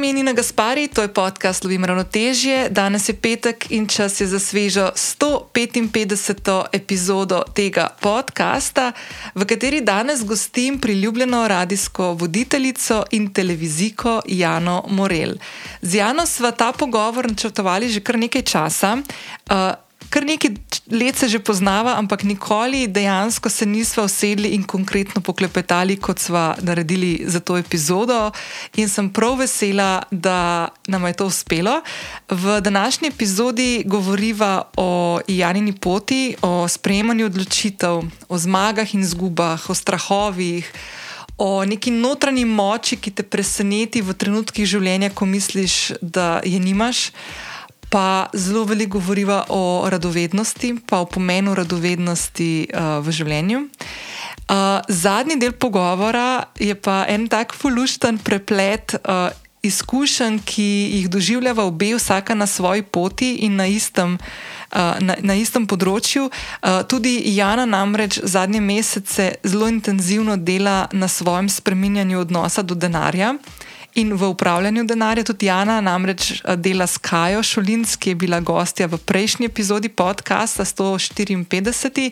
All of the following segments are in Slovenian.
ime je Nina Gaspari, to je podcast Lovim Ravnotežje. Danes je petek in čas je za svežo 155. epizodo tega podcasta, v kateri danes gostim priljubljeno radijsko voditeljico in televizijko Jano Morel. Z Jano sva ta pogovor načrtovali že kar nekaj časa. Uh, kar nekaj let se že poznava, ampak nikoli dejansko se nismo usedli in konkretno poklepetali, kot smo naredili za to epizodo. In sem prav vesela, da nam je to uspelo. V današnji epizodi govoriva o Janini poti, o sprejemanju odločitev, o zmagah in zgubah, o strahovih. O neki notranji moči, ki te preseneti v trenutkih življenja, ko misliš, da je nimaš pa zelo veliko govoriva o radovednosti, pa o pomenu radovednosti uh, v življenju. Uh, zadnji del pogovora je pa en tak fulušten preplet uh, izkušenj, ki jih doživljava obe, vsaka na svoji poti in na istem. Na, na istem področju. Tudi Jana namreč zadnje mesece zelo intenzivno dela na svojem spreminjanju odnosa do denarja in v upravljanju denarja. Tudi Jana namreč eh, dela s Kajo Šolins, ki je bila gostja v prejšnji epizodi podcasta 154.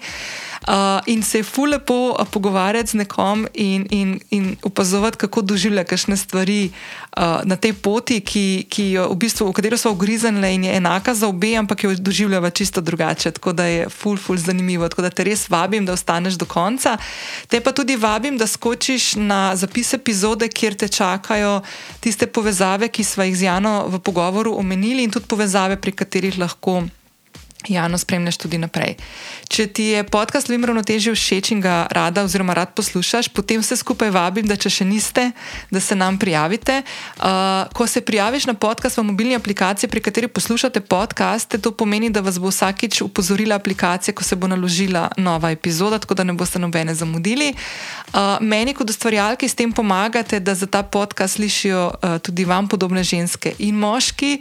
Uh, in se je fu lepo uh, pogovarjati z nekom in, in, in opazovati, kako doživlja kakšne stvari uh, na tej poti, ki, ki jo, v, bistvu, v katero so ugriznile in je enaka za obe, ampak jo doživljava čisto drugače. Tako da je ful, ful zanimivo. Tako da te res vabim, da ostaneš do konca. Te pa tudi vabim, da skočiš na zapis epizode, kjer te čakajo tiste povezave, ki smo jih z Jano v pogovoru omenili in tudi povezave, pri katerih lahko. Jano, spremljaš tudi naprej. Če ti je podcast Lim ravnotežje všeč in ga rada oziroma rad poslušaš, potem vse skupaj vabim, da če še niste, da se nam prijavite. Uh, ko se prijaviš na podcast v mobilni aplikaciji, pri kateri poslušate podcaste, to pomeni, da vas bo vsakič upozorila aplikacija, ko se bo naložila nova epizoda, tako da ne boste nobene zamudili. Uh, meni kot ustvarjalki s tem pomagate, da za ta podcast slišijo uh, tudi vam podobne ženske in moški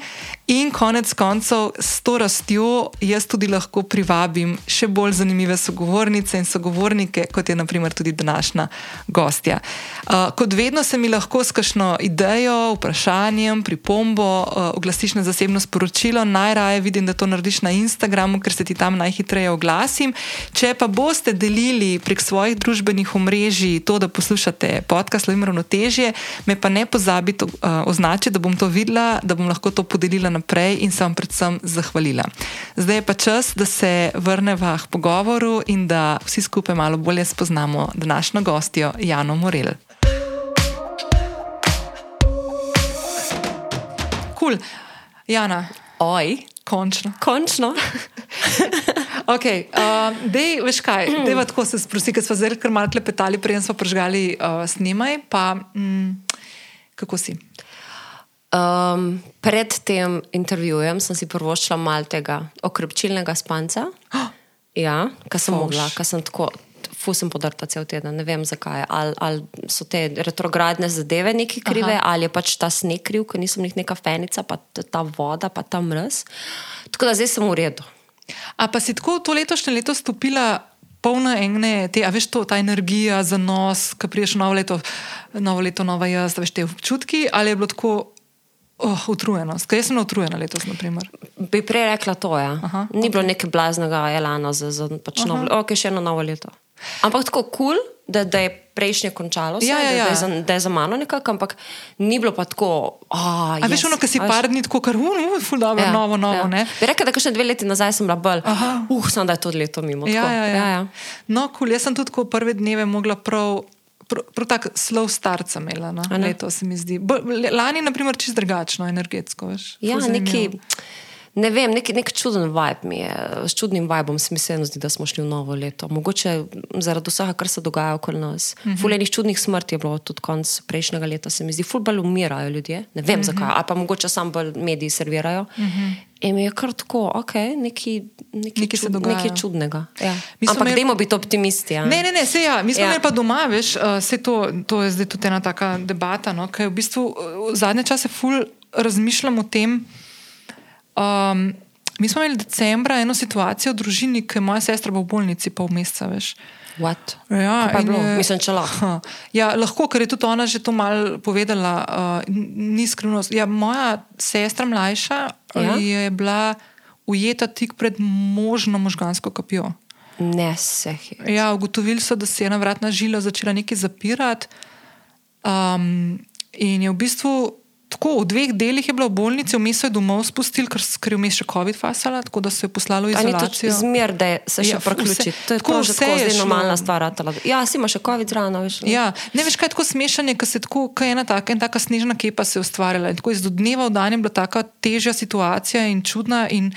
in konec koncev s to rastjo jaz tudi lahko privabim še bolj zanimive sogovornice in sogovornike, kot je naprimer tudi današnja gostja. Uh, kot vedno se mi lahko s kakšno idejo, vprašanjem, pripombo uh, oglasiš na zasebno sporočilo. Najraje vidim, da to narediš na Instagramu, ker se ti tam najhitreje oglasim. Če pa boste delili prek svojih družbenih omrežij to, da poslušate podcast Lovim ravnotežje, me pa ne pozabite uh, označiti, da bom to videla, da bom lahko to podelila naprej in se vam predvsem zahvalila. Zdaj je pa čas, da se vrnemo k pogovoru in da vsi skupaj malo bolje spoznamo današnjo gostjo Jano Morel. Kul, cool. Jana. Oj. Končno. Končno. okay, uh, dej, veš kaj, mm. dej, tako se sprosti, ker smo zdaj kar malo klepetali, prej smo prežgali uh, snemaj. Pa, mm, kako si? Um, pred tem intervjujem sem si prvoščila malo tega okrepčilnega spanca. Oh. Ja, kar sem Foš. mogla, kar sem tako. Fu sem podrta cel teden, ne vem zakaj. Ali, ali so te retrogradne zadeve neki krive, Aha. ali je pač ta sneg kriv, ker nisem njih neka fenica, pa ta voda, pa ta mrz. Tako da zdaj sem v redu. A pa si tako to letošnje leto stopila polna ene, te, a veš to, ta energija za nos, ki priješ novo leto, novo leto, nova jaz, veš te občutki, ali je bilo tako. Oh, utrujenost. Kaj sem utrujena letos? Naprimer? Bi prej rekla to. Ja. Aha, Ni okay. bilo nekaj blaznega elana za, za pač novo leto, okay, še eno novo leto. Ampak tako kul, cool, da, da je prejšnje končalo, se, ja, ja, ja. Da, je za, da je za mano nekako, ampak ni bilo pa tako. Oh, yes, veš, ono, ki si par dni tako, kar uh, uh, dobro, ja, novo, novo. Ja. Bi rekla, da še dve leti nazaj sem bila bolj. Uf, sem da je to leto mimo. Ja, ja, ja. Ja, ja. No, kul, cool, jaz sem tudi prve dneve mogla prav prav tako slov starca imela. No? Leto se mi zdi. Lani, na primer, čist drugačno, energetsko. Veš? Ja, neki. Ne vem, nek, nek čuden vibe mi je, s čudnim vibom se mi se zdi, da smo šli v novo leto. Mogoče zaradi vsega, kar se dogaja okoli nas. Mhm. -huh. Fulejnih čudnih smrti je bilo tudi konec prejšnjega leta, se mi zdi, ful bolj umirajo ljudje. Ne vem mhm. -huh. zakaj, a pa mogoče sam bolj mediji servirajo. Mhm. -huh. In mi je kar tako, ok, nekaj, nekaj, nekaj, čud, nekaj čudnega. Ja. Ampak, dajmo biti optimisti. Ja. Ne, ne, ne, se ja, mi smo ja. pa doma, veš, uh, to, to je zdaj tudi ena taka debata, no, ker v bistvu v zadnje čase ful razmišljam o tem. Um, Mi smo imeli decembra eno situacijo v družini, ki je moja sestra v bolnici pol meseca, veš. What? Ja, je Mislim, če lahko. Ja, lahko, ker je tudi ona že to malo povedala, uh, ni skrivnost. Ja, moja sestra mlajša Ja? je bila ujeta tik pred možno možgansko kapjo. Ne se je. Ja, ugotovili so, da se je ena vratna žila začela nekaj zapirati. Um, in je v bistvu tako, v dveh delih je bila v bolnici, vmes so jo domov spustili, ker, s- ker je vmes še COVID fasala, tako da so jo poslali v A ni izolacijo. to zmer, da je se še Ja, priključi. vse- To je tako tako, vse tako je normalna stvar. ratala. Ja, si imaš še COVID zraven, veš. Ja, ne veš, kaj je tako smešanje, ker se tako, kaj je ena taka, ena taka snežna kepa se je ustvarjala. In tako iz dneva v dan je bila taka težja situacija in čudna. In,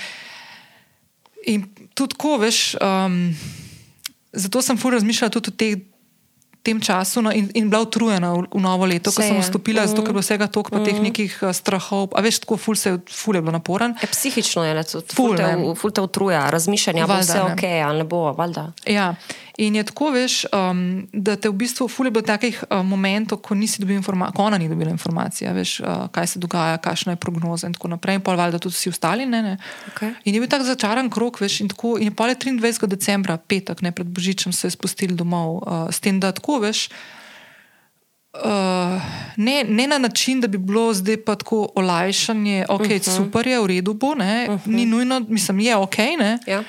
in tudi tako, veš, um, zato sem fur razmišljala tudi o teh. Tem času no, in, in bila utrujena v, v novo leto, ko Se sem vstopila, zato ker je bilo vsega toliko mm. teh nekih uh, strahov. A veš, tako ful, se, ful je bilo naporen. Je psihično je, ne, tudi Ful, ful te, ful te utruja, razmišljanja, bo Valjda, vse ne. ok, ali ne bo, valjda. Ja, in je tako, veš, um, da te v bistvu ful je bilo takih uh, momentov, ko nisi dobil informacije, ko ona ni dobila informacije, veš, uh, kaj se dogaja, kakšna je prognoza in tako naprej. In pol valjda tudi vsi ostali. Ne, ne. Okej. In je bil tak začaran krok, veš, in, tako, in je pol je 23. decembra, petek, ne pred Božičem, se je spustili domov, uh, s tem, da tako, veš. Uh, ne, ne na način, da bi bilo zdaj pa tako olajšanje, ok, uh Mhm. -huh. super je, v redu bo, ne, uh -huh. ni nujno, mislim, je ok. Ne, Ja.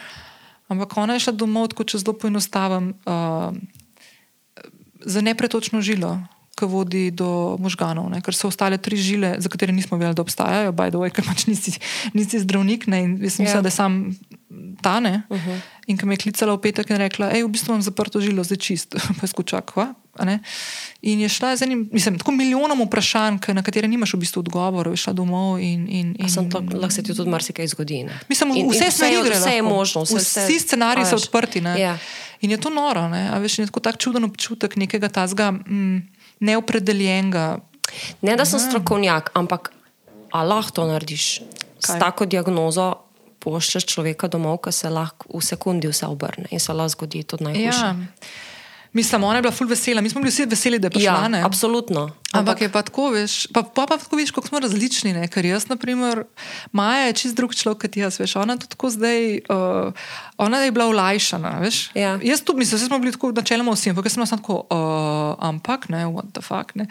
Ampak ona je šla domov, tako če zelo poenostavim, uh, za nepretočno žilo, ki vodi do možganov. Ne? Ker so ostale tri žile, za katere nismo vedeli, da obstajajo, way, ker pač nisi, nisi zdravnik. Ne? In jaz sem mislila, Ja. da sam tane. Uh -huh. In ko me je klicala v petek in rekla, hej, v bistvu imam zaprto žilo, zdaj čist, pa je skučak. kva? In je šla z enim, mislim, tako milijonom vprašanj, na katere nimaš v bistvu odgovorov, je šla domov in. in, in sem to, lahko se ti tudi marsikaj zgodi. Ne? Mislim, In- vse in smeri je- gre. Vse je možno. Vse, vse, Vsi scenariji so veš. odprti. Ne? Ja. In je to noro, ne? a veš, je tako tak čuden občutek nekega tazga mm, neopredeljenega. Ne, da sem strokovnjak, ampak a lahko to narediš Kaj? s tako diagnozo. Pošlješ človeka domov, ki se lahko v sekundi vse obrne in se lahko zgodi tudi najhujše. Ja. Mislim, ona je bila ful vesela, mi smo bili vsi veseli, da je prišla. ja ne? absolutno. Ampak je pa tako, veš, pa, pa, pa tako veš, kako smo različni. Ne? Ker jaz, na primer, Maja je čist drug človek kot jaz, veš, ona tudi tako zdaj, uh, ona je bila olajšana, veš. Ja. Jaz tudi mislim, da smo bili tako načeloma vsi, ampak jaz sem samo tako, uh, ampak ne, what the fuck. Ne?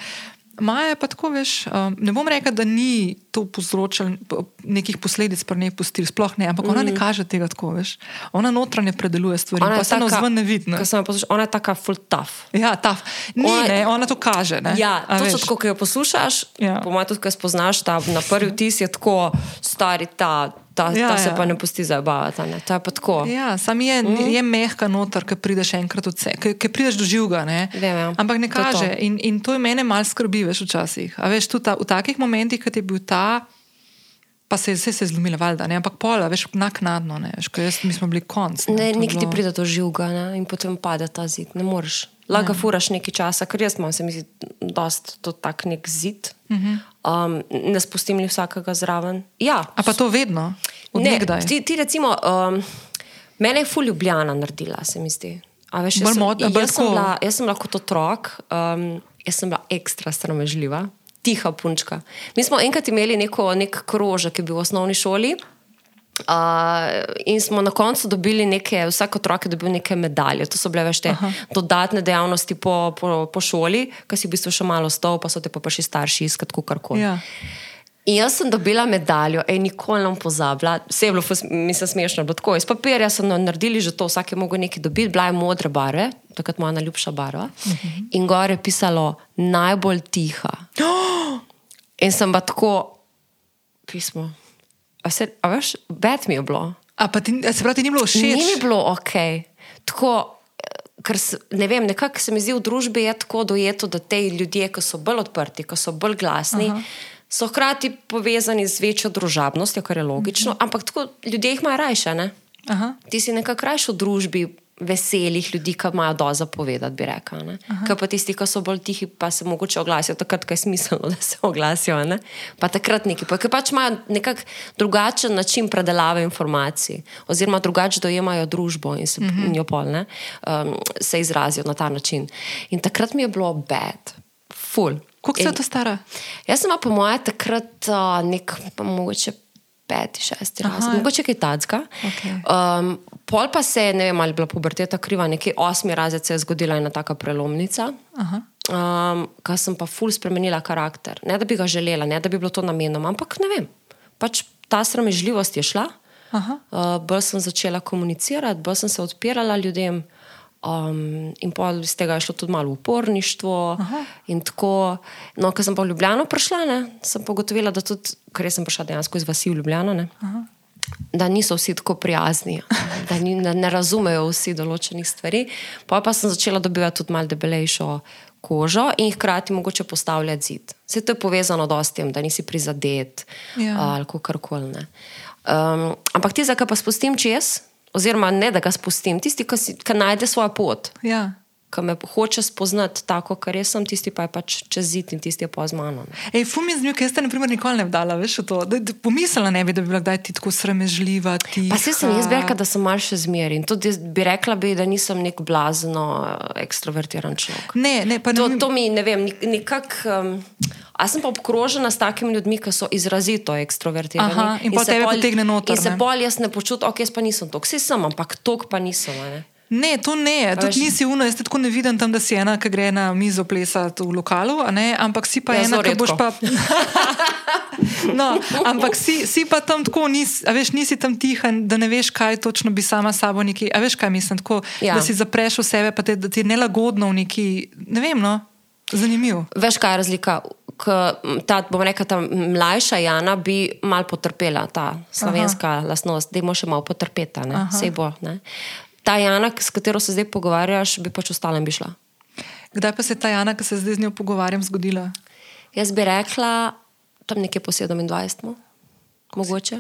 Maja je pa tako, veš, um, ne bom rekla, da ni to povzročalo po- nekih posledic, pa ne pustil, sploh ne, ampak mm. ona ne kaže tega tako, veš. Ona notranje predeluje stvari, pa se navzven ne vidi. ne. jo poslušal, Ona je taka full tough. Ja, ta, ni, Ona- ne, ona to kaže. Ne? Ja, A to veš. so tako, ko jo poslušaš. Ja. Po mojem, tudi, ko spoznaš ta na prvi vtis, je tako stari ta, ta, Ja, ta se ja. pa ne pusti zabavati. a ne. To je pa tako. Ja, sam je, mm. je mehka noter, ki prideš enkrat od sebe, ki prideš do živega. Ne? Vem, ja. Ampak ne To je to. kaže. In, in to je mene malo skrbi, veš, včasih. A veš, tudi ta, v takih momentih, kot je bil ta, pa se vse se je zlomila, valjda, ne? ampak pola, veš, naknadno, ne, veš, jaz, mi smo bili konc. Ne, to je nekaj ti bilo- pride do živega ne, in potem pade ta zid. Ne moreš. Lahko furaš nekaj časa, ker jaz imam, se mi zdi, dost to tak nek zid. Um, ne spustim li vsakega zraven. Ja, A pa to vedno, od ne, nekdaj. ti, ti recimo, um, mene je ful ljubljena naredila, se mi zdi. A veš, jaz, Bolj sem, jaz, sem bila, jaz sem lahko kot otrok, um, jaz sem bila ekstra sramežljiva, tiha punčka. Mi smo enkrat imeli neko, nek krožek, ki je bil v osnovni šoli. Uh, in smo na koncu dobili neke, vsak otrok je dobil neke medalje. To so bile veš te Aha. dodatne dejavnosti po, po, po šoli, ki si v bistvu še malo stov, pa so te pa prišli starši iskat, kar koli. Ja. In jaz sem dobila medaljo, ej, nikoli ne pozabila. Vse je bilo, mislim, smešno. bilo Tako, iz papirja so na- naredili že to, vsak je mogel nekaj dobiti, bila je modra barva, takrat moja najljubša barva. Uh -huh. In gore je pisalo najbolj tiha. In sem pa tako, pismo. A, se, a veš, bed mi je bilo. A pa ti, a se pravi, ti ni bilo všeč? Ni mi bilo ok. Tako, ker ne vem, nekako se mi zdi v družbi je tako dojeto, da te ljudje, ki so bolj odprti, ki so bolj glasni, Aha. So hkrati povezani z večjo družabnostjo, kar je logično, ampak tako ljudje jih imajo rajše. Ti si nekako rajši v družbi veselih ljudi, ki imajo doza povedati, bi rekla. Kaj pa tisti, ki so bolj tihi, pa se mogoče oglasijo takrat, ko je smiselno, da se oglasijo. Ne? Pa takrat neki, pa, ker pač imajo nekako drugačen način predelave informacij, oziroma drugače dojemajo družbo in, se, mm -hmm. in jo pol, ne, um, se izrazijo na ta način. In takrat mi je bilo bed, full. Koliko se to stara? Jaz sem po mojem takrat uh, nek, pa mogoče peti, šesti razred, mogoče kaj tacka. Okej. Um, pol pa se je, ne vem, ali je bila puberteta kriva, neki osmi razred se je zgodila ena taka prelomnica. Aha. Um, Kar sem pa ful spremenila karakter. Ne da bi ga želela, ne da bi bilo to namenoma, ampak ne vem. Pač ta sramežljivost je šla, Aha. uh, bolj sem začela komunicirati, bolj sem se odpirala ljudem. Um, in pol iz tega je šlo tudi malo uporništvo. in Tako, no, ko sem pa v Ljubljano prišla, ne, sem pa ugotovila, da tudi, ker sem prišla dejansko iz vasi v Ljubljano, ne, da niso vsi tako prijazni, da, ni, da ne razumejo vsi določenih stvari. Pa pa sem začela dobivati tudi malo debelejšo kožo in hkrati mogoče postavljati zid. Vse to je povezano s tem, da nisi prizadet Ja. ali kako koli. Um, ampak ti, zakaj pa spustim čez, oziroma ne da ga spustim, tisti, ki, si, ki najde svojo pot, Ja. ki me hoče spoznati tako, kar jaz sem, tisti pa je pač čez zid in tisti je pa z mano. Ej, fumi z njo, ki jaz te naprimer nikoli ne bi dala, veš, v to. Da, da, pomislila ne bi, da bi bila kdaj ti tako sramežljiva. Tiha. Pa se sem jaz rekla, da sem malce zmeri in tudi bi rekla, bi, da nisem nek blazno eh, ekstrovertiran človek. Ne, ne, pa ne. To, to mi ne vem, nekako. Um, a sem pa obkrožena s takimi ljudmi, ki so izrazito ekstrovertirani. Aha, in pol se tebe potegne noter, In se bolj jaz ne počutim, ok, jaz pa nisem tok, vsi sem, ampak tok pa nisem. Ne? Ne, to ne, veš- tudi nisi uno, jaz tako ne vidim tam, da si ena, ki gre na mizo plesati v lokalu, ampak si pa Ja, ena, ki boš pa. No, ampak si, si pa tam tako, nis, veš, nisi tam tiha, da ne veš, kaj točno bi sama sabo neki. A veš, kaj mislim, tako, Ja. da si zapreš v sebe, pa te, da ti je nelagodno v neki, ne vem, no, zanimivo. Veš, kaj je razlika? K, ta, bom rekla, ta mlajša Jana bi mal potrpela, ta slovenska Aha. lastnost, da ima še malo potrpeta? Sej bo. Ne? Ta Jana, s katero se zdaj pogovarjaš, bi pač ostala in bi šla. Kdaj pa se je ta Jana, ki se zdaj z njo pogovarjam, zgodila? Jaz bi rekla, tam nekje po 27, mogoče.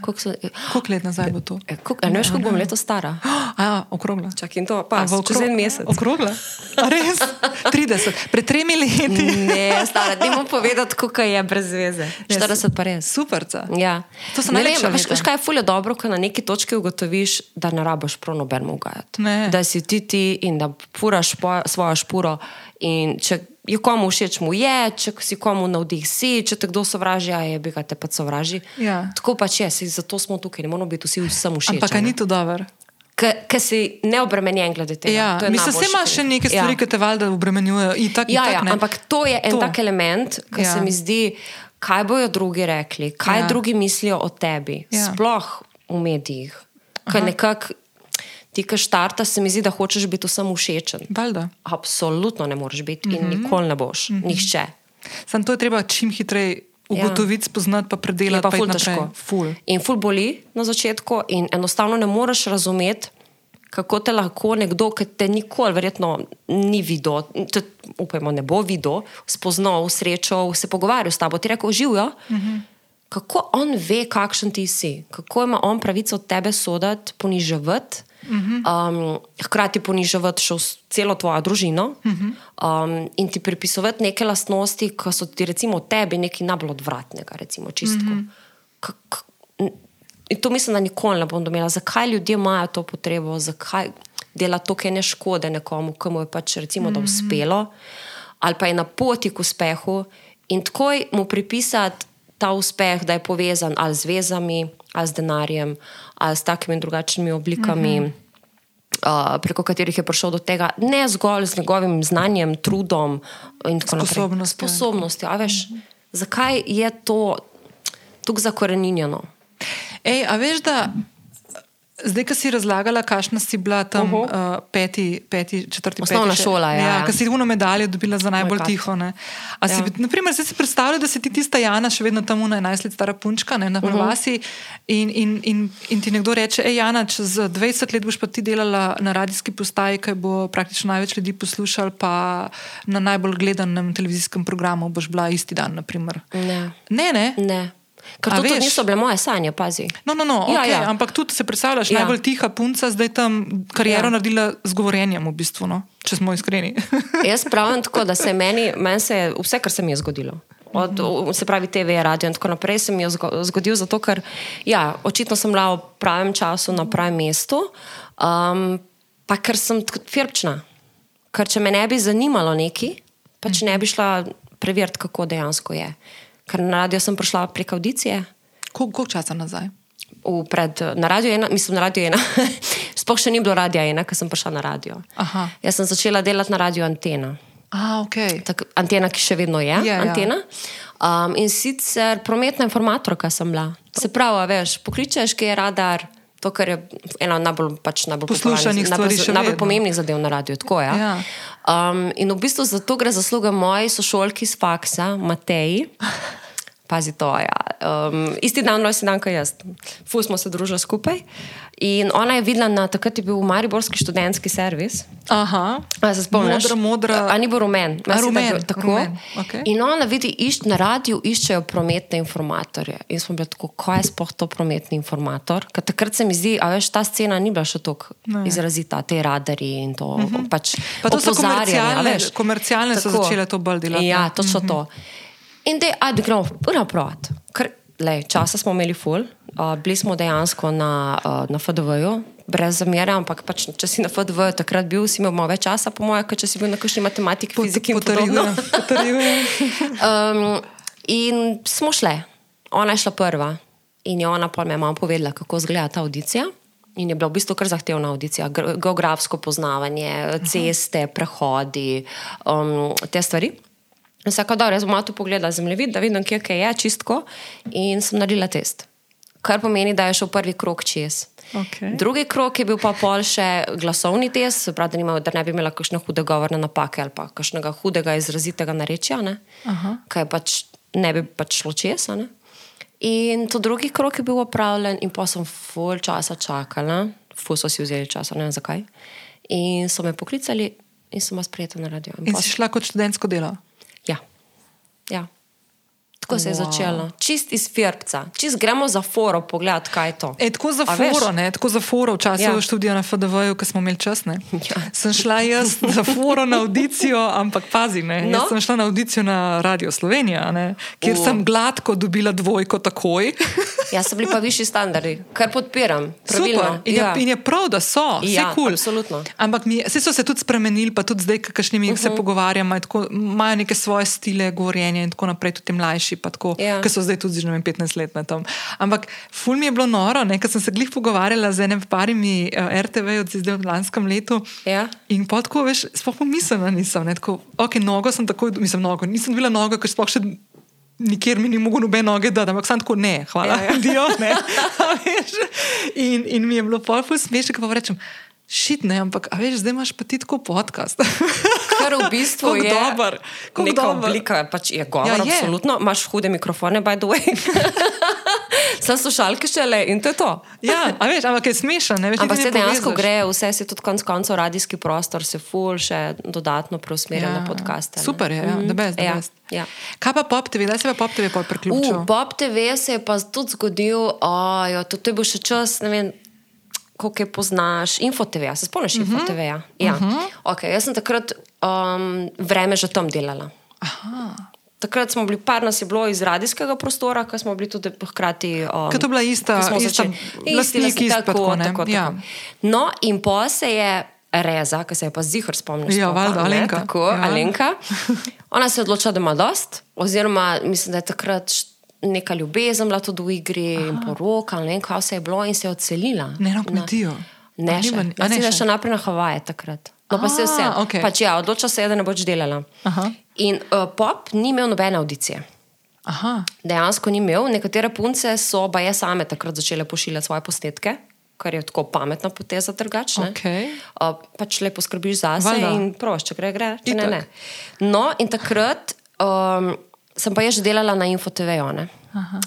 Koliko se, Koliko let nazaj bo to? e, koliko, a ne veš, koliko bom leto stara? A, okrogla. Čak in to, pa v čez en mesec. Okrogla. A res? 30. Pred tremi leti. Ne, stara, ne bom povedati, koliko je brez veze. 40 pa res. Superca. Ja. To so Ne vem, veš, veš, kaj je fulje dobro, ko na neki točki ugotoviš, da ne rabiš prav nobenemu ugajati. Ne. Da si ti ti in da furaš po, svojo špuro. In če je komu všeč, mu je, če si komu navdih si, če te kdo sovraži, je bi ga te pač sovraži. Ja. Tako pač je, saj zato smo tukaj, ne moramo biti vsi vsem všeč. Ampak ni to dobro? Ker si neobremenjen glede tega. Ja, mislim, se najboljše, ima kar še neke stvari, ja. ki te valjda obremenjujejo. Itak, Ja, itak, ja, ne. ampak to je en To. tak element, ki Ja. se mi zdi, kaj bojo drugi rekli, kaj Ja. drugi mislijo o tebi, ja. sploh v medijih. Ker nekako ti, ki štarta, se mi zdi, da hočeš biti vsem všečen. Valjda. Absolutno ne moreš biti in Mhm. nikoli ne boš, nihče. Sam to je treba čim hitreje ugotoviti, spoznati, pa Je predelati. pa pa ful težko. Ful. In ful boli na začetku, in enostavno ne moreš razumeti, kako te lahko nekdo, ki te nikoli, verjetno, ni videl, tudi, upajmo, ne bo videl, spoznal, srečal, se pogovarjal s tabo, ti rekel, živijo. Uh Mhm. -huh. Kako on ve, kakšen ti si, kako ima on pravico od tebe soditi, poniževati. Um, hkrati poniževati še celo tvojo družino Mhm. um, in ti pripisovati neke lastnosti, ki so ti recimo tebi nekaj najbolj odvratnega, recimo čistko. Mhm. -huh. Kak, in to mislim, da nikoli ne bom domela. Zakaj ljudje imajo to potrebo, zakaj dela to, kaj ne škode nekomu, ki mu je pač recimo, da uspelo, ali pa je na poti k uspehu in takoj mu pripisati ta uspeh, da je povezan ali z vezami, ali z denarjem, ali s takimi in drugačnimi oblikami. Mm -hmm. Uh, preko katerih je prišel do tega, ne zgolj z njegovim znanjem, trudom in tako naprej. Sposobnostjo. Sposobnostjo. A veš, zakaj je to tako zakoreninjeno? Ej, a veš, da zdaj, ki si razlagala, kakšna si bila tam uh -huh. uh, peti, peti, četrti, Osnovna peti, šola, ja, ja. Ki si uno medaljo dobila za najbolj kat. tiho. Ne? A si, Ja. ja. naprimer, zdaj si predstavljaj, da si ti tista Jana, še vedno tam una 11 let stara punčka ne, na prvasi uh -huh. in, in, in, in ti nekdo reče, ej Jana, čez 20 let boš pa ti delala na radijski postaji, ki bo praktično največ ljudi poslušal, pa na najbolj gledanem televizijskem programu boš bila isti dan, naprimer. Ne. Ne, ne. ne. Ker to veš? niso bile moje sanje, pazi. No, no, no, Ja, okay, ja, ja. Ampak tudi se predstavljaš, ja. Ja. najbolj tiha punca, zdaj tam kariero ja. Naredila z govorjenjem, v bistvu, no? če smo iskreni. Jaz pravim tako, da se meni, meni se je vse, kar se mi je zgodilo. Od, o- se pravi, TV, radio in tako naprej se mi je zgo- zgodil, zato ker ja, očitno sem bila v pravem času na pravem mestu, um, pa ker sem firpčna. Ker če me ne bi zanimalo neki, pač ne bi šla preveriti, kako dejansko je. Ker na radio sem prišla prek audicije. Koliko časa nazaj? V pred, na radio ena, mislim, na radio ena. Sploh še ni bilo radia ena, ker sem prišla na radio. Aha. Jaz sem začela delati na radio Antena. A, ok. Tak, antena, ki še vedno je. Je, ja. antena. Um, in sicer prometna informatorka sem bila. Se pravi, veš, pokličeš, ki je radar. To, kar je ena najbolj, pač najbolj Poslušanih popularnih- stvari najbolj, pomembnih zadev na radiju. Tako, ja. Ja. Um, in v bistvu za to gre zasluga moji sošolki iz faksa, Mateji. Pazi to, ja. Um, isti dan, rojsten dan, kot jaz. Fu smo se družili skupaj. In ona je videla, na, takrat je bil Mariborski študentski servis. Aha. A se spomniš? Modra, modra. A ni bil rumen. A, rumen, bil tako. rumen, okej. In ona vidi, išč, na radiju iščejo prometne informatorje. In smo bili tako, kaj je sploh to prometni informator? Ker takrat se mi zdi, a veš, ta scena ni bila še tako izrazita, te radarji in to. Uh -huh. pač Mhm. Pa to so a komercialne- veš. komercialne so Tako. začele to bolj delati, Ja, točno to. In da, ajde, gremo naprot. Lej, časa smo imeli ful, uh, bili smo dejansko na, uh, na FDV-ju, brez zamere, ampak pač, če si na FDV-ju takrat bil, si imel malo več časa, po mojem, kot če si bil na kakšni matematiki, fiziki in podobno. Potrjujem. potrjujem. Um, in smo šle, ona je šla prva in je ona pa mi je malo povedala, kako izgleda ta audicija. In je bila v bistvu kar zahtevna audicija, Ge- geografsko poznavanje, ceste, prehodi, um, te stvari. In Vsaka dobro, jaz bom malo pogledala zemljevid, da vidim, kje kaj je čistko. In sem naredila test. Kar pomeni, da je šel prvi krok čez. Okej. Drugi krok je bil pa pol še glasovni test, se pravi, da, nima, da ne bi imela kakšne hude govorne napake ali pa kakšnega hudega izrazitega narečja, kaj pač ne bi pač šlo čez. In to drugi krok je bil opravljen, in pa sem full časa čakala, full so si vzeli čas, ne vem zakaj. In so me poklicali in sem vas prijela na radio. In pol si šla kot študentsko delo. Ja. Ja. Tako se je Wow. začelo. Čist iz Firbca, čist gremo za foro, pogled, kaj je to. E, tako za A veš? foro, ne, tako za foro v času Ja. ja. študija na FDV-ju, ko smo imeli čas. Ne. Ja. Sem šla jaz za foro na audicijo, ampak pazi, ne, No. sem šla na audicijo na Radio Slovenija, ne, kjer O. sem gladko dobila dvojko takoj. Ja, so bili pa višji standardi, kar podpiram. Pravilno. Super. In, ja. in je prav, da so, vse Ja, kul. absolutno. Ampak mi, vse so se tudi spremenili, pa tudi zdaj, kakšnimi uh -huh. Mhm. se pogovarjamo, je tako, imajo neke svoje stile govorjenja in tako naprej, tudi mlajši, pa tako, Ja. ki so zdaj tudi že ne vem, 15 let na tom. Ampak ful mi je bilo noro, ker sem se glih pogovarjala z enim parimi uh, RTV od zdaj v lanskem letu. Ja. In pa tako, veš, sploh pomislila nisem. Ne, tako, ok, nogo sem tako, mislim, nogo, nisem bila noga, ker sploh še. Nikjer mi ni mogel noben noge dati, ampak sem tako ne, hvala, Ja, ja. Dio, ne. In, in mi je bilo pol ful smešno, ko pa rečem, šit ne, ampak a veš, zdaj imaš pa ti tako podcast. Kar v bistvu je dober, neka dober. oblika, pač je govor, Ja, je. absolutno. Imaš hude mikrofone, by the way. Sem slušalke šele in to je to. ja, a veš, ampak je smešno. Ampak se dejansko gre, vse se tudi konec koncev radijski prostor, se ful še dodatno preusmerja ja, na podcaste. ne. Super je, ja, mm da best, da Ja, best. ja. Kaj pa Pop TV, da se je Pop TV priključil? V Bob TV se je pa tudi zgodil, ojo, to, to je bil še čas, ne vem. Kako je poznaš, InfoTV, se spomniš uh -huh. InfoTV? -ja? Ja. Uh -huh. okay, jaz sem takrat um, vreme že tam delala. Aha. Takrat smo bili, par nas je bilo iz radijskega prostora, ker smo bili tudi hkrati. Um, Ker to je bila ista- ista lastnik, isto pa tako, ne? tako, tako. Ja. No, in pa se je Reza, ki se je pa zihar spomnil. Ja, valjda, Alenka. Tako, Ja. Alenka. Ona se je odločila, da ima dost, oziroma mislim, da je takrat neka ljubezen bila tudi v igri Aha. in poroka, ne vem, kaj vse je bilo, in se je odselila. Ne, na kmetijo. Ne, A še. Jaz ne sem še? naprej na Havaje takrat. No, pa se A, vse. okej. Pač ja, odločila se je, da ne boš delala. Aha. In uh, pop ni imel nobene audicije. Aha. Dejansko ni imel. Nekatere punce so pa je same takrat začele pošiljati svoje posnetke, kar je tako pametna poteza, drugačna. Okej. Uh, pač lepo skrbiš za sebe in proš, če gre, gre, če ne, Itak. ne. No, in takrat um, sem pa jaz že delala na InfoTV-ju.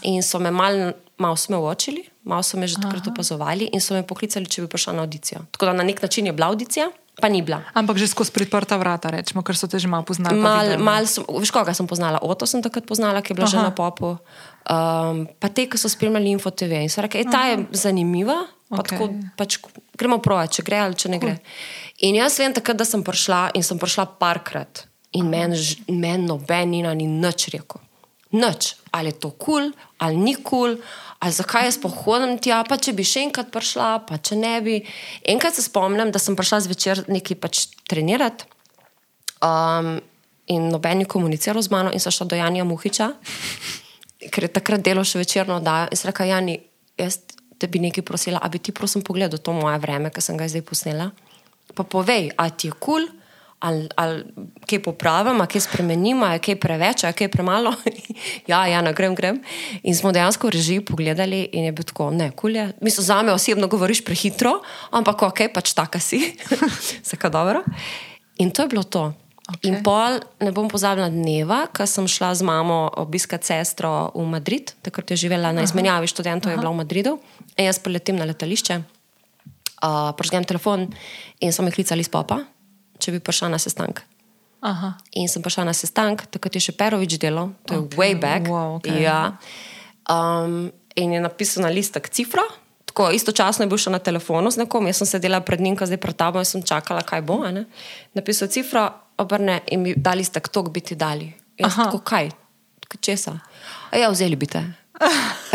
In so me malo mal smo očili, malo so me že takrat opazovali in so me poklicali, če bi prišla na audicijo. Tako da na nek način je bila audicija, pa ni bila. Ampak že skozi priprta vrata, rečemo, ker so te že malo poznali. pa Mal, mal sem, veš, koga sem poznala? Oto sem takrat poznala, ki je bila Aha. že Aha. na popu. Um, pa te, ki so spremljali InfoTV in so rekli, "Ej, ta je zanimiva. Pa Okej. tako, pač, gremo provat, če gre ali če ne gre. In jaz vem takrat, da sem prišla in sem prišla parkrat in meni men noben Nina ni nič rekel. Nič, ali je to kul, cool, ali ni kul, cool, ali zakaj jaz pohodim tja, pa če bi še enkrat prišla, pa če ne bi. Enkrat se spomnim, da sem prišla zvečer nekaj pač trenirati. Um, in noben je komuniciral z mano, in so šla do Janja Muhiča. ker je takrat delo še večerno oddajo. In sem rekla, Jani, jaz te bi nekaj prosila, a bi ti prosim pogledal to moje vreme, ki sem ga zdaj posnela. Pa povej, a ti je kul. Cool? Ali, ali kaj popravim, ali kaj spremenim, ali kaj preveč, ali kaj premalo. ja, ja, na grem, grem. In smo dejansko režijo pogledali in je bilo tako, ne, kulje. Mislim, za me osebno govoriš prehitro, ampak ok, pač taka si, vse kaj dobro. In to je bilo to. Okay. In pol ne bom pozabila dneva, ko sem šla z mamo obiskati sestro v Madrid, takrat je živela na izmenjavi študentov, je bila v Madridu. In jaz poletim na letališče, uh, prožgem telefon in so me klicali iz popa če bi prišla na sestanek. Aha. In sem prišla na sestanek, takrat je še Perovič delal, to je okay. way back. Wow, okay. ja. um, in je napisal na listek cifra. Tako, istočasno je bil še na telefonu z nekom, jaz sem sedela pred njim, zdaj pred tabo in sem čakala, kaj bo. Ne? Napisal cifra, obrne in mi dali stak, to bi ti dali. Jaz tako, kaj, česa? A ja, vzeli bi te.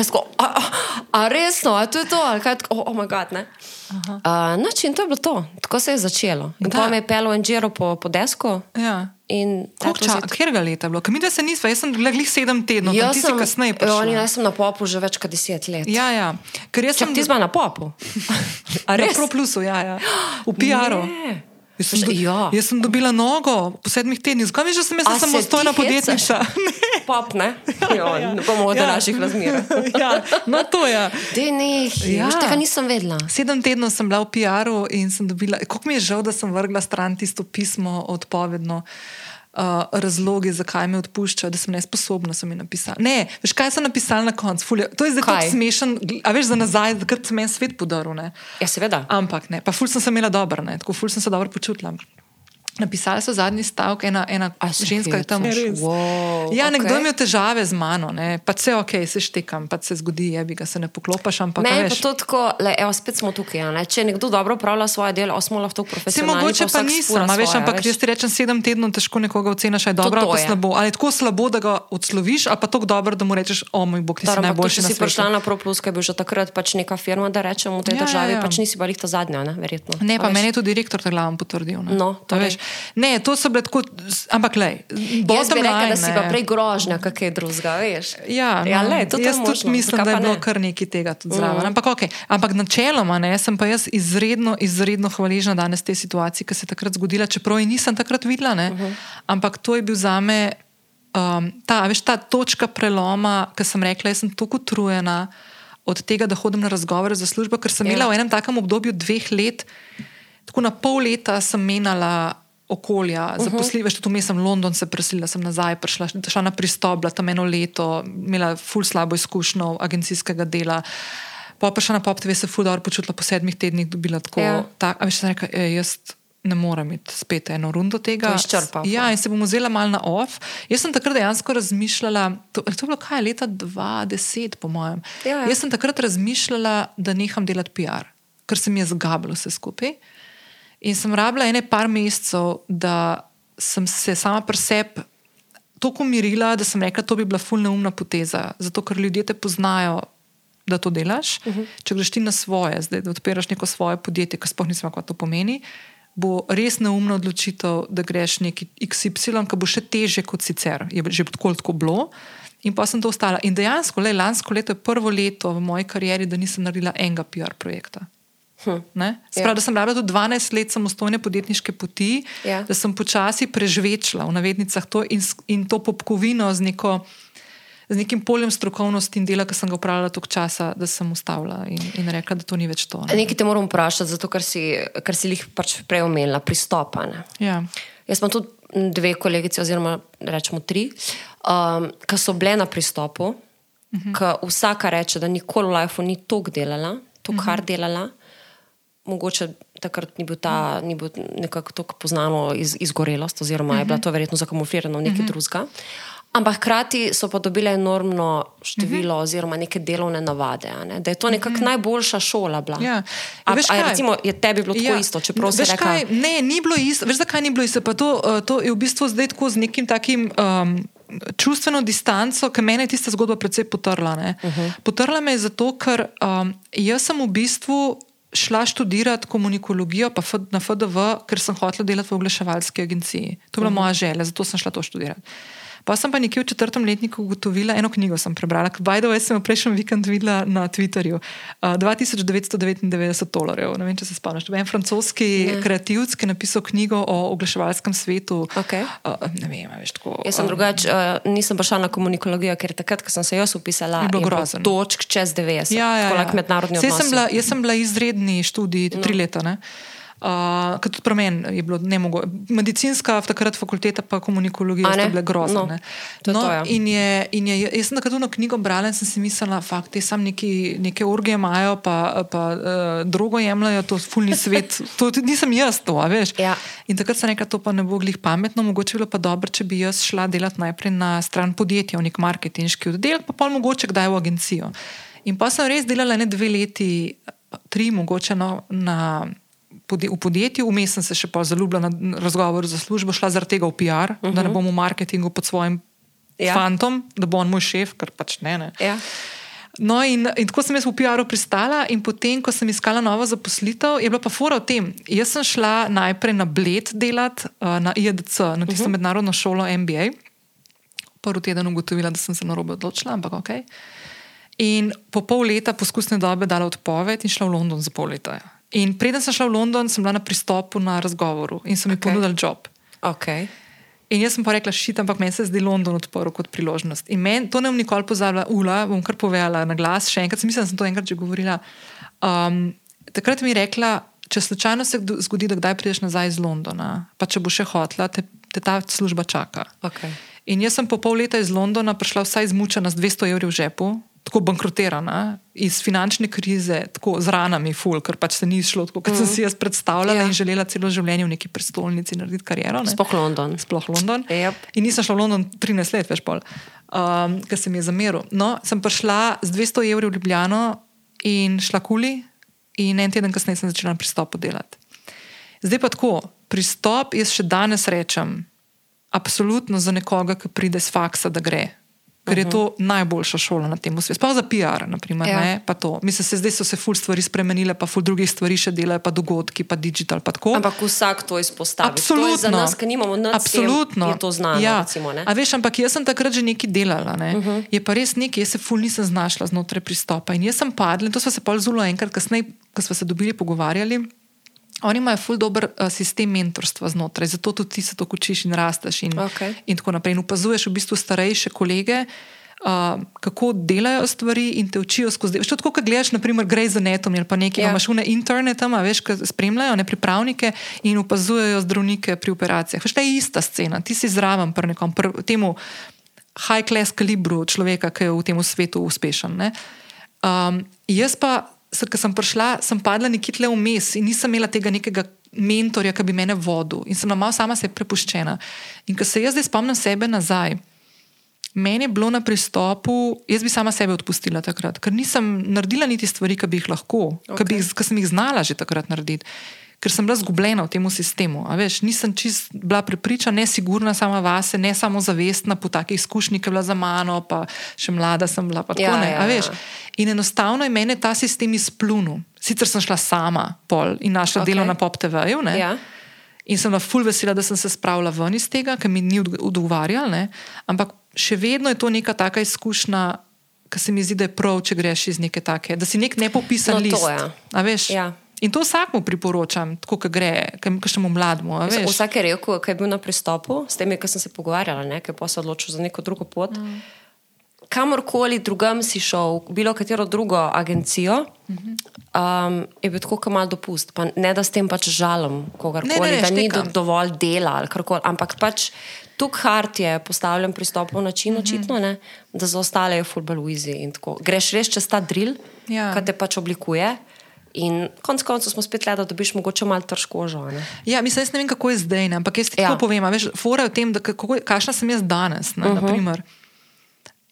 Sko, a, a, a resno, a to je to, ali kaj, oh, oh moj bog, ne. Uh, noč in to je bilo to, tako se je začelo. In pa me je pelo en žiro po, po desku. Ja. Kjer ga leta je bilo? Mi da se nismo, jaz sem bila glih sedem tednov, jaz sem kasneje. Oni, jaz sem na popu že več kot deset let. Ja, ja. Ker jaz sem. Ti smo na popu. A res? Na Pro Plusu, ja, ja. V PR-u. Jaz sem, do, ja. jaz sem dobila nogo po sedmih tednih, zgoraj že sem jaz samostojna podjetnica. Pop, ne? Ja, ja, ja. Ne bomo od ja. naših razmer. ja, no to je. Ja. Tega nisem vedela. Sedem tednov sem bila v PR-u in sem dobila, kako mi je žal, da sem vrgla stran tisto pismo odpovedno. Uh, razlogi, zakaj me odpuščajo, da sem nesposobna, sem napisala. Ne, veš, kaj sem napisala na koncu? To je zdaj smešen, a veš za nazaj, da se meni svet podaril. Ja, seveda. Ampak ne, pa ful sem se imela dobro, tako ful sem se dobro počutila. Napisali so zadnji stavek, ena, ena ženska je tam. Wow, ja, nekdo okay. ima težave z mano, ne? pa se ok, se štekam, pa se zgodi, je bi ga se ne poklopaš. Ampak, ne, pa to tako, le, evo, spet smo tukaj. Ne? Če nekdo dobro upravlja svoje delo, smo lahko profesionalni. Se mogoče pa nisem, a veš, ampak jaz ti rečem sedem tednov, težko nekoga oceniš, je dobro ali slabo. Ali je tako slabo, da ga odsloviš, ali pa tako dobro, da mu rečeš, o moj bog, ti si najboljši. Če si prišla na ProPlus, ki je bil že takrat pač neka firma, da rečemo v tej ja, državi, ja, ja. pač nisi pa jih ta zadnja, ne, verjetno. Ne, pa meni je tudi direktor tega potrdil. No, to veš. Ne, to so bile tako, ampak le. Jaz bi rekel, da si pa prej grožnja, kaj je drugega, veš. Ja, no, ja le, to jaz tudi mislim, da je bilo ne. kar nekaj tega tudi zraven. Mm. Ampak, okay. ampak načeloma ne, sem pa jaz izredno, izredno hvaležna danes te situaciji, ki se je takrat zgodila, čeprav je nisem takrat videla. Uh mhm. -huh. Ampak to je bil za me um, ta, veš, ta točka preloma, ki sem rekla, jaz sem tako utrujena od tega, da hodim na razgovore za službo, ker sem ja. imela v enem takem obdobju dveh let. Tako na pol leta sem menjala okolja, uh -huh. zaposljiva, še tu mi sem London se preselila, sem nazaj prišla, šla na pristop, bila tam eno leto, imela ful slabo izkušnjo agencijskega dela. Pa pa še na pop TV se ful dobro počutila po sedmih tednih, dobila tako. Ja. Tak, a veš, rekel, e, jaz ne morem imeti spet eno rundo tega. Izčrpal. Ja, in se bom vzela mal na off. Jaz sem takrat dejansko razmišljala, to, to je bilo kaj leta 2010, po mojem. Ja, ja. Jaz sem takrat razmišljala, da neham delati PR, ker se mi je zgablo vse skupaj. In sem rabila ene par mesecev, da sem se sama pri sebi tako umirila, da sem rekla, da bi bila fulna umna poteza. Zato, ker ljudje te poznajo, da to delaš. Uh mhm. -huh. Če greš ti na svoje, zdaj, da odpiraš neko svoje podjetje, ki sploh nisem, kaj to pomeni. Bo res neumna odločitev, da greš neki XY, ki bo še teže kot sicer, je že tako, tako bilo. In pa sem to ostala. In dejansko, le, lansko leto je prvo leto v moji karieri, da nisem naredila enega PR projekta. Hm. Sprav, ja. Da sem rabila tudi 12 let samostojne podjetniške poti, ja. da sem počasi prežvečila v navednicah to in, in to popkovino z, neko, z nekim poljem strokovnosti in dela, ki sem ga upravljala toliko časa, da sem ustavila in, in rekla, da to ni več to. Ne? Nekaj te moram vprašati, zato ker si, kar si jih pač prej omenila, pristopane. Ja. Jaz sem tudi dve kolegice, oziroma rečemo tri, um, ki so bile na pristopu, uh mhm. -huh. ki vsaka reče, da nikoli v lifeu ni toliko delala, to, kar uh mhm. -huh. delala mogoče takrat ni bil ta ni bil nekako tako poznano iz, izgorelost, oziroma uh -huh. je bila mhm. to verjetno zakamuflirano v nekaj uh -huh. drugega. Ampak hkrati so pa dobile enormno število, uh mhm. -huh. oziroma neke delovne navade. Ne? Da je to nekako uh mhm. -huh. najboljša šola. Ja. A, a, recimo, je tebi bilo tako ja. isto? Veš, reka... kaj, ne, ni bilo isto. Veš, zakaj ni bilo isto? To, uh, to je v bistvu zdaj tako z nekim takim. Um, Čustveno distanco, ki me je tista zgodba precej potrla. Uh -huh. Potrla me je zato, ker um, jaz sem v bistvu šla študirati komunikologijo na FDV, ker sem hotela delati v oglaševalski agenciji. To je bila uh mhm. -huh. moja želja, zato sem šla to študirati. Pa sem pa nekje v četrtem letniku ugotovila, eno knjigo sem prebrala, the way sem jo prejšnji vikend videla na Twitterju. Uh, 2999 dolarjev, ne vem, če se spomniš. En francoski Ne. kreativc, ki je napisal knjigo o oglaševalskem svetu. Okej. Uh, ne vem, a veš tako. Jaz sem uh, drugače, uh, nisem prišla na komunikologijo, ker takrat, ko sem se jaz upisala, Je bilo grozno. točk čez 90. Ja, ja, ja. mednarodni bila, jaz sem bila izredni študij, tri no. leta. Ne? Uh, tudi pri meni je bilo nemogoče. Medicinska, takrat fakulteta, pa komunikologija, ne? sta bile grozne. No, ne. to je no, to, ja. in je, in je, jaz sem takrat eno knjigo brala in sem si mislila, da te sam neki, neke orgije imajo, pa, pa uh, drogo jemljajo, to fulni svet. To nisem jaz, to, veš. Ja. In takrat sem rekla, to pa ne bo glih pametno, mogoče bi bilo pa dobro, če bi jaz šla delati najprej na stran podjetja, v nek marketinški oddelek, pa pol mogoče kdaj v agencijo. In pa sem res delala ne dve leti, tri mogoče no, na, v podjetju, vmes sem se še pa zaljubila na razgovor za službo, šla zaradi tega v PR, uh -huh. da ne bom v marketingu pod svojim Ja. ja. fantom, da bo on moj šef, ker pač ne. ne. Ja. No, in, in tako sem jaz v PR-u pristala, in potem, ko sem iskala novo zaposlitev, je bila pa fora v tem. Jaz sem šla najprej na Bled delati, uh, na IEDC, na tisto uh -huh. mednarodno šolo MBA. Prvi teden ugotovila, da sem se na robe odločila, ampak ok. In po pol leta poskusne dobe dala odpoved in šla v London za pol leta. In preden sem šla v London, sem bila na pristopu na razgovoru in so mi okay. ponudili job. Okay. In jaz sem pa rekla, šit, ampak meni se zdi London odprl kot priložnost. In meni to ne bom nikoli pozabila, ula, bom kar povedala na glas, še enkrat, mislim, da sem to enkrat že govorila. Um, takrat mi je rekla, če slučajno se zgodi, da kdaj prideš nazaj iz Londona, pa če bo še hotla, te, te ta služba čaka. Okay. In jaz sem po pol leta iz Londona prišla vsaj izmučena z 200 evri v žepu, tako bankrotirana, iz finančne krize, tako z ranami, ful, ker pač se ni šlo tako, kot sem si jaz predstavljala Ja. in želela celo življenje v neki prestolnici narediti kariero. ne. Sploh London. Sploh London. Yep. In nisem šla v London 13 let, veš, pol, um, ker se mi je zameril. No, sem prišla z 200 evri v Ljubljano in šla kuli, in en teden kasneje sem začela na pristopu delati. Zdaj pa tako, pristop jaz še danes rečem, absolutno za nekoga, ki pride z faksa, da gre. Ker je to najboljša šola na tem svetu. Sploh za PR, naprimer, Ja. ja. pa to. Mislim, se zdaj so se ful stvari spremenile, pa ful drugih stvari še delajo, pa dogodki, pa digital, pa tako. Ampak vsak to izpostavi. Absolutno. To za nas, ki nimamo nič tem, Absolutno. je to znano. Ja. Recimo, ne? A veš, ampak jaz sem takrat že nekaj delala. Ne? Uh Mhm. -huh. Je pa res nekaj, jaz se ful nisem znašla znotraj pristopa. In jaz sem padla, in to smo se pol zelo enkrat kasneje, ko smo se dobili pogovarjali. Oni imajo ful dober uh, sistem mentorstva znotraj, zato tudi ti se to učiš in rasteš. In, Okej. in tako naprej. In opazuješ v bistvu starejše kolege. Uh, kako delajo stvari in te učijo skozi. To tako, kot gledaš, naprimer, Grey's Anatomy ali pa nekaj, Ja. yeah. imaš une interne tam, veš, ki spremljajo ne pripravnike in opazujejo zdravnike pri operacijah. Veš, to je ista scena, ti si zraven pri nekom, pri temu high class kalibru človeka, ki je v tem svetu uspešen. ne. Um, jaz pa, ker sem prišla, sem padla nekje tle vmes in nisem imela tega nekega mentorja, ki bi mene vodil in sem malo sama sebi prepuščena. In ko se jaz zdaj spomnim sebe nazaj, meni je bilo na pristopu, jaz bi sama sebe odpustila takrat, ker nisem naredila niti stvari, ki bi jih lahko, okay. ki Okej. sem jih znala že takrat narediti. Ker sem bila zgubljena v tem sistemu. Veš, nisem čist bila prepričana, nesigurna sama vase, ne samo zavestna po takih izkušnjah, ki je bila za mano, pa še mlada sem bila. Tako, Ja, ne, ja, a veš. ja. In enostavno je mene ta sistem izplunil. Sicer sem šla sama pol in našla okay. Delo na Pop TV-ju. ne. Ja. In sem bila ful vesela, da sem se spravila ven iz tega, ker mi ni odg- odgovarjal. Ne? Ampak še vedno je to neka taka izkušnja, ki se mi zdi, da je prav, če greš iz neke take, da si nek nepopisan No, to list. ja. A veš? Ja. In to vsakmu priporočam, tako kot gre, kakšnemu mlademu. Vsak je rekel, ki je bil na pristopu, s temi, ki sem se pogovarjala, ki pa se odločil za neko drugo pot. Mm. Kamorkoli drugam si šel, bilo katero drugo agencijo, um, je bil tako, kot mal dopust. Pa ne da s tem pač žalim kogarkoli, Ne, ne, ne, da ni do, dovolj dela ali karkoli, ampak pač tukaj hard je postavljen pristopov način, Mhm. očitno, ne, da za ostale je football easy in tako. Greš res čez ta drill, Ja. ki te pač oblikuje. In konec koncev smo spet le, da dobiš mogoče malo težko žene. Ja, mislim, jaz ne vem, kako je zdaj, ne? ampak jaz ti Ja. tako povem. a Veš, fora je v tem, da kako, kakšna sem jaz danes. Ne, uh Mhm. -huh. naprimer,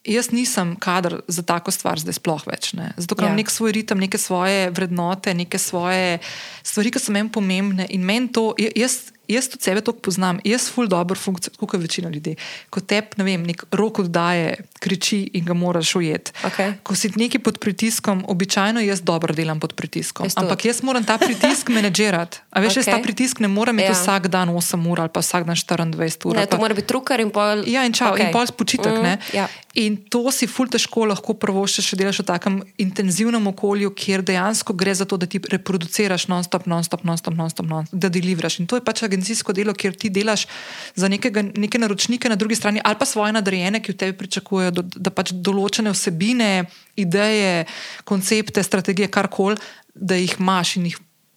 jaz nisem kader za tako stvar zdaj sploh več. Ne? Zato, ker Ja. imam nek svoj ritem, neke svoje vrednote, neke svoje stvari, ki so meni pomembne. In meni to, ja- jaz, jaz tudi sebe tako poznam, jaz ful dobro funkcioniram, kot večina ljudi. Ko te, ne vem, nek rok oddaje, kriči in ga moraš ujeti. Okay. Ko si neki pod pritiskom, običajno jaz dobro delam pod pritiskom. Jaz. Ampak jaz moram ta pritisk menedžirati. A veš, okay. jaz ta pritisk ne morem imeti Ja. vsak dan 8 ur ali pa vsak dan 24 ur. Ne, to pa- mora biti trukar in pol. Ja, in čau, okay. In pol spočitek. Mm, ja. In to si ful težko lahko prvoščeš, če delaš v takem intenzivnem okolju, kjer dejansko gre za to, da ti reproduciraš non-stop, non-stop, non-stop, non-stop, non da delivraš. In to je pač agencijsko delo, kjer ti delaš za nekega, neke naročnike na drugi strani ali pa svoje nadrejene, ki v tebi pričakujejo, da, da pač določene vsebine, ideje, koncepte, strategije, karkoli, da jih imaš in jih.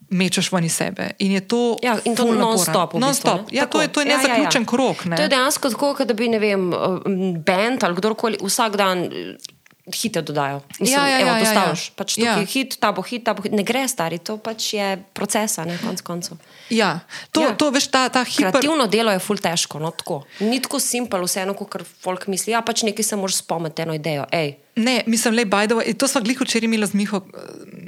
Mečeš ven iz sebe. In je to. Ja, in to non-stop. v bistvu, Non-stop. ne? Ja, Tako. to je, to je Ja, ja, ja. nezaključen krok. Ne? To je dejansko tako, da bi, ne vem, bend ali kdorkoli vsak dan hite dodajo. Ja, ja, evo, ja, ja, dostaviš. ja. Pač tukaj Ja. hit, ta bo hit, ta bo hit. Ne gre stari, to pač je procesa, ne konc koncev. Ja, to, Ja. ja. to veš, ta, ta hiper. Kreativno delo je ful težko, no tako. Ni tako simpel, vseeno, kot folk misli. Ja, pač nekaj se moraš spomniti, eno idejo. Ej, Ne, mislim, le Bajdo. To smo glih včeraj imeli z Miho eh,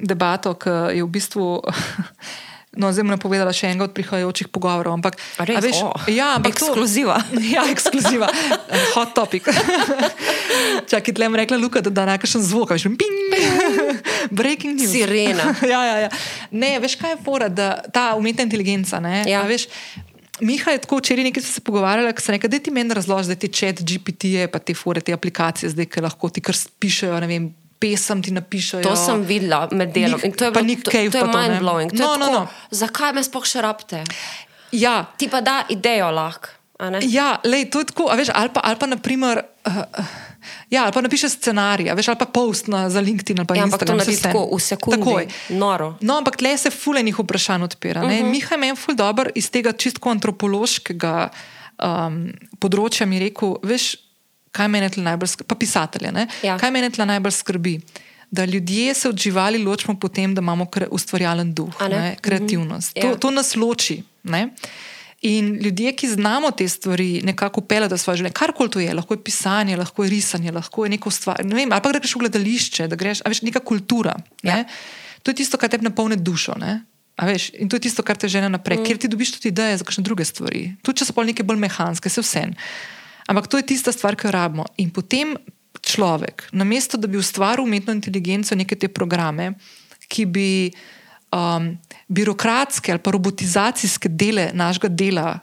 debato, ki je v bistvu. No, zdaj bom napovedala še enega od prihajajočih pogovorov. Ampak, A res? veš, O, ja, ampak to- ekskluziva. ja, ekskluziva. Hot topic. Čakaj, tle bom rekla, Luka, da da nekakšen zvok, veš, ping, breaking news. Sirena. ja, ja, ja. Ne, veš, kaj je fora, da ta umetna inteligenca, ne? Ja. a Veš, Miha je tako včeraj nekaj se pogovarjali, ko sem rekel, da ti meni razloži, da ti čet GPT-je, pa te fore, te aplikacije, zdaj, ki lahko ti kar pišejo, ne vem, pesem ti napišejo. To sem videla med delom. Nik- In to je, bilo- to, to je to, mind blowing. No, no, no. Zakaj me sploh še rabite? Ja, Ti pa da idejo lahko. Ja, lej, to je tako, veš, ali pa, ali pa naprimer. Uh, Ja, ali pa napiše scenarij, veš, ali pa post na, za LinkedIn ali pa Ja, ampak to Instagram. naredi tako, v sekundi. Takoj. Noro. No, ampak tle se fulenih vprašanj odpira. Uh -huh. Miha je meni ful dobr iz tega čistko antropološkega um, področja mi rekel, veš, kaj mene tle najbolj skrbi, pa pisatelje, ne? Ja. kaj mene tle najbolj skrbi. Da ljudje se od živali ločimo po tem, da imamo ustvarjalen duh, ne? ne? kreativnost. Mhm. To, Ja. to nas loči. Ne? In ljudje, ki znamo te stvari nekako peljati v svoje življenje, karkoli to je, lahko je pisanje, lahko je risanje, lahko je neko stvar. Ne vem, ali pa greš v gledališče, da greš, veš, neka kultura. Ne? Ja. To je tisto, kar te napolne dušo. Ne? A Veš, in to je tisto, kar te žene naprej, mm. ker ti dobiš tudi ideje za kakšne druge stvari. Tudi če so pol neke bolj mehanske, se vse. Ampak to je tista stvar, ki jo rabimo. In potem človek, namesto da bi ustvaril umetno inteligenco, neke te programe, ki bi um, birokratske ali pa robotizacijske dele našega dela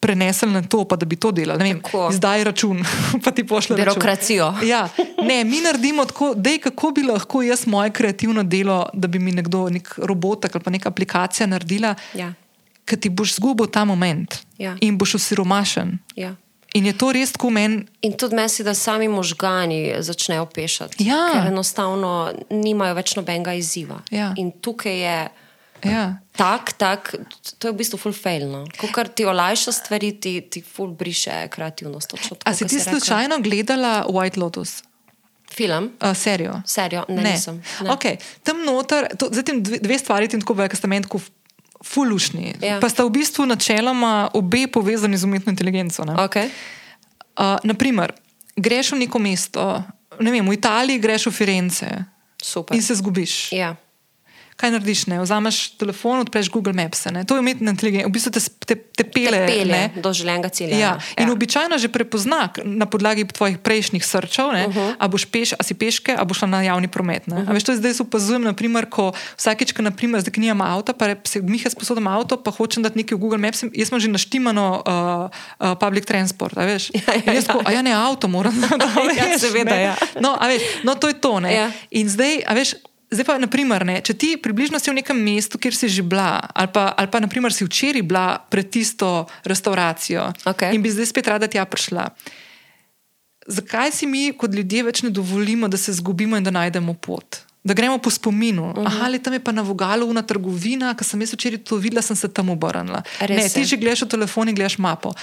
prenesli na to, pa da bi to delali. Vem. Zdaj račun, pa ti pošlje Birokracijo. Ja, ne, mi naredimo tako, da je kako bi lahko jaz moje kreativno delo, da bi mi nekdo, nek robotek ali pa neka aplikacija naredila, Ja. ker ti boš zgubil ta moment Ja. in boš osiromašen. Ja. In je to res tako meni. In tudi meni se, da sami možgani začnejo pešati. Ja. Ker enostavno nimajo več nobenega izziva. Ja. In tukaj je Ja. tak, tak, to je v bistvu full fail. No? Ko kar ti olajša stvari, ti, ti full briše kreativnost. Točno tako, A si ti slučajno gledala White Lotus? Film? Uh, serijo. Serijo? Ne, ne. nisem. Ne. Okay. Tam noter, to, zdaj tem dve, dve stvari, ti tako vejo, ker sta meni tako fulušni. Ja. Pa sta v bistvu načeloma obe povezani z umetno inteligenco. ne. Okay. Uh, naprimer, greš v neko mesto, ne vem, v Italiji greš v Firence Super. in se zgubiš. Ja. Kaj narediš? Ne? Vzameš telefon, odpreš Google Maps. Ne? To je umetna inteligenca, v bistvu te, te, te pele. Te pelje ne. do želenega cilja. Ja. In običajno že prepozna na podlagi tvojih prejšnjih srčev, uh -huh. a, boš peš, a si peške, a boš šla na javni promet. Uh -huh. Veš, to je zdaj opazujem, naprimer, ko vsakeč, ko naprimer, zdaj, nimam avta, pa se Miha sposodim avto, pa hočem dati nekaj v Google Maps, jaz imam že naštimano uh, uh, public transport. a veš. Ja, ja, jaz ja. ko, a ja ne avto moram. da, Ja, veš, seveda, ne. ja. No, a veš, no, to je to. ne. Ja. In zdaj, a veš. Zdaj pa, naprimer, ne, če ti približno si v nekem mestu, kjer si že bila, ali pa, ali pa naprimer, si včeraj bila pred tisto restauracijo Okej. in bi zdaj spet rada tja prišla. Zakaj si mi, kot ljudje, več ne dovolimo, da se zgubimo in da najdemo pot? Da gremo po spominu. Uh -huh. Aha, ali tam je pa na vogalu una trgovina, ki sem jaz včeraj to videla, sem se tam obrnila. Ne, ti že gledaš v telefon in gledaš mapo.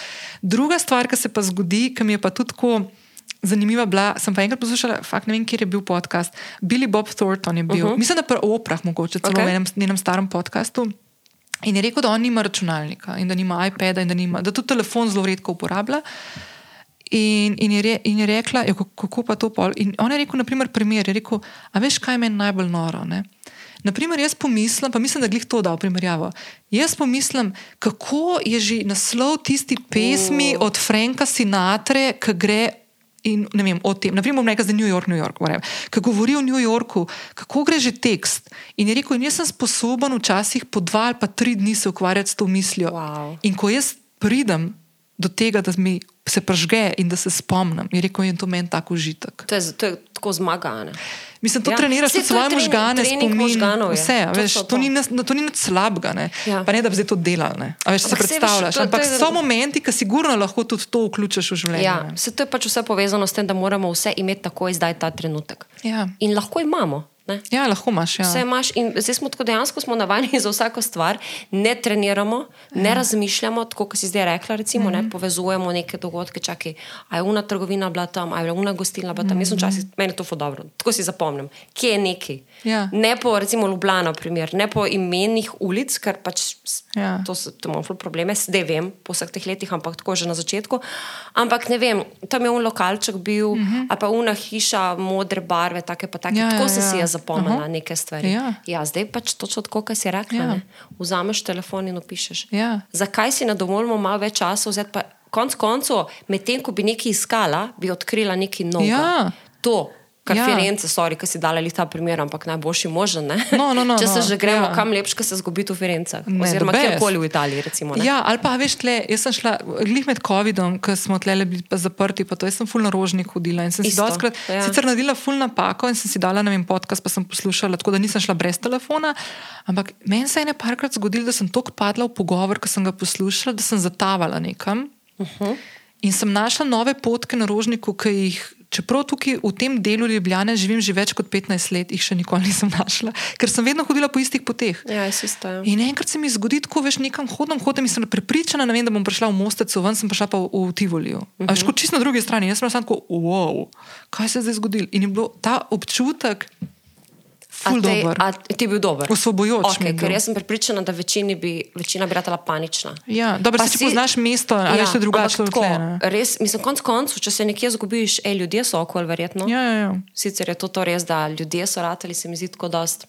Druga stvar, ki se pa zgodi, ki mi je pa tudi tako. Zanimiva bila, sem pa enkrat poslušala, fakt ne vem, kje je bil podcast. Billy Bob Thornton je bil, uh -huh. mislim, da pri oprah, mogoče celo okay. v enem njenem starem podkastu. In je rekel, da on nima računalnika in da nima iPada in da, nima, da tudi telefon zelo redko uporablja. In, in, je, re, in je rekla, ja, kako, pa to pol. In on je rekel, naprimer, primer, je rekel, a veš, kaj meni najbolj noro? Ne? Naprimer, jaz pomislim, pa mislim, da glih to da v primerjavo. Jaz pomislim, kako je že naslov tisti pesmi Oh. od Franka Sinatre, ki gre. In ne vem, o tem, naprimer, bom rekel za New York, New York, ki govori o New Yorku, kako gre že tekst. In je rekel, in jaz sem sposoben včasih po dva ali pa tri dni se ukvarjati s to mislijo. Wow. In ko jaz pridem do tega, da mi se pržge in da se spomnim, je rekel, in to meni tako užitek. To je, to je tako zmagane. Mislim, to ja. Treniraš tudi to je svoje trening- možgane, spomin, možganov je. vse. a Veš, Točno to, to. ni, nas- to ni nič slabega. Ne? Ja. Pa ne, da bi zdaj to delal. Ne? A veš, si Ampak saj veš, predstavljaš. to- to Ampak je- so momenti, ki sigurno lahko tudi to vključiš v življenje. Ja, ne. se to je pač vse povezano s tem, da moramo vse imeti takoj zdaj ta trenutek. Ja. In lahko imamo. Ne? ja, lahko imaš. Ja. Vse imaš, in zdaj smo tako dejansko smo navajeni za vsako stvar, ne treniramo, ne Ja. razmišljamo, tako kot si zdaj rekla, recimo, Mhm. ne, povezujemo neke dogodke, čakaj, a je una trgovina bila tam, a je una gostilna bila tam. Jaz sem včasih, meni je to dobro, tako si zapomnim, kje je neki. Mhm. Ja. Ne po, recimo, Ljubljana, primer, ne po imenih ulic, ker pač Ja. to, to imam ful probleme, zdaj vem, po vseh teh letih, ampak tako že na začetku. Ampak ne vem, tam je un lokalček bil, uh -huh. ali pa una hiša modre barve, take pa take. Mhm. Ja, tako ja, sem si ja. jaz zapomnila Aha. neke stvari. Ja. Ja, zdaj pač točno tako, kot si rekla. Ja. Ja. Vzameš telefon in opišeš. Ja. Zakaj si ne dovolimo malo več časa vzeti? Pa konc koncev, medtem ko bi nekaj iskala, bi odkrila nekaj novega. Ja. To. Kar Ja. Firence, sorry, ki si dali ta primer, ampak najboljši možen. ne? No, no, no, Če se no, že gremo, ja. kam lepš, ko se zgubi v Firencah. Ne, Oziroma kjerkoli v Italiji. Recimo, ne? Ja, ali pa veš, tle, jaz sem šla, glih med COVID-om, ko smo tle bili zaprti, pa to jaz sem ful na rožnik hodila in sem si Isto, doskrat, ja. sicer naredila ful napako in sem si dala, vem, podcast, pa sem poslušala, tako da nisem šla brez telefona, ampak meni se je ne parkrat zgodilo, da sem tako padla v pogovor, ko sem ga poslušala, da sem zatavala nekam uh -huh. in sem našla nove potke na rožniku, ki jih. Čeprav tukaj v tem delu Ljubljane živim že več kot 15 let, jih še nikoli nisem našla, ker sem vedno hodila po istih poteh. Ja, jaz isto. Ja. In enkrat se mi zgodi, tako veš, nekam hodim, hodim in sem prepričana, vem, da bom prišla v Mostecu, ven sem prišla pa v, v Tivoliju. Uh -huh. Veš, kot čisto na drugi strani. Jaz sem samo tako, wow, kaj se je zdaj zgodilo. In je bil ta občutek, ful A tej- dober. A ti je bil dober? Osvobojoč Okay, ker jaz sem prepričana, da večini bi, večina bi ratala panična. Ja, dobro, Pa se če si- poznaš mesto, ali ja, še drugače tako, tle. Res, mislim, konc koncev, če se nekje zgubiš, ej, ljudje so okol, verjetno. Ja, ja, ja. Sicer je to, to res, da ljudje so ratali, se mi zdi tako dost.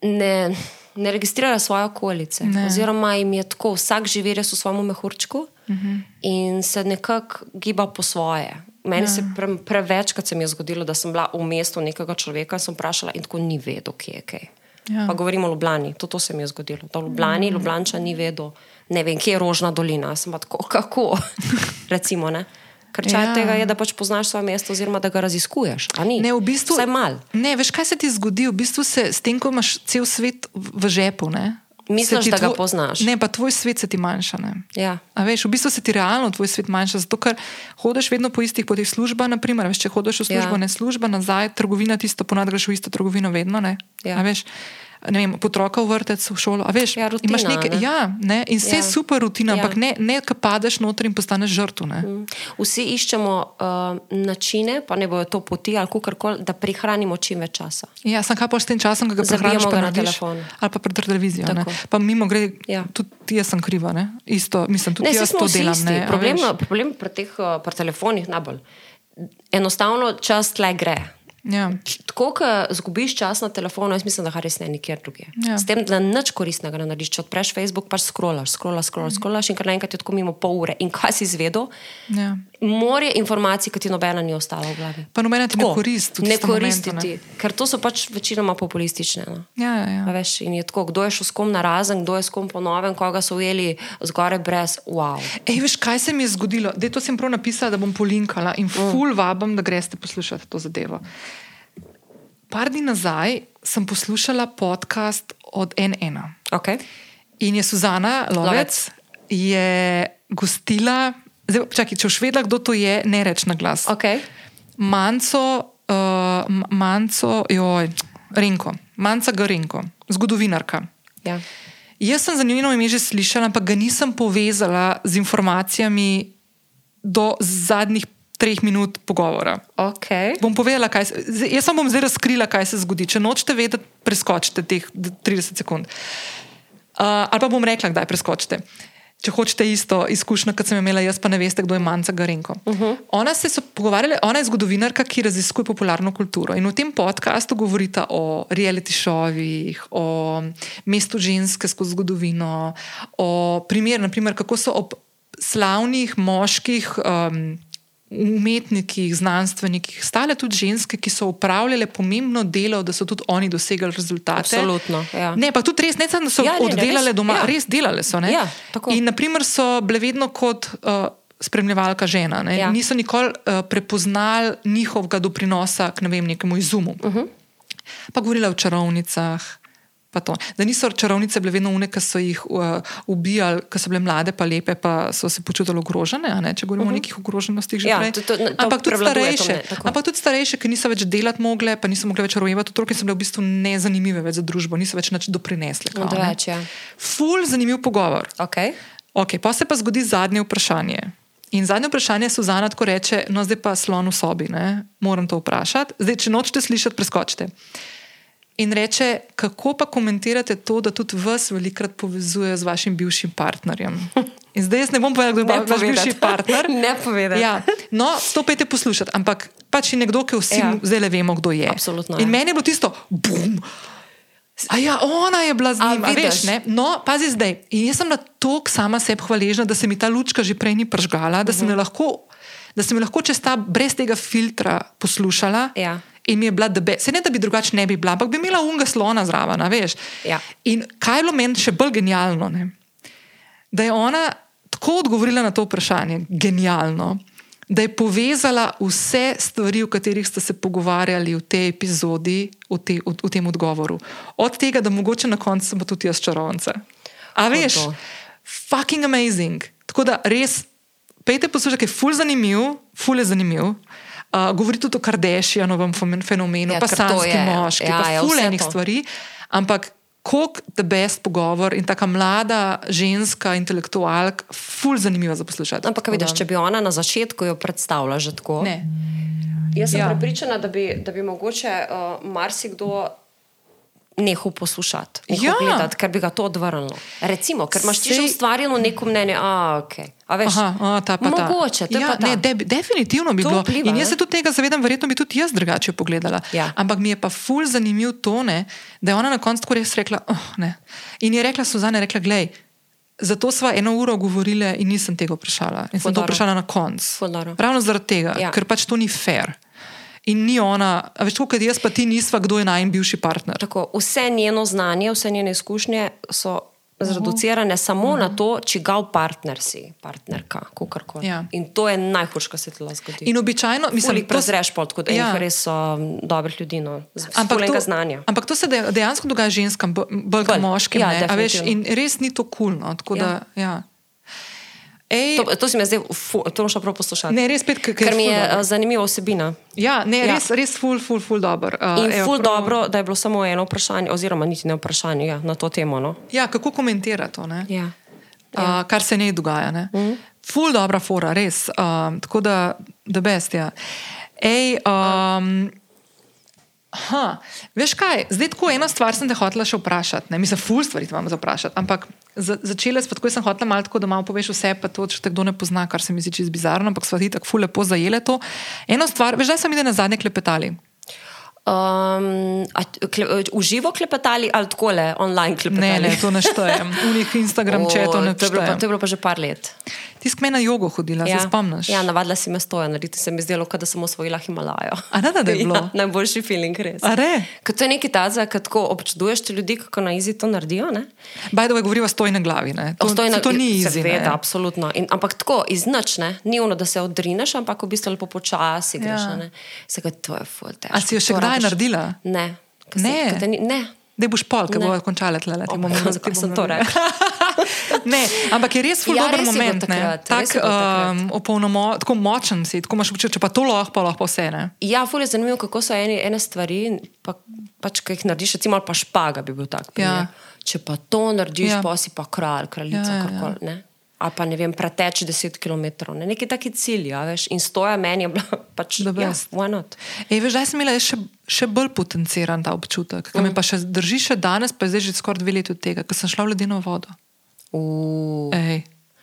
Ne, ne registrirajo svoje okolice. Ne. Ne. Oziroma, jim je tako, vsak živi res v svojem mehurčku uh Mhm. -huh. in se nekako giba po svoje. Meni ja. se pre, prevečkrat se mi je zgodilo, da sem bila v mestu nekega človeka in sem vprašala, in tako ni vedel, kje je kaj. Ja. Pa govorimo o Ljubljani, to, to se mi je zgodilo. Da v Ljubljani, mm. Ljubljanča ni vedel, ne vem, kje je Rožna dolina. Sem pa tako, kako, recimo. Ne? Ker čaj Ja. tega je, da pač poznaš svoje mesto, oziroma da ga raziskuješ. Ne, v bistvu, Vsaj mal. Ne, veš, kaj se ti zgodi? V bistvu se s tem, ko imaš cel svet v žepu. Ne, Misliš, da ga tvoj- poznaš. Ne, pa tvoj svet se ti manjša. Ja. A veš, v bistvu se ti realno tvoj svet manjša, zato ker hodiš vedno po istih poteh služba. Naprimer, veš, če hodiš v službo, Ja. ne služba, nazaj, trgovina, tisto ponad greš v isto trgovino, vedno ne. Ja. A veš, ne vem, potroka v vrtec, v šolo. A veš, Ja, rutina, imaš nekaj, ne. ja, ne, in vse je Ja. super rutina, Ja. ampak ne, ne ka padeš noter in postaneš žrtev. Mm. Vsi iščemo uh, načine, pa ne bojo to poti ali kakorkoli, da prihranimo čim več časa. Ja, sem kaj pa s tem časom, ki ga prehraniš, pa na narediš, telefon. ali pa pred televizijo. Pa mimo gre, Ja. tudi jaz sem kriva, ne? isto, mislim, tudi Ne, jaz to delam. isti. Ne, Problem, problem pri teh uh, pri telefonih najbolj. Enostavno čas tle gre. Ja. Tako, ko zgubiš čas na telefonu, jaz mislim, da ga res ne nikjer drugje. Ja. S tem, da nič koristnega ne narediš. Če odpreš Facebook, pač scrollaš, scrollaš, scrollaš, scrollaš in kar naenkrat je tako mimo pol ure. In kaj si izvedel? Ja. Morje informacij, ki ti nobena ni ostala v glavi. Pa nobena ti ne Tako, koristi. v Ne koristi momentu, ti, ker to so pač večinoma populistične. No. Ja, ja, ja. Veš, in je tako, kdo je šel s kom na razen, kdo je s kom po novem, koga so ujeli zgoraj brez, wow. Ej, veš, kaj se mi je zgodilo? Dej, to sem prav napisala, da bom polinkala in ful vabim, da greste poslušati to zadevo. Par dni nazaj sem poslušala podcast od NN. Okay. In je Suzana Lovec, Lovec. je gostila, zdaj, čakaj, če boš vedela, kdo to je, ne reč na glas. Okay. Manco, uh, Manco, joj, Renko, Manca Garenko, zgodovinarka. Ja. Jaz sem za njeno ime že slišala, ampak ga nisem povezala z informacijami do zadnjih treh minut pogovora. Okay. Bom povedala, kaj se, jaz samo bom zdaj razkrila, kaj se zgodi. Če nočete vedeti, preskočite teh d- 30 sekund. Uh, ali pa bom rekla, kdaj preskočite. Če hočete isto izkušnjo, kot sem imela jaz, pa ne veste, kdo je Manca Garenko. Uh -huh. Ona se je pogovarjala, ona je zgodovinarka, ki raziskuje popularno kulturo. In v tem podkastu govorita o reality šovih, o mestu ženske skozi zgodovino, o primeru, naprimer, kako so ob slavnih moških. Um, umetnikih, znanstvenikih, stale tudi ženske, ki so upravljale pomembno delo, da so tudi oni dosegali rezultate. Absolutno. Ja. Ne, pa tudi res, ne samo, da so Ja, ne, ne, oddelale res, doma, ja. res delale so. ne. Ja, tako. In, naprimer, so bile vedno kot. Uh, Spremljevalka žena. ne. Ja. Niso nikoli uh, prepoznali njihovega doprinosa k ne vem, nekemu izumu. Uh Mhm. -huh. Pa govorila o čarovnicah. Pa to. Da niso čarovnice bile vedno une, ki so jih uh, ubijali, ki so bile mlade, pa lepe, pa so se počutile ogrožene. Ne, če govorimo uh -huh. o nekih ogroženostih, že Mhm. Ja, prej. to- to- to Ampak tudi starejše, tako. ampak tudi starejše, ki niso več delati mogle, pa niso mogle več rojevati otrok, in so bile v bistvu nezanimive več za družbo, niso več nič doprinesle. kao, ne. Odveč, ja. Ful, zanimiv pogovor. Okay. Okay, pa se pa zgodi zadnje vprašanje. In zadnje vprašanje Suzana tako reče: No, zdaj pa slon v sobi, ne? moram to vprašati. Zdaj, če nočete slišati, preskočite. In reče, kako pa komentirate to, da tudi vas velikrat povezuje z vašim bivšim partnerjem? In zdaj jaz ne bom povedal, kdo je vaš bivši partner. Ne povedati. Ja, no, to pejte poslušati, ampak pač je nekdo, ki vsi Ja. ja. zdaj le vemo, kdo je. Absolutno, In ja. meni je bilo tisto, bum. A ja, ona je bila z A, njim, a veš, vidiš? ne? No, pazi zdaj. In jaz sem na to sama sebi hvaležna, da se mi ta lučka že prej ni pržgala, da sem jo lahko, da sem jo lahko čez ta brez tega filtra poslušala. Ja. In mi je bila debe, se ne da bi drugače ne bi bila, ampak bi imela unga slona zraven, veš. Ja. In kaj je bilo meni še bolj genialno, ne? da je ona tako odgovorila na to vprašanje, genialno, da je povezala vse stvari, o katerih ste se pogovarjali v tej epizodi, v, te, v, v tem odgovoru. Od tega, da mogoče na koncu sem pa tudi jaz čarovnica. A veš, to. fucking amazing. Tako da res, pejte poslušati, ker je ful zanimiv, ful je zanimiv. Uh, govori tudi o Kardashianovem fenomenu, Ja, pa je, moški, ja, pa ja, ful vse enih to. stvari. Ampak koliko the best pogovor in taka mlada ženska, intelektualka, ful zanimiva za poslušati. Ampak, Tako vidiš, če bi ona na začetku jo predstavila že tako. Ne. Jaz sem Ja. ja. prepričana, da bi, da bi mogoče uh, marsikdo nehal poslušati, nehal Ja. gledati, ker bi ga to odvrnilo. Recimo, ker imaš ti že Sej- ustvarjeno neko mnenje, a, okay. a veš, Aha, a, ta pa ta. mogoče, je ja, pa ta. ne, de, definitivno bi To bilo. vpliva, in jaz se tudi tega zavedam, verjetno bi tudi jaz drugače pogledala. Ja. Ampak mi je pa ful zanimiv to, ne, da je ona na koncu res rekla. Oh, ne. in je rekla Suzana, rekla, glej. Zato sva eno uro govorila in nisem tega vprašala. In sem Ful to vprašala na koncu. Ravno zaradi tega, Ja. ker pač to ni fair. In ni ona, tako kot jaz, pa ti nisva, kdo je najmanj bivši partner. Tako, vse njeno znanje, vse njene izkušnje so zreducirane samo na to, čigav partner si, partnerka, kakorkoli. Ja. In to je najhujše, kar se ti lahko zgodi. In običajno, mislim, da prezreš pot, kot Ja. ja. res so m, dobrih ljudi, no, Ampak to, znanja. ampak to se de- dejansko dogaja ženskam, bo- bolj kot moškim. ja, veš, in res ni to kulno. Cool, no, Ja. ja. Ej, To, to si me zdaj, fu, to še prav poslušati. Ne, res spet, ker- ker mi je dobro. eh, zanimiva osebina. ja, ne, Ja. res, res ful, ful, ful dober. Uh, In evo, ful prav- dobro, da je bilo samo eno vprašanje, oziroma niti ne vprašanje ja, na to temo. No? Ja, kako komentira to, ne? Ja. uh, kar se ne dogaja. Ne? Mm. Ful dobra fora, res. Um, tako da, da best. Ja. Ej, um, Ha, veš kaj, zdaj tako eno stvar sem te hotela še vprašati. Ne? Mislim, ful stvari imam za vprašati, ampak za, začela sem tako, sem hotela malo tako, da malo poveš vse, pa to, če te kdo ne pozna, kar se mi zdi čisto bizarno, ampak sva ti tako ful lepo zajele to. Eno stvar, veš, da sem ide na zadnje klepetali. Um, a, kle, uživo klepetali ali tako le online klepetali? Ne, ne, to ne štejem. Unih Instagram O, četov ne štejem. to je bilo pa že par let. Ti si k meni na jogo hodila, ja. se spomniš? Ja, navadila si me stoja narediti, se mi zdelo, kot da sem osvojila Himalajo. A ne, da je bilo? Ja, najboljši feeling, res. A re? Ker to je nekaj tazga, ko tako občuduješ te ljudi, kako na izi to naredijo. Ne? Baj, da je govoriva stoj na glavi. Ne? To, Obstoj na- to ni izi. Seveda, absolutno. In, ampak tako, iznačne, ni ono, da se odrineš, ampak v bistvu lepo počasi greš. Ja. Ja. Sega, to je ful težko. A si jo še To kdaj rabiš- naredila? Ne. Ko Ne. Te ni, ne. Da boš pol, ki Ne. bo končala tle. O, zakaj sem to rekla? ne, ampak je res ful Ja, dober res moment. takrat, Tak, um, opolnomo, tako močen si, tako imaš občutek, če pa to lahko, pa lahko vse. Ne? Ja, ful je zanimivo, kako so ene, ene stvari, pa, pač, ki jih narediš, recimo, pa špaga bi bil tak. primer. Ja. Če pa to narediš, Ja. ja. pa si pa kralj, kraljica, Ja, ja, ja, ja. karkoli. Ne? Ali pa ne vem, preteč 10 km, ne? neki taki cilji, a veš, in stoja meni je bila pač, ja, why not? Ej, veš, zdaj sem imela še, še bolj potenciran ta občutek, ki mm. me pa še drži še danes, pa je zdaj že skoraj dve leti od tega, ko sem šla v ledeno vodo.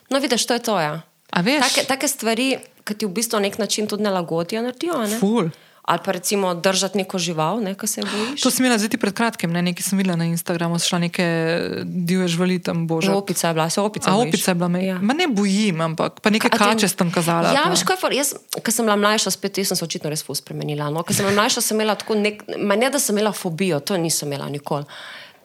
No, vidiš, to je to. Ja. Take, take stvari, ki ti v bistvu na nek način tudi nelagodijo, naredijo. a Ne? Ful. Ali pa recimo držati neko žival, ne, ki se je bojiš. To sem imela zdaj pred kratkim, ne, nekaj sem videla na Instagramu, šla neke divje živali tam božje. Opica je bila, se opica. A bojiš. opica je bila me. Ja. Ma ne bojim, ampak pa te- kače sem kazala. Ja, veš, kaj jaz, ko sem bila mlajša, spet sem se očitno res ful spremenila. No? Ko sem bila mlajša, sem imela tako nek, ma ne da sem imela fobijo, to nisem imela nikoli.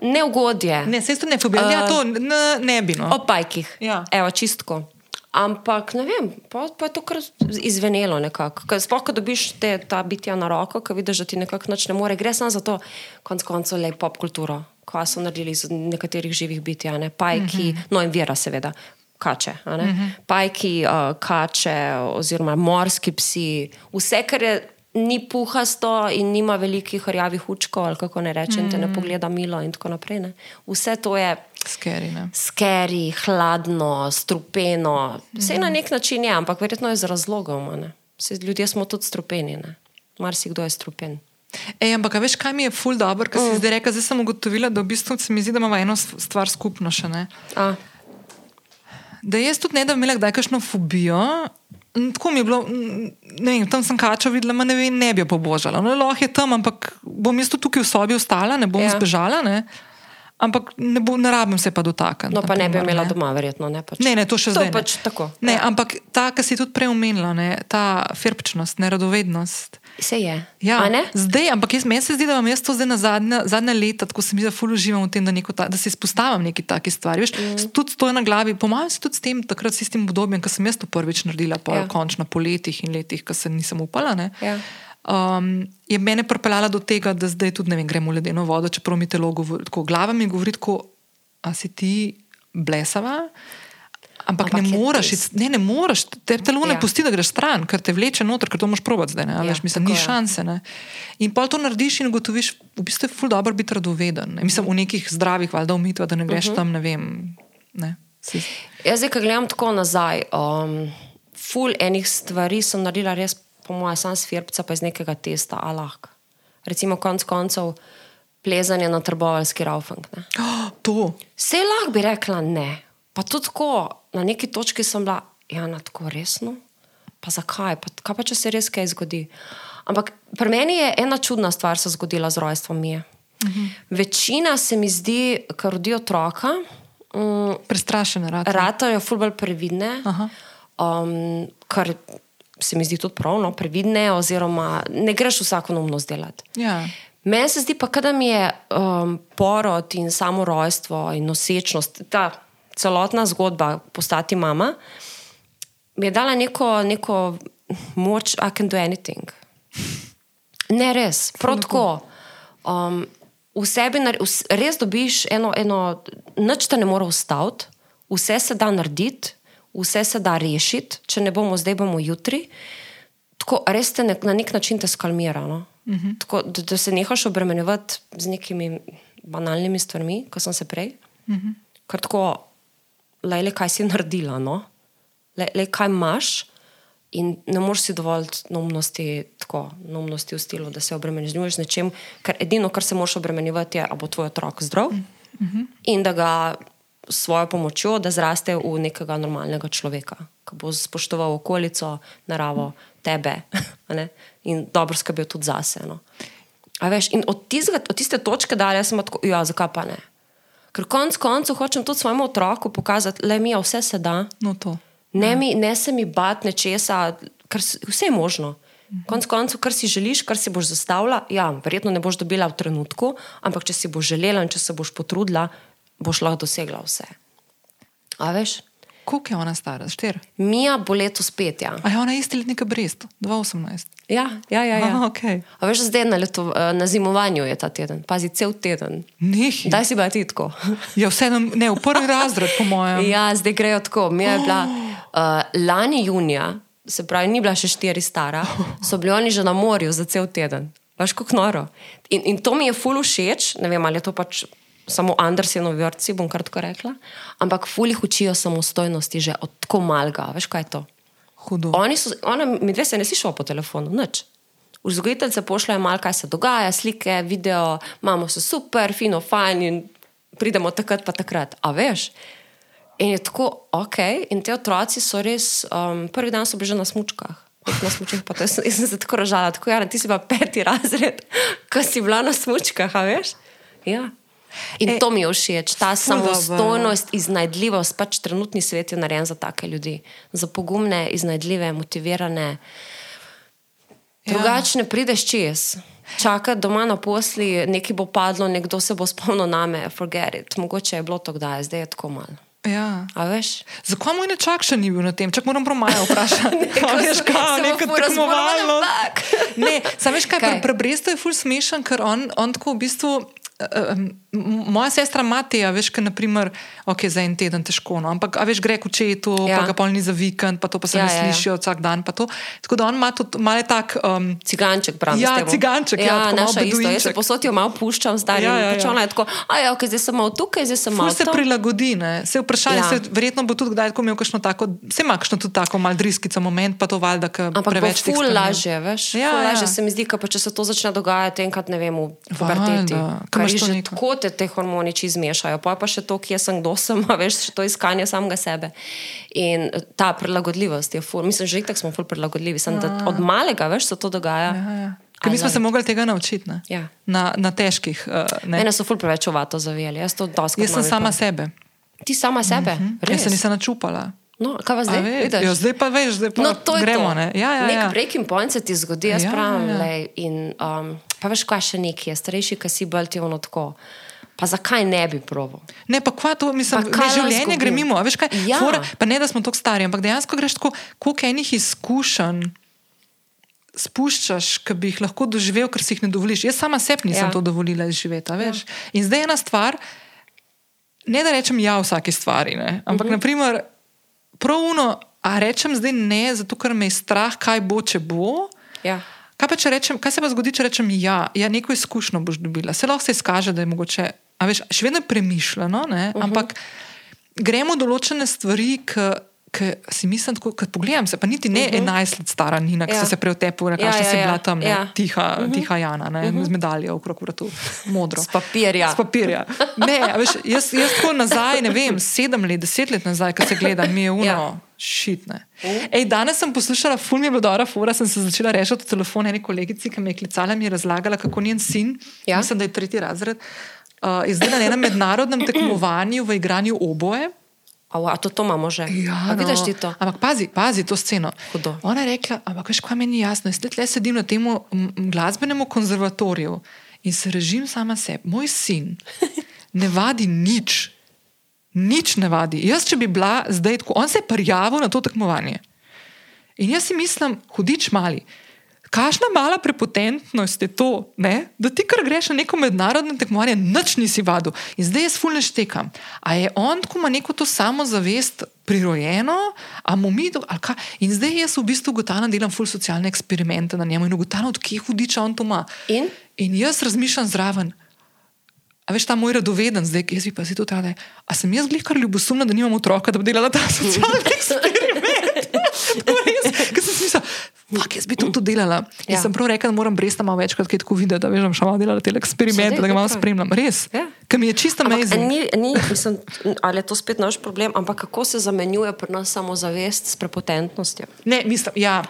Neugodje. Ne, se to ne fobija. Uh, ja, to ne, ne bi. No. O pajkih. Ja. Evo, čistko. Ampak ne vem, pa, pa je to kar izvenelo nekako. Sploh, ko dobiš te, ta bitja na roko, ko vidiš, da ti nekako nič ne more, gre samo za to, konc koncev, le pop kulturo, ko so naredili iz nekaterih živih bitij, ne pajki, uh -huh. no in vera, seveda. Kače, uh -huh. pajki, uh, kače, oziroma morski psi, vse, kar je, ni puhasto in nima velikih rjavih učkov, ali kako ne rečem, mm. te ne pogleda milo in tako naprej. Ne. Vse to je Skeri, skeri, hladno, strupeno. Vse na nek način je, ampak verjetno je z razlogom. Saj ljudje smo tudi strupeni. Marsikdo je strupen. Ej, ampak veš, kaj mi je ful dobro, ker si Mm. zdaj rekla, zdaj sem ugotovila, da v bistvu se mi zdi, da imamo eno stvar skupno še ne. A, Da jaz tudi ne da imela kdaj kakšno fobijo. Tako mi je bilo, ne vem, tam sem kačo videla, ne, vem, ne bi jo pobožala. No, lahko je tam, ampak bom jaz tukaj v sobi ostala, ne bom Ja. zbežala, ne? ampak ne, bo, ne rabim se pa dotakniti. no, pa ne bi imela ne. doma, verjetno. Ne, pač. Ne, ne, to še to zdaj. pač tako. Ne, ja. ampak ta, ki si tudi prej omenila, ne, ta firpčnost, neradovednost. Se je. Ja, zdaj, ampak jaz, meni se zdi, da imam jaz to zdaj na zadnja, zadnja leta, tako se mi zdi, da ful uživam v tem, da, ta, da se izpostavim neki taki stvari. Veš, mm. Tudi to je na glavi, pomaga se tudi s tem, takrat s tistim obdobjem, ko sem jaz to prvič naredila, pa Ja. končno po letih in letih, ko se nisem upala. Ne, Ja. um, je mene pripeljala do tega, da zdaj tudi ne vem, gremo v ledeno vodo, čeprav mi telo govori, tako glava mi govori, tako, a si ti blesava. Ampak, Ampak ne moreš, iti- ne, ne moreš, te telo ne Ja. pusti, da greš stran, ker te vleče noter, ker to moraš probati zdaj. Ne, ja, veš, mislim, ni je. šanse. Ne. In pol to narediš in ugotoviš, v bistvu je ful dobro biti radoveden. Ne. Mislim, v nekih zdravih, valjda, umitva, da ne greš uh -huh. tam, ne vem. Ne. Si- Jaz, zdaj, ko gledam tako nazaj, um, ful enih stvari sem naredila res, po mojem, sam s firpca, pa iz nekega testa, a lahko. Recimo, konc koncev, plezanje na trbovalski raufang. Oh, to. Vse lahko bi rekla ne. Pa tudi tako, na neki točki sem bila, ja, na tako resno. Pa zakaj? Pa, kaj pa če se res kaj zgodi? Ampak pri meni je ena čudna stvar se zgodila z rojstvom Mije. Uh -huh. Večina se mi zdi, ker rodi otroka, um, Prestrašene rade. ratajo ful bolj previdne, Aha. um, kar se mi zdi tudi pravno, previdne, oziroma ne greš vsako neumnost delati. Ja. Meni se zdi pa, da mi je um, porod in samo rojstvo in nosečnost, ta celotna zgodba postati mama, mi je dala neko, neko moč, I can do anything. Ne res, prav tako. Um, v sebi res dobiš eno, eno nič te ne more ustaviti, vse se da narediti, vse se da rešiti, če ne bomo zdaj, bomo jutri. Tako res te ne, na nek način te skalmira. No? Uh -huh. tako, da, da se nehaš obremenjevati z nekimi banalnimi stvarmi, kot sem se prej. Uh -huh. Ker tako, le, le kaj si naredila, no? le, le kaj imaš. In ne moreš si dovoliti neumnosti, tako neumnosti v stilu, da se obremenjuješ z nečem, ker edino, kar se moraš obremenjevati, je, ali bo tvoj otrok zdrav mm -hmm. in da ga s svojo pomočjo, da zraste v nekega normalnega človeka, ki bo spoštoval okolico, naravo, tebe ne, in dobro skrbel tudi zase. No. A Veš, in od, tizga, od tiste točke dalje sem tako, ja, zakaj pa ne. Ker konec koncev hočem tudi svojemu otroku pokazati, le mi je vse se da. No, to. Ne, mi, ne se mi bat nečesa, kar s- vse je možno. Konec koncev, kar si želiš, kar si boš zastavila, ja, verjetno ne boš dobila v trenutku, ampak če si boš želela in če se boš potrudila, boš lahko dosegla vse. A veš? Koliko je ona stara? Štir. Mija bo letos pet, ja. A je ona isti letnik Brest, 2018. Ja, ja, ja. ja. Aha, okej. A veš, zdaj na, leto, na zimovanju je ta teden, pazi, cel teden. Nehi. Daj si bila ti tako. Ja, vse nam, ne, v prvi razred, po mojem. Ja, zdaj grejo tako. Mi je bila uh, lani junija, se pravi, ni bila še štiri stara, so bili oni že na morju za cel teden. Veš, kako noro. In, in to mi je ful všeč, ne vem, ali je to pač samo Andersenovi vrci, bom kar tako rekla, ampak ful jih učijo samostojnosti že od tako malega. Veš, kaj je to? Hudo. Oni so, ona, mi dve se ne slišimo po telefonu, nič. Vzgojiteljice pošljajo malo, kaj se dogaja, slike, video, imamo se super, fino, fajn in pridemo takrat pa takrat. A veš? In je tako, ok, in te otroci so res, um, prvi dan so bili že na smučkah. Na smučkah, pa to jaz, jaz sem se tako ražala, tako ja, ti si pa peti razred, ko si bila na smučkah, a veš? Ja. In e, to mi je všeč, ta samostojnost, iznajdljivost, pač trenutni svet je narejen za take ljudi, za pogumne, iznajdljive, motivirane. Ja. Drugačne prideš čez. Čakati doma na posli, nekaj bo padlo, nekdo se bo spomnil name, forget it. Mogoče je bilo to kdaj, zdaj je tako malo. Ja. Zakaj moj nečak še ni bil na tem? Čak moram malo vprašati. veš, kaj, nekaj tekmovalno. Ne, sam veš kaj, kaj? pre, pre Bresto je ful smešen, ker on, on tako v bistvu moja sestra Matija, veš, kaj naprimer, ok, za en teden težko, no, ampak veš, gre v četu, ja. pa ga polni za vikend, pa to pa se ja, ne ja, ja. slišijo ja. vsak dan. Tako da on ima tudi malo tak. Um, ciganček, pravi. Ja, ciganček, ja, ja naša isto. Jaz se posodijo malo puščam, zdaj ja, ja, ja. je tako, a ja, ok, zdaj sem malo tukaj, zdaj sem malo. Se prilagodi, ne, se vprašanje, ja. se verjetno bo tudi kdaj, imel kakšno tako, se ima kakšno tudi tako mal driskica moment, pa to valjda, ker preveč tega. Ful laže, veš, ja, ful ja. laže se mi zdi, pa če se to začne dogajati enkrat, ne vem, v puberteti. Kaj že tako te te hormoni izmešajo, pa pa še to, kje sem, kdo sem, veš, to iskanje samega sebe. In ta prilagodljivost je ful. Mislim, že tako smo ful prilagodljivi, sem, da ja. od malega, veš, se to dogaja. Ja, ja. Mi smo se mogli tega naučiti ja. na, na težkih. Uh, Mene so ful preveč ovato zavijali. Jaz, Jaz sem sama sebe. Ti sama sebe? Uh -huh. Jaz se nisem načupala. No, kaj pa zdaj? Ve, jo, zdaj pa veš, zdaj pa no, to gremo. To. Ja, ja, Nek ja. breaking point se ti zgodi, jaz ja, pravim. Ja. Lej, in, um, pa veš, kaj še neki je, starejši, ki si bolj ti ono tako. Pa zakaj ne bi proval? Ne, pa kva to, mislim, da življenje gre mimo. Veš, kaj, ja. fora, pa ne, da smo tako stari, ampak dejansko greš tako, koliko enih izkušenj spuščaš, ki bi jih lahko doživel, ker si jih ne dovoliš. Jaz sama sebi nisem ja. to dovolila izživeti. Ja. In zdaj je ena stvar, ne da rečem ja vsake stvari, ne, ampak uh -huh. naprimer, pravuno, a rečem zdaj ne, zato ker me je strah, kaj bo, če bo. Ja. Kaj, pa, če rečem, kaj se pa zgodi, če rečem ja, ja neko izkušnjo boš dobila? Se lahko se izkaže, da je mogoče A veš, še vedno je premišljeno, uh -huh. ampak gremo določene stvari, ki si mislim, da pogledam se, pa niti ne uh -huh. 11 let stara Nina, ki ja. se preotepuje, da ja, ja, si bila tam ne, ja. tiha, uh -huh. tiha Jana, ne, uh -huh. z medaljo okrog vratu, modro. S papirja. S papirja. Ne, veš, jaz, jaz tako nazaj, ne vem, sedem let, deset let nazaj, ko se gledam, mi je uno. Ja. Šitne. Ej, danes sem poslušala, ful mi je bilo dobro, fura sem se začela rešiti telefon eni kolegici, ki mi je klicala in mi je razlagala, kako njen sin, ja. mislim, da je tretji razred, uh, je zdaj na enem mednarodnem tekmovanju v igranju oboje. A to, to imamo že. Ja, no. vidiš ti to? Ampak pazi, pazi to sceno. Hudo. Ona je rekla, ampak veš, kaj meni je jasno. Jaz tle sedim na tem glasbenem konzervatoriju in se režim sama sebi. Moj sin ne vadi nič, nič ne vadi. Jaz, če bi bila zdaj tako, on se je prijavil na to tekmovanje. In jaz si mislim, hudič mali. Kakšna mala prepotentnost je to, ne? da ti, kar greš na neko mednarodno tekmovanje, noč nisi vadil in zdaj jaz fulne štekam. A je on, ko ima neko to samozavest prirojeno, a mu mi to, ali kaj? In zdaj jaz v bistvu ugotavljam, delam ful socialne eksperimente na njemu in ugotavljam, odkje hudiča on to ima. In? in jaz razmišljam zraven. A veš, ta moj radoveden, zdaj jaz bi pa si to tale. A sem jaz glih kar ljubosumna, da nimam otroka, da bi delala ta socialni eksperiment? Ker sem si mislila. Fak, jaz bi to tudi delala. Ja. Jaz sem prav rekel, da moram bresta malo večkrat, kaj tako videti, da veš, da delala te eksperimente, da ga malo spremljam. Res. Ja. Ker mi je čisto amazing. Ni, ni, mislim, ali je to spet naš problem, ampak kako se zamenjuje pri nas samozavest s prepotentnostjo? Ne, mislim, ja.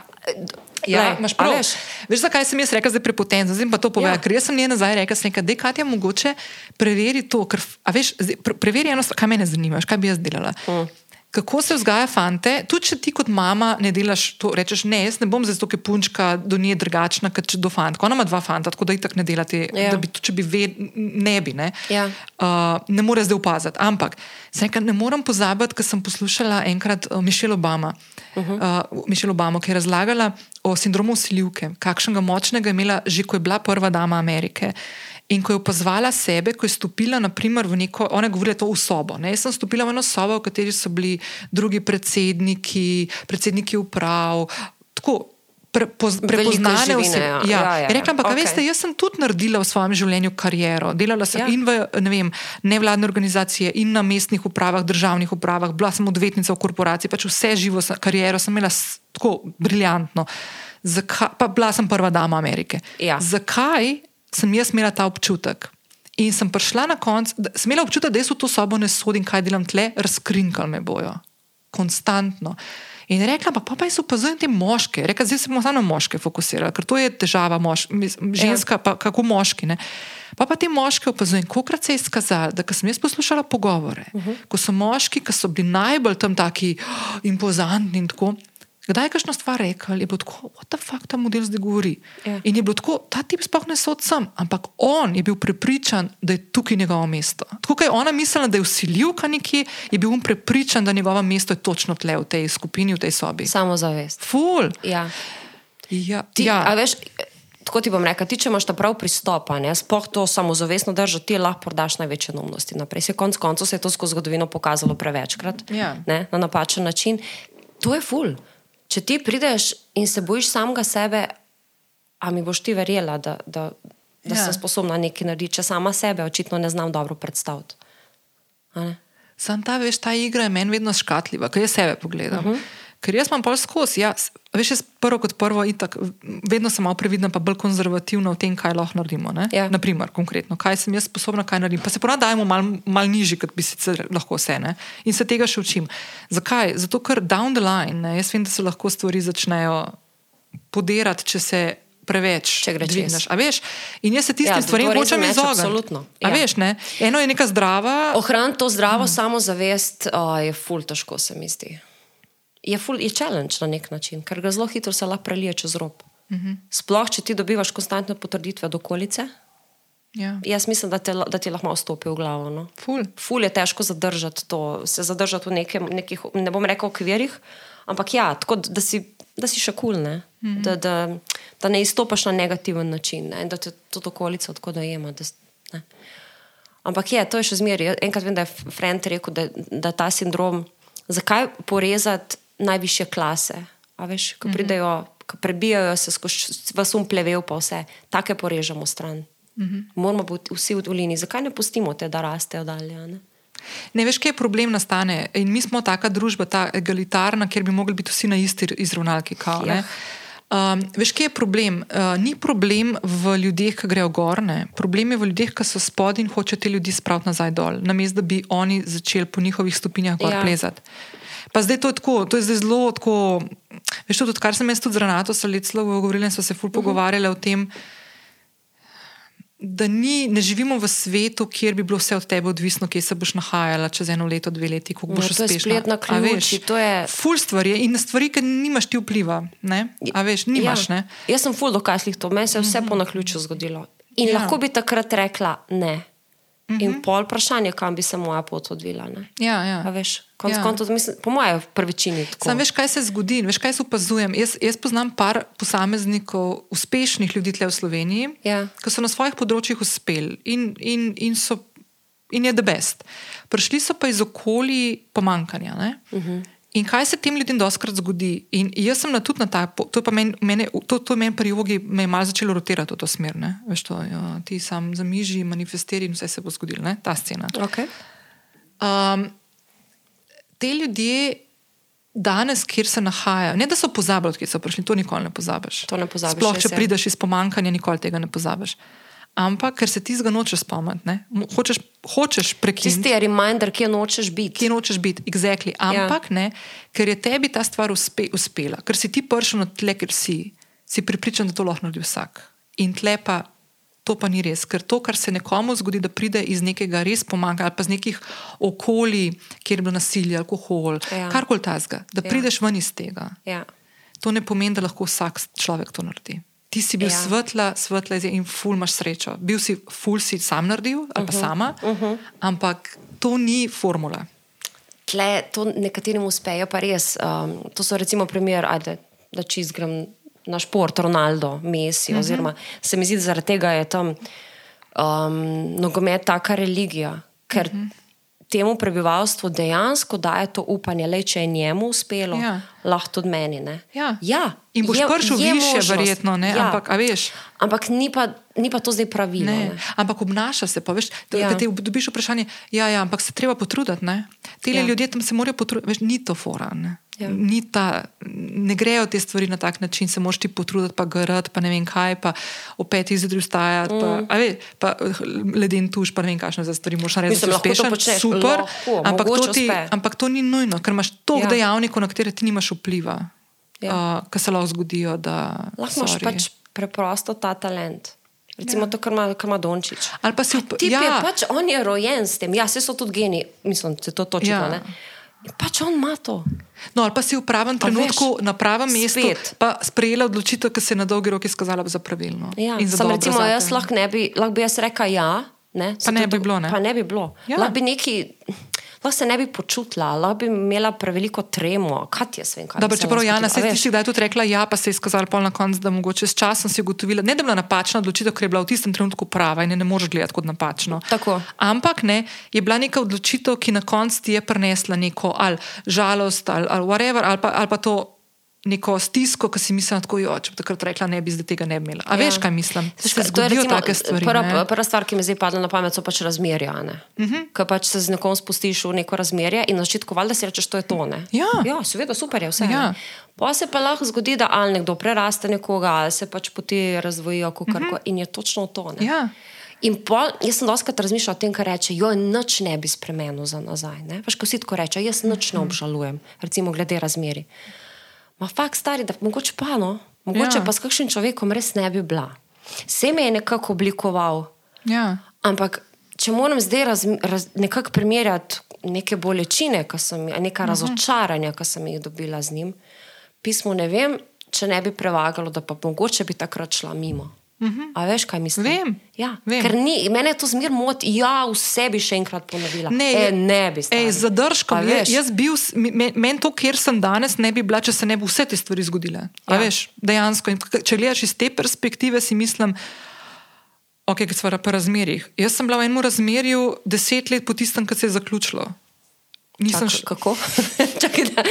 Ja, imaš prav. Veš, veš, zakaj sem jaz rekel, da je prepotenca? Zdaj pa to povem. Ja. Ker jaz sem njej nazaj rekel, da je kaj mogoče preveriti to. Ker, veš, pre, preveri eno stvar, kaj me zanima, kaj bi jaz delala. Mm kako se vzgaja fante, tudi če ti kot mama ne delaš to, rečeš ne, jaz ne bom zato, ker punčka do nje drugačna, kot do fanta. Ona ima dva fanta, tako da jih tako ne delate, ja. da bi to, če bi ved, ne bi, ne, ja. uh, ne more zdaj opaziti. Ampak, enkrat, ne morem pozabiti, ker sem poslušala enkrat uh, Mišel Obama. Uh -huh. uh, Mišel Obama, ki je razlagala o sindromu usiljivke, kakšnega močnega je imela že, ko je bila prva dama Amerike. In ko je opazvala sebe, ko je stopila naprimer, v neko, ona je govorila to v sobo. Ne? Jaz sem stopila v eno sobo, v kateri so bili drugi predsedniki, predsedniki uprav, tako pre, poz, prepoznane osebe. Ja. Ja, ja, ja. Rekla, ampak okay. veste, jaz sem tudi naredila v svojem življenju kariero. Delala sem ja. in v ne vem, nevladne organizacije, in na mestnih upravah, državnih upravah, bila sem odvetnica v korporaciji, pač vse živo kariero sem imela tako briljantno. Zakaj, pa bila sem prva dama Amerike. Ja. Zakaj sem jaz imela ta občutek. In sem prišla na konec, sem imela občutek, da jaz v to sobo ne sodim, kaj delam tle, razkrinkali me bojo. Konstantno. In rekla, pa, pa, pa jaz opazujem te moške. Rekla, zdaj se bomo samo na moške fokusirali, ker to je težava, moš, mis- ženska, pa kako moški. Ne? Pa pa te moške opazujem, kolikrat se je izkazalo, da sem jaz poslušala pogovore, uh -huh. ko so moški, ki so bili najbolj tam taki oh, impozantni in tako. Kdaj je kakšno stvar rekel, je bilo tako, what the fuck ta model zdaj govori. Ja. In je bilo tako, ta tip sploh ne sod sem, ampak on je bil prepričan, da je tukaj njegovo mesto. Tako kot je ona mislila, da je usiljivka nekje, je bil on prepričan, da njegovo mesto je točno tle v tej skupini, v tej sobi. Samozavest. Ful. Ja. Ja, Ti, ja. A veš, tako ti bom rekel, ti, če imaš ta prav pristop, sploh to samozavestno držo, ti lahko prodaš največje neumnosti naprej. Se konc koncev se je to skozi zgodovino pokazalo prevečkrat Ja. ne, na napačen način. To je ful. Če ti prideš in se bojiš samega sebe, a mi boš ti verjela, da, da, da Ja. sem sposobna nekaj narediti, če sama sebe očitno ne znam dobro predstaviti. Sam ta, veš, ta igra je meni vedno škatljiva, ker jaz sebe pogledam. Uh -huh. Ker jaz imam pol skozi, ja, veš, jaz prvo kot prvo, itak, vedno sem malo previdna, pa bolj konzervativna v tem, kaj lahko naredimo. ne. Ja. Naprimer, konkretno, kaj sem jaz sposobna, kaj naredim. Pa se ponavadi dajemo malo mal nižji, kot bi sicer lahko vse. Ne? In se tega še učim. Zakaj? Zato, ker down the line, ne, jaz vem, da se lahko stvari začnejo podirati, če se. Preveč, Če gre čez. A veš, in jaz se tistim Ja, stvarem hočem izogniti. absolutno. A Ja. veš, ne? Eno je neka zdrava, Ohraniti to zdravo mm. samozavest uh, je ful težko, se mi zdi. Je, ful, je challenge na nek način, ker ga zelo hitro se lahko prelije čez rob. Mm -hmm. Sploh, če ti dobivaš konstantne potrditve od okolice, ja, jaz mislim, da, te, da ti lahko stopi v glavo. No? ful. Ful je težko zadržati to, se zadržati v nekem, nekih, ne bom rekel, okvirih, ampak ja, tako da- si, da si še kul, cool, mm -hmm. da, da, da ne izstopaš na negativen način ne? da te tudi okolica tako dojema. Da, ne. Ampak je, to je še zmeraj. Enkrat vem, da je Frent rekel, da, da ta sindrom, zakaj porezati najviše klase, a veš, ko pridejo, ko prebijajo se skozi vas um plevel pa vse, take porežemo stran. Mm -hmm. Moramo biti vsi v dolini, zakaj ne pustimo te, da rastejo dalje? Ne? Ne veš, kje problem nastane. In mi smo taka družba, ta egalitarna, kjer bi mogli biti vsi na isti izravnalki. Kao, Ja. um, veš, kje je problem? Uh, ni problem v ljudeh, ki grejo gor, ne. problem je v ljudeh, ki so spodaj in hoče te ljudi spraviti nazaj dol, namesto da bi oni začeli po njihovih stopinjah gor ja. plezati. Pa zdaj to je tako, to je zdaj zelo tako. Veš, to, tudi kar sem jaz tudi z Renato Saleclovo govorila in smo se ful Mhm. pogovarjali o tem, da ni, ne živimo v svetu, kjer bi bilo vse od tebe odvisno, kje se boš nahajala čez eno leto, dve leti, kako boš Ja, to je uspešna. splet na A veš, ključi, to je- Ful stvari je in na stvari, ki nimaš ti vpliva. Ne? A veš, nimaš. ja. Ne? Jaz sem full dokaslih to, meni se je vse po naključju zgodilo. In Ja. ja. lahko bi takrat rekla ne. In pol vprašanje, kam bi se moja pot odvila. Ne? Ja, ja. A veš, konc Ja. koncev, mislim, po mojem, tako. Sam veš, kaj se zgodi, veš, kaj se opazujem. Jaz, jaz poznam par posameznikov, uspešnih ljudi tle v Sloveniji, Ja. ki so na svojih področjih uspeli in, in, in, so, in je the best. Prišli so pa iz okolij pomankanja. Uh Mhm. -huh. In kaj se tem ljudem doskrat zgodi? In jaz sem na, tudi na ta, po- to je pa meni, mene, to, to meni pri jogi me je malo začelo rotirati v to smer. Ne? Veš, to, ja, ti sam zamiži, manifestiri in vse se bo zgodilo, ne? ta scena. Okay. Um, te ljudje danes, kjer se nahajajo, ne da so pozabili, kje so prišli, to nikoli ne pozabiš. To ne pozabiš, Sploh, če je. prideš iz pomankanja, nikoli tega ne pozabiš. Ampak, ker se ti zga nočeš spomniti, hočeš, hočeš prekiniti. Tisti je reminder, kje nočeš biti. Kje nočeš biti, exactly. ampak ja. ne, ker je tebi ta stvar uspe, uspela, ker si ti prišel na tle, ker si, si pripričan, da to lahko naredi vsak. In tle pa to pa ni res, ker to, kar se nekomu zgodi, da pride iz nekega res pomaga ali pa iz nekih okolij, kjer je bilo nasilje, alkohol, Ja. ja. karkoli tasga, da Ja. prideš ven iz tega. Ja. To ne pomeni, da lahko vsak človek to naredi. Ti si bil Ja. svetla, svetla izje- in ful imaš srečo. Bil si ful si sam naredil ali pa uh -huh. sama, uh -huh. ampak to ni formula. Tle to nekaterim uspejo, pa res. Um, to so recimo primer, ajde, da čist grem na šport, Ronaldo, Messi. Uh -huh. Oziroma, se mi zdi, da zaradi tega je tam um, nogomet taka religija, ker uh -huh. Temu prebivalstvu dejansko daje to upanje, le če je njemu uspelo, Ja. lahko tudi meni. Ne? Ja. ja. In boš je- prišel je višje, možnost. verjetno, ne? Ja. Ampak, a veš. Ampak ni pa, ni pa to zdaj pravilo. Ne, Ne. ampak obnaša se pa, veš, da, Ja. ti dobiš vprašanje, ja, ja, ampak se treba potruditi, ne? Te Ja. ljudje tam se morajo potruditi, veš, ni to fora, ne? Ja. Ta, ne grejo te stvari na tak način, se moš ti potruditi, pa grati, pa ne vem kaj, pa v petih zjutraj vstajati, mm. pa, ve, pa leden tuš, pa ne vem kakšne za stvari. Moš narediti Mislim, uspešen, to super, lahko, ampak, to ti, uspe. ampak to ni nujno, ker imaš toliko Ja. dejavnikov, na katere ti nimaš vpliva, ja. uh, ki se lahko zgodijo. Da, Lahko imaš sorry. pač preprosto ta talent. Recimo ja. to, kar ima, kar ima Dončić. Ali pa si up- Tip ja. je pač, on je rojen s tem, ja, vse so tudi geni, mislim, da se to točno. Ja. Ja. In pač on ima to. No, ali pa si v pravem trenutku, veš, na pravem mestu, spet. pa sprejela odločitev, ki se je na dolgi rok izkazala za pravilno. Ja. za Sam recimo, zate. jaz lahko ne bi, lahko bi jaz rekla ja. Ne, Pa ne bi bilo, ne? Pa ne bi bilo. Ja. Lahko bi neki, lahko se ne bi počutila, lahko bi imela preveliko tremo. Kaj ti jaz vem, kaj se čeprav Jana, se ti si kdaj tudi rekla ja, pa se je izkazala pol na koncu, da mogoče s časom si ugotovila, ne da je bila napačna odločitev, ker je bila v tistem trenutku prava in je ne moreš gledati kot napačno. Tako. Ampak ne, je bila neka odločitev, ki na koncu ti je prinesla neko ali žalost ali, ali whatever, ali pa, ali pa to. Neko stisko, ki si mislila, tako jo, če bi takrat rekla, ne bi zdaj tega ne imela. A ja. veš, kaj mislim? Veš Se to je recimo take stvari. Prva, ne? prva stvar, ki mi zdaj padla na pamet, so pač razmerja. Uh Mhm. -huh. Ker pač se z nekom spustiš v neko razmerje in na začetku valjda si rečeš, to je to. Ne? Ja. ja, seveda, super je vse. Ja. Pa se pa lahko zgodi, da ali nekdo preraste nekoga, ali se pač poti razvijajo, kako uh -huh. in je točno to. Ne? Ja. In pol, jaz sem doskrat razmišljala o tem, kar reče, jo nič ne bi spremenil za nazaj. Veš, ko si tako reče, jaz nič ne obžalujem, recimo glede razmeri. Ma fakt stari, da mogoče pa no, mogoče Ja. pa s kakšnim človekom res ne bi bila. Vse me je nekako oblikoval, Ja. ampak če moram zdaj raz, raz, nekako primerjati neke bolečine, sem neka Mhm. razočaranja, ki sem jih dobila z njim, pismo ne vem, če ne bi prevagalo, da pa mogoče bi takrat šla mimo. A veš, kaj mislim? Vem, Ja, vem. Ker ni, mene to zmer moti, ja, vse bi še enkrat ponovila. Ne, e, ne bi. Ej, zadržkom. A veš? jaz bil, meni to, kjer sem danes, ne bi bila, če se ne bi vse te stvari zgodile. Ja. Ja. Veš, dejansko. In če gledaš iz te perspektive, si mislim, ok, ki smo pri razmerjih. Jaz sem bila v enem razmerju deset let po tistem, ko se je zaključilo. Nisem Čak, š... kako? Čakaj, da.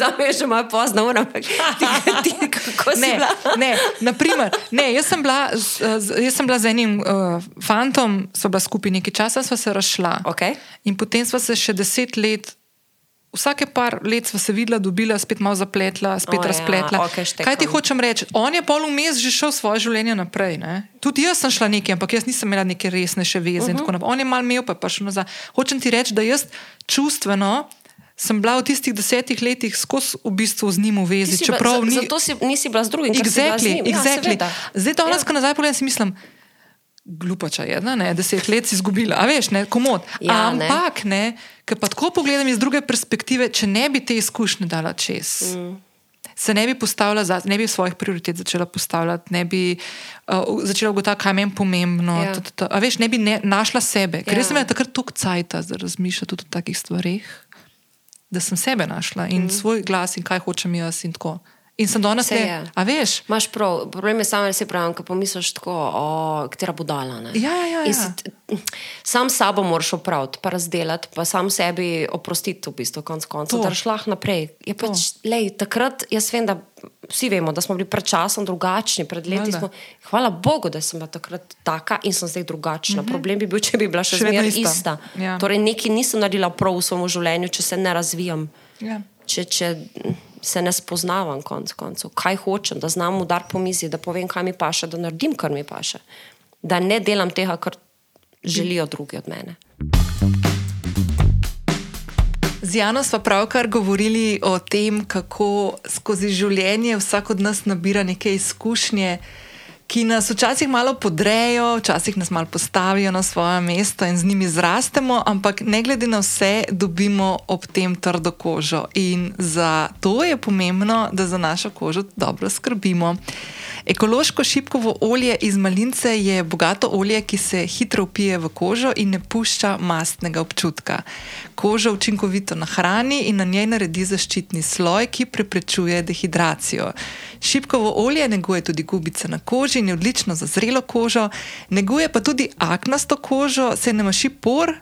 Zame je že malo pozno, ampak ti, ti, kako si Ne, bila? ne, naprimer, ne, jaz, sem bila, z, jaz sem bila z enim uh, fantom, sva bila skupaj nekaj časa, sva se razšla. Okej. In potem sva se še deset let, vsake par let sva se videla, dobila, spet malo zapletla, spet oh, ja, razpletla. okej, štekam. Kaj ti hočem reči? On je pol vmes že šel svoje življenje naprej. Ne? Tudi jaz sem šla nekaj, ampak jaz nisem imela neke resnejše veze. Uh -huh. Mhm. On je mal imel, pa je prišel nazaj. Hočem ti reči, da jaz čustveno. Sem bila v tistih desetih letih skozi v bistvu z njim v vezi. Bila- Čeprav za- ni, Zato si, nisi bila z drugim, bila z Exactly, exactly. Ja. Zdaj, da Ja. ko nazaj pogledam, si mislim, glupača je, da ne, deset let si izgubila, a veš, ne, komod. Ja, ne. Ampak, ne, ker pa tako pogledam iz druge perspektive, če ne bi te izkušnje dala čez. Mm. Se ne bi postavila, za, ne bi svojih prioritet začela postavljati, ne bi uh, začela ugotavljati, kaj meni pomembno. Ja. t, t, t. A veš, ne bi ne, našla sebe. Ker Ja. sem imela takrat toliko cajta, da razmišljam tudi o takih stvarih, da sem sebe našla in mm. svoj glas in kaj hočem jaz in tako. In sem danes le, je. a veš, Imáš prav, problem je samo, da si pravi, ko pomisliš tako, o, katera budala. Ne? Ja, ja, ja, ja. si t- Sam sabo moraš opraviti, pa razdelati, pa sam sebi oprostiti, v bistvu, konc koncev, To. da šlah naprej. Je pač, lej, takrat, jaz vem, da vsi vemo, da smo bili pred časom drugačni, pred leti smo. Hvala Bogu, da sem bila takrat taka in sem zdaj drugačna. Mm -hmm. Problem bi bil, če bi bila še. Še zmeraj ista. ista. Ja. Torej, nekaj nisem naredila prav v svojem življenju, če se ne razvijam ja. če, če se ne spoznavam, konc koncev, kaj hočem, da znam udar po mizi, da povem, kaj mi paše, da naredim, kar mi paše, da ne delam tega, kar želijo drugi od mene. Z Jano smo pravkar govorili o tem, kako skozi življenje vsak od nas nabira neke izkušnje, ki nas včasih malo podrejo, včasih nas malo postavijo na svoje mesto in z njimi zrastemo, ampak ne glede na vse, dobimo ob tem trdo kožo. In za to je pomembno, da za našo kožo dobro skrbimo. Ekološko šipkovo olje iz malince je bogato olje, ki se hitro upije v kožo in ne pušča mastnega občutka. Kožo učinkovito nahrani in na njej naredi zaščitni sloj, ki preprečuje dehidracijo. Šipkovo olje neguje tudi gubice na koži in je odlično za zrelo kožo, neguje pa tudi aknasto kožo, se ne maši por.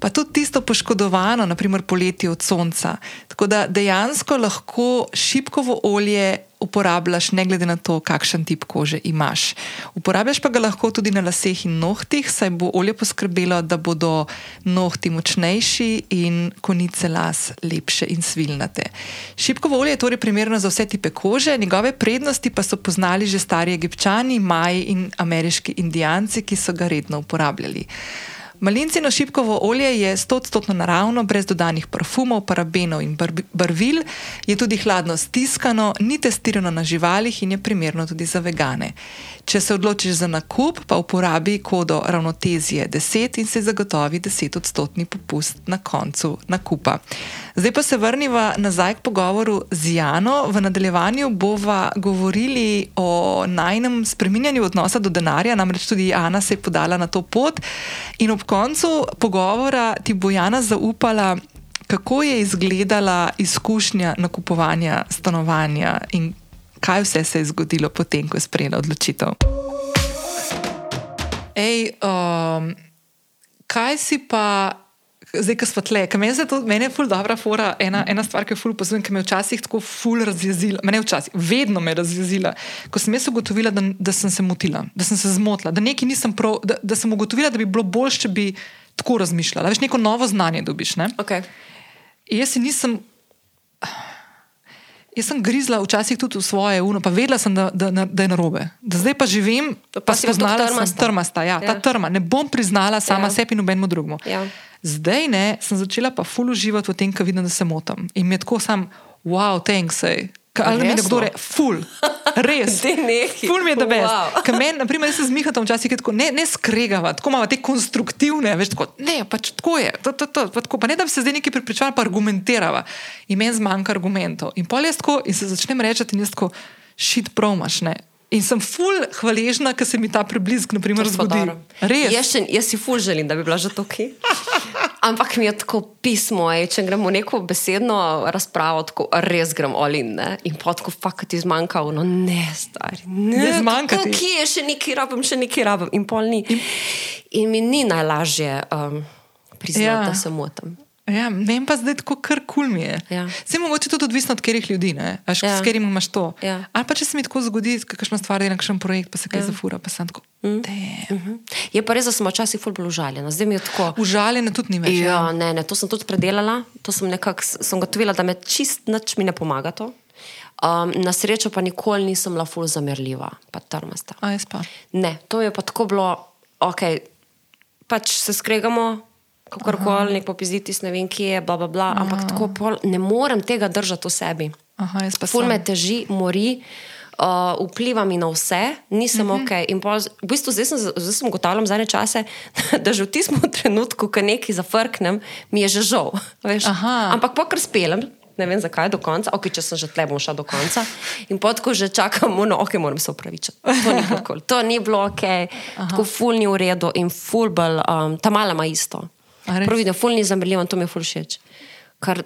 Pa tudi tisto poškodovano, naprimer poleti od sonca. Tako da dejansko lahko šipkovo olje uporabljaš, ne glede na to, kakšen tip kože imaš. Uporabljaš pa ga lahko tudi na laseh in nohtih, saj bo olje poskrbelo, da bodo nohti močnejši in konice las lepše in svilnate. Šipkovo olje je torej primerno za vse tipe kože, njegove prednosti pa so poznali že stari egipčani, maji in ameriški indijanci, ki so ga redno uporabljali. Malincino šipkovo olje je 100% naravno, brez dodanih parfumov, parabenov in barvil, je tudi hladno stiskano, ni testirano na živalih in je primerno tudi za vegane. Če se odločiš za nakup, pa uporabi kodo ravnotezije 10 in se zagotovi 10-odstotni popust na koncu nakupa. Zdaj pa se vrniva nazaj k pogovoru z Jano. V nadaljevanju bova govorili o najnem spreminjanju odnosa do denarja, namreč tudi Jana se je podala na to pot. In ob koncu pogovora ti bo Jana zaupala, kako je izgledala izkušnja nakupovanja stanovanja in kaj vse se je zgodilo potem, ko je sprejela odločitev. Ej, um, kaj si pa, zdaj, ko smo tle, ker meni, meni je ful dobra fora, ena, ena stvar, ki je ful pozitivna, ki me je včasih tako ful razjezila, meni je včasih, vedno me je razjezila, ko sem jaz ugotovila, da, da sem se motila, da sem se zmotila, da nekaj nisem prav, da, da sem ugotovila, da bi bilo bolje, če bi tako razmišljala. Veš, neko novo znanje dobiš. Okay. Jaz si nisem. Jaz sem grizla včasih tudi v svoje uno, pa vedela sem, da, da, da je narobe. Da zdaj pa živim, pa, pa spoznala sem trmasta. Ja, ja. Ta trma. Ne bom priznala sama ja. sebi in nobenemu drugemu. Ja. Zdaj ne, sem začela pa ful uživati v tem, kar vidim, da se motim. In mi je tako sam, wow, thanks. Ej. Ali mi je kdo reče, ful, res. Ful mi je, da veš. Wow. Meni, na primer, se zmihate včasih, tako, ne, ne skregava, tako imamo te konstruktivne, veš, tako, ne, pač tako je. To, to, to, pa, tako, pa ne, da bi se zdaj nekaj pripričala, pa argumentirava. In meni zmanjka argumentov. In pol jaz tako, in se začnem reči, in jaz tako, šit promaš, ne. In sem ful hvaležna, ker se mi ta preblisk zgodi. Jaz, še, jaz si ful želim, da bi bila že tukaj. Ampak mi je tako pismo, ej, če gremo neko besedno razpravo, tako res gremo olin. Ne? In potko fakt ti zmanjka, no ne, stari. Ne, ne zmanjka. Kje je še nekaj rabim, še nekaj rabim. In pol ni. In, in mi ni najlažje um, priznati, ja. da se motim. Ja, vem pa zdaj, kako kar kul mi je. Ja. Vse mogoče tudi odvisno od katerih ljudi, Aš, ja. s katerimi imaš to. Ja. Ali pa če se mi tako zgodi, kakšna stvar je nekakšen projekt, pa se kaj ja. zafura, pa sem tako. Mm. Mhm. Je pa res, da sem včasih ful bolj užaljena. Zdaj mi je tako. Užaljena tudi ni več. Ja, ja. Ne, ne, to sem tudi predelala, to sem nekako gotovila, da me čist nič mi ne pomaga to. Um, na srečo pa nikoli nisem bila ful zamerljiva, pa trmasta. A jaz pa. Ne, to je pa tako bilo, ok, pač se skregamo kako koli, nek popizditi, ne vem, kje je, bla, bla, bla, ampak tako pol, ne morem tega držati v sebi. Ful me teži, mori. Uh, vpliva mi na vse, nisem uh -huh. ok. In pol, v bistvu zdaj sem, zdaj sem ugotavljal zadnje čase, da že v tistem trenutku, ko nekaj zafrknem, mi je že žal. Ampak pokor spelem, ne vem zakaj do konca, ok, če sem že tle, bom šel do konca. In potko že čakam, no, ok, moram se upravičiti. To ni bilo, cool. to ni bilo ok, Aha. tako ful ni v redu in ful bel, um, ta mala ima isto. Prav vidim, ful ni zamrljiv, to mi je ful všeč. Kar,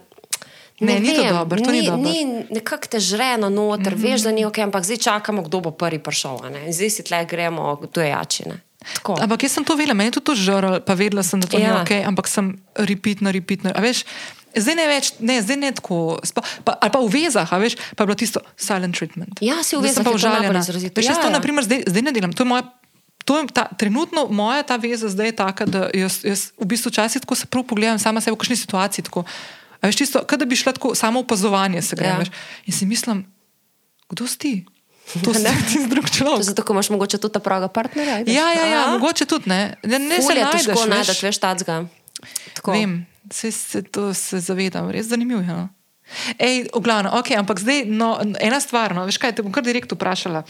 ne, ne, ni to dobro, to ni, ni dobro. Ni nekako te žreno noter, mm -hmm. veš, da ni ok, ampak zdaj čakamo, kdo bo prvi prišel. Zdaj si tle gremo, kdo je jačine. Ampak jaz sem to vedela, meni je to žrl, pa vedela sem, da to ja. ni ok, ampak sem repeatno, repeatno. Zdaj ne več, ne, zdaj ne tako, pa, pa, ali pa v vezah, veš, pa je bilo tisto silent treatment. Ja, si v vezah, pa užaljena. Veš, ja, to, ja. naprimer, zdaj, zdaj ne delam, to je moja to je ta, trenutno moja ta veza zdaj je taka, da jaz, jaz v bistvu včasih tako se prav pogledam sama sebe v kakšni situaciji. Tako, veš, čisto, da bi šla tako samo opazovanje se greš. Ja. In si mislim, kdo si ti? To se ti drug človek. Zato, imaš mogoče tudi ta praga partnerja. Ja, ja, ja mogoče tudi ne. Ne, ne se najdeš, težko najdeš, veš, tacga. Vem, se, se to se zavedam, res zanimivo. Ja. Ej, v glavnem, ok, ampak zdaj, no, ena stvar, no, veš kaj, te bom kar direkt vprašala.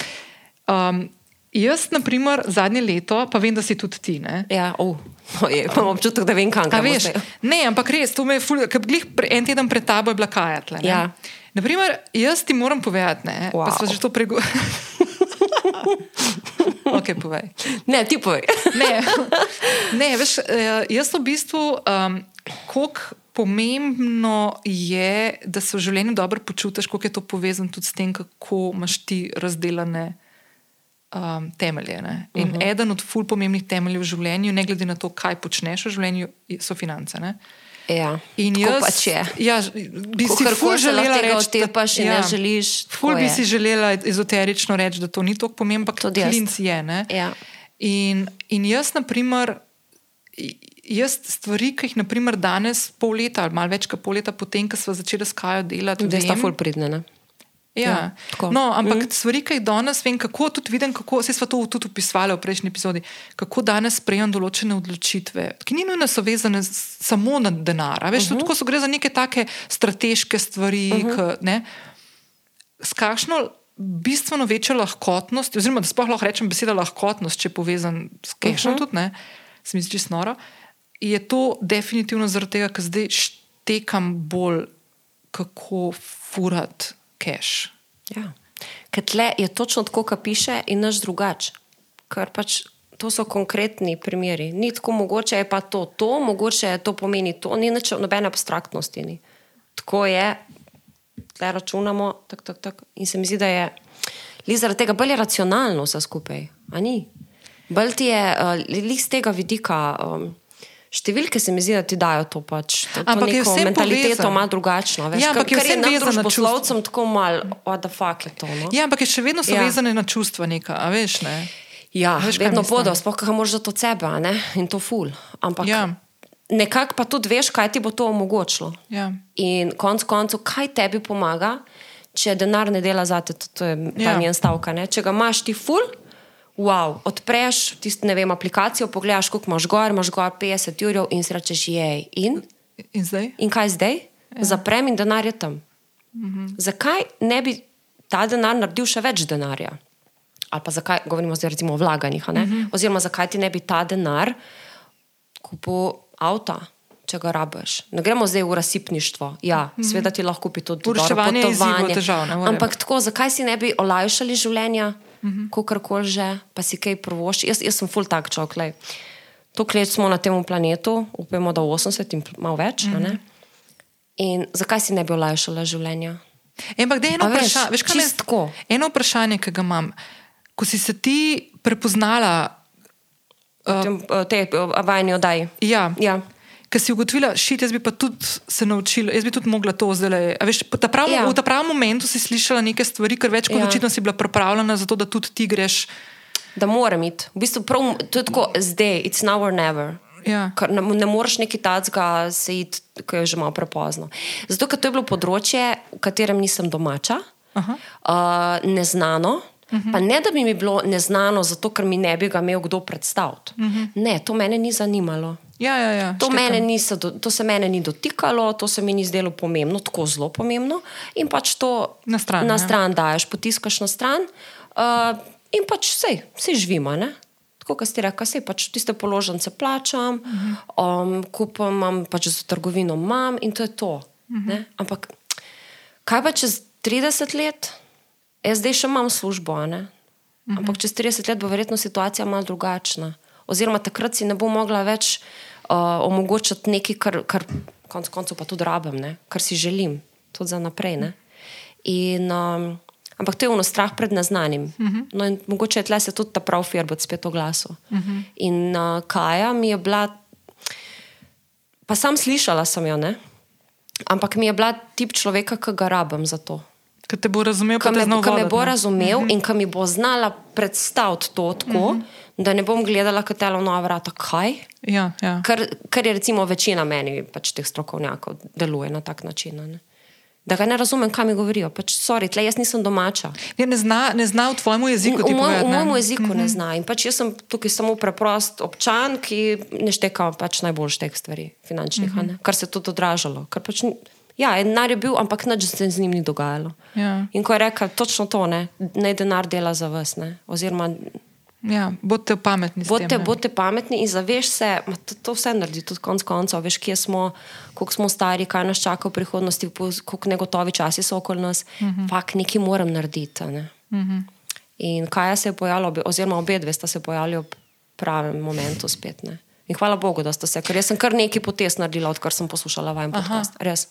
Um, Jaz, na primer, zadnje leto, pa vem, da si tudi ti. Ne? Ja, oh. imam občutek, da vem, kam greš. Ne, ampak res, to me je ful, ker glih en teden pred tabo je bila kajatle. Ja. Naprimer, jaz ti moram povedati, ne, wow. pa smo že to pregovorili. ok, povej. Ne, ti povej. ne, ne, veš, eh, jaz v bistvu, um, koliko pomembno je, da se v življenju dobro počutiš, koliko je to povezano tudi s tem, kako imaš ti razdeljene um, temelje. Ne? In uh -huh. eden od ful pomembnih temeljev v življenju, ne glede na to, kaj počneš v življenju, so finance. Ne? Ja, In jaz, pač je. ja, bi si koli se lahko želela reči, da- otepaš in ne želiš, Ful bi je. si želela ezoterično reči, da to ni tako pomembno, ampak Tudi klinc je. Ne? Ja. In, in jaz, na primer, jaz stvari, ki jih naprimer, danes, pol leta ali malo več kot pol leta potem, ko smo začeli s Kajo delati, Zdaj sta ful pridne. Ne? Ja, Ja, no, ampak Mhm. mm. stvari, ki jih danes vem, kako tudi vidim, kako se smo to tudi opisovali v prejšnji epizodi, kako danes sprejemam določene odločitve, ki ni nujno so vezane samo na denar. Veš, uh -huh. tudi ko so gre za neke take strateške stvari, uh -huh. k, ne, s kakšno bistveno večjo lahkotnost, oziroma da sploh lahko rečem beseda lahkotnost, če je povezan s kešom, uh -huh. tudi ne, se mi zdi čisto noro. Je to definitivno zaradi tega, ker zdaj štekam bolj, kako furati keš. Ja. Ker tle je točno tako, kot piše, in naš drugač. Ker pač to so konkretni primeri. Ni tako mogoče, je pa to, to mogoče to pomeni to, ni nič nobene abstraktnosti. Ni. Tako je, tle računamo, tak, tak, tak. in se mi zdi, da je zaradi tega bolj racionalno vse skupaj. a ni? Bolj ti je, uh, z tega vidika. Um, Številke se mi zdi, da ti dajo to pač. To, to Ampak je neko vsem mentaliteto povezano. malo drugačno. Veš, Ja, ampak je kar, je nam vezano na čustva. tako malo, what the fuck je to. No? Ja, ampak je še vedno so Ja. ja. vezane na čustva, neka, a veš. Ne? Ja, Veš, vedno bodo, sploh kaj moraš za to sebe, a ne? in to ful. Ampak Ja. nekako pa tudi veš, kaj ti bo to omogočilo. Ja. In konc koncev, kaj tebi pomaga, če denar ne dela za te, to, to je ta Ja. njen stavka. Ne? Če ga imaš ti ful, wow, odpreš tisto, ne vem, aplikacijo, pogledaš, koliko imaš gor, imaš gor 50 jurjev in si rečeš, jej. In, In zdaj? in kaj zdaj? Ja. Zaprem in denar je tam. Mhm. Zakaj ne bi ta denar naredil še več denarja? Ali pa zakaj, govorimo zdaj recimo o vlaganjih? Mhm. oziroma zakaj ti ne bi ta denar kupil avta, če ga rabiš. Ne gremo zdaj v razsipništvo. Ja, mhm. sveda ti lahko kupi tudi V reševanje dobro izzivov, potovanje. težav, ne, whatever. Ampak tako, zakaj si ne bi olajšali življenja, mhm. kakorkoli že, pa si kaj provoš. Jaz, jaz sem full tak človek. glej. Toliko let smo na tem planetu, upamo, da 80 in malo več. Mm -hmm. In zakaj si ne bi olajšala življenja? E, Ampak, da je eno A vprašanje, veš, kaj tako. eno vprašanje, ki ga imam. Ko si se ti prepoznala, Uh, uh, te uh, vajni oddaji. ja, Ja. Ker si ugotovila, šit, jaz bi pa tudi se naučila, jaz bi tudi mogla to zdaj. Veš, ta prav, Ja. V ta pravem momentu si slišala neke stvari, ker več kot Ja. očitno si bila pripravljena za to, da tudi ti greš. Da moram iti. V bistvu prav, to je tako zdaj, it's now or never. Ja. Ne, ne moreš neki tacga se iti, ko je že malo prepozno. Zato, ker to je bilo področje, v katerem nisem domača, Aha. uh, neznano. Uh -huh. Pa ne, da bi mi bilo neznano, zato ker mi ne bi ga imel kdo predstaviti. Uh -huh. Ne, to mene ni zanimalo. Ja, ja, ja, To, niso, to se mene ni dotikalo, to se mi ni zdelo pomembno, tako zelo pomembno. In pač to Na stran, na ja. stran daješ, potiskaš na stran, uh, in pač vse, vse živimo. Ne? Tako kot ste rekli, vse pač tiste položnice plačam, uh -huh. um, kupam, imam pač za trgovino, imam in to je to. Uh -huh. Ampak kaj pa čez 30 let? Jaz zdaj še imam službo, ne? ampak čez 30 let bo verjetno situacija malo drugačna. Oziroma takrat si ne bo mogla več uh, omogočiti nekaj, kar, kar konec koncev pa tudi rabim, ne? kar si želim, tudi za naprej. Ne? In, um, ampak to je ono strah pred neznanim. Uh -huh. no, in mogoče je tle se tudi ta prav firbot spet oglasil. Uh -huh. In uh, Kaja mi je bila, pa sam slišala sem jo, ne? ampak mi je bila tip človeka, ki ga rabim za to. Ker te bo razumel, Ki me, ki me voditi, bo razumel uh -huh. in ki mi bo znala predstaviti to tako, uh -huh. da ne bom gledala kot telo nova vrata. Kaj? Ja, ja. Kar, kar je recimo večina meni, pač teh strokovnjakov, deluje na tak način. Ne? Da ga ne razumem, kaj mi govorijo. Pač, sorry, tle jaz nisem domača. Ja, ne, zna, ne zna v tvojem jeziku. V, moj, v mojem jeziku mm -hmm. ne zna. In pač jaz sem tukaj samo preprost občan, ki ne šteka pač najboljš teh stvari, finančnih, mm -hmm. kar se je tudi odražalo. Pač, ni- ja, denar je bil, ampak nič se z njim ni dogajalo. Ja. In ko je rekel, točno to, ne, naj denar dela za vas. Ne, oziroma, Ja, bodite pametni. Bodite, tem, ne. bodite pametni in zaveš se, ma, to, to vse naredi, tudi konec koncev. Veš, kje smo, koliko smo stari, kaj nas čaka v prihodnosti, koliko negotovi časi so okoli nas. Uh -huh. Fak, nekaj moram narediti. Ne? Uh -huh. In kaj se je pojavilo, oziroma obe dve sta se pojavili ob pravem momentu spet. Ne? In hvala Bogu, da ste se, ker jaz sem kar nekaj potez naredila, odkar sem poslušala vajen podcast. Res.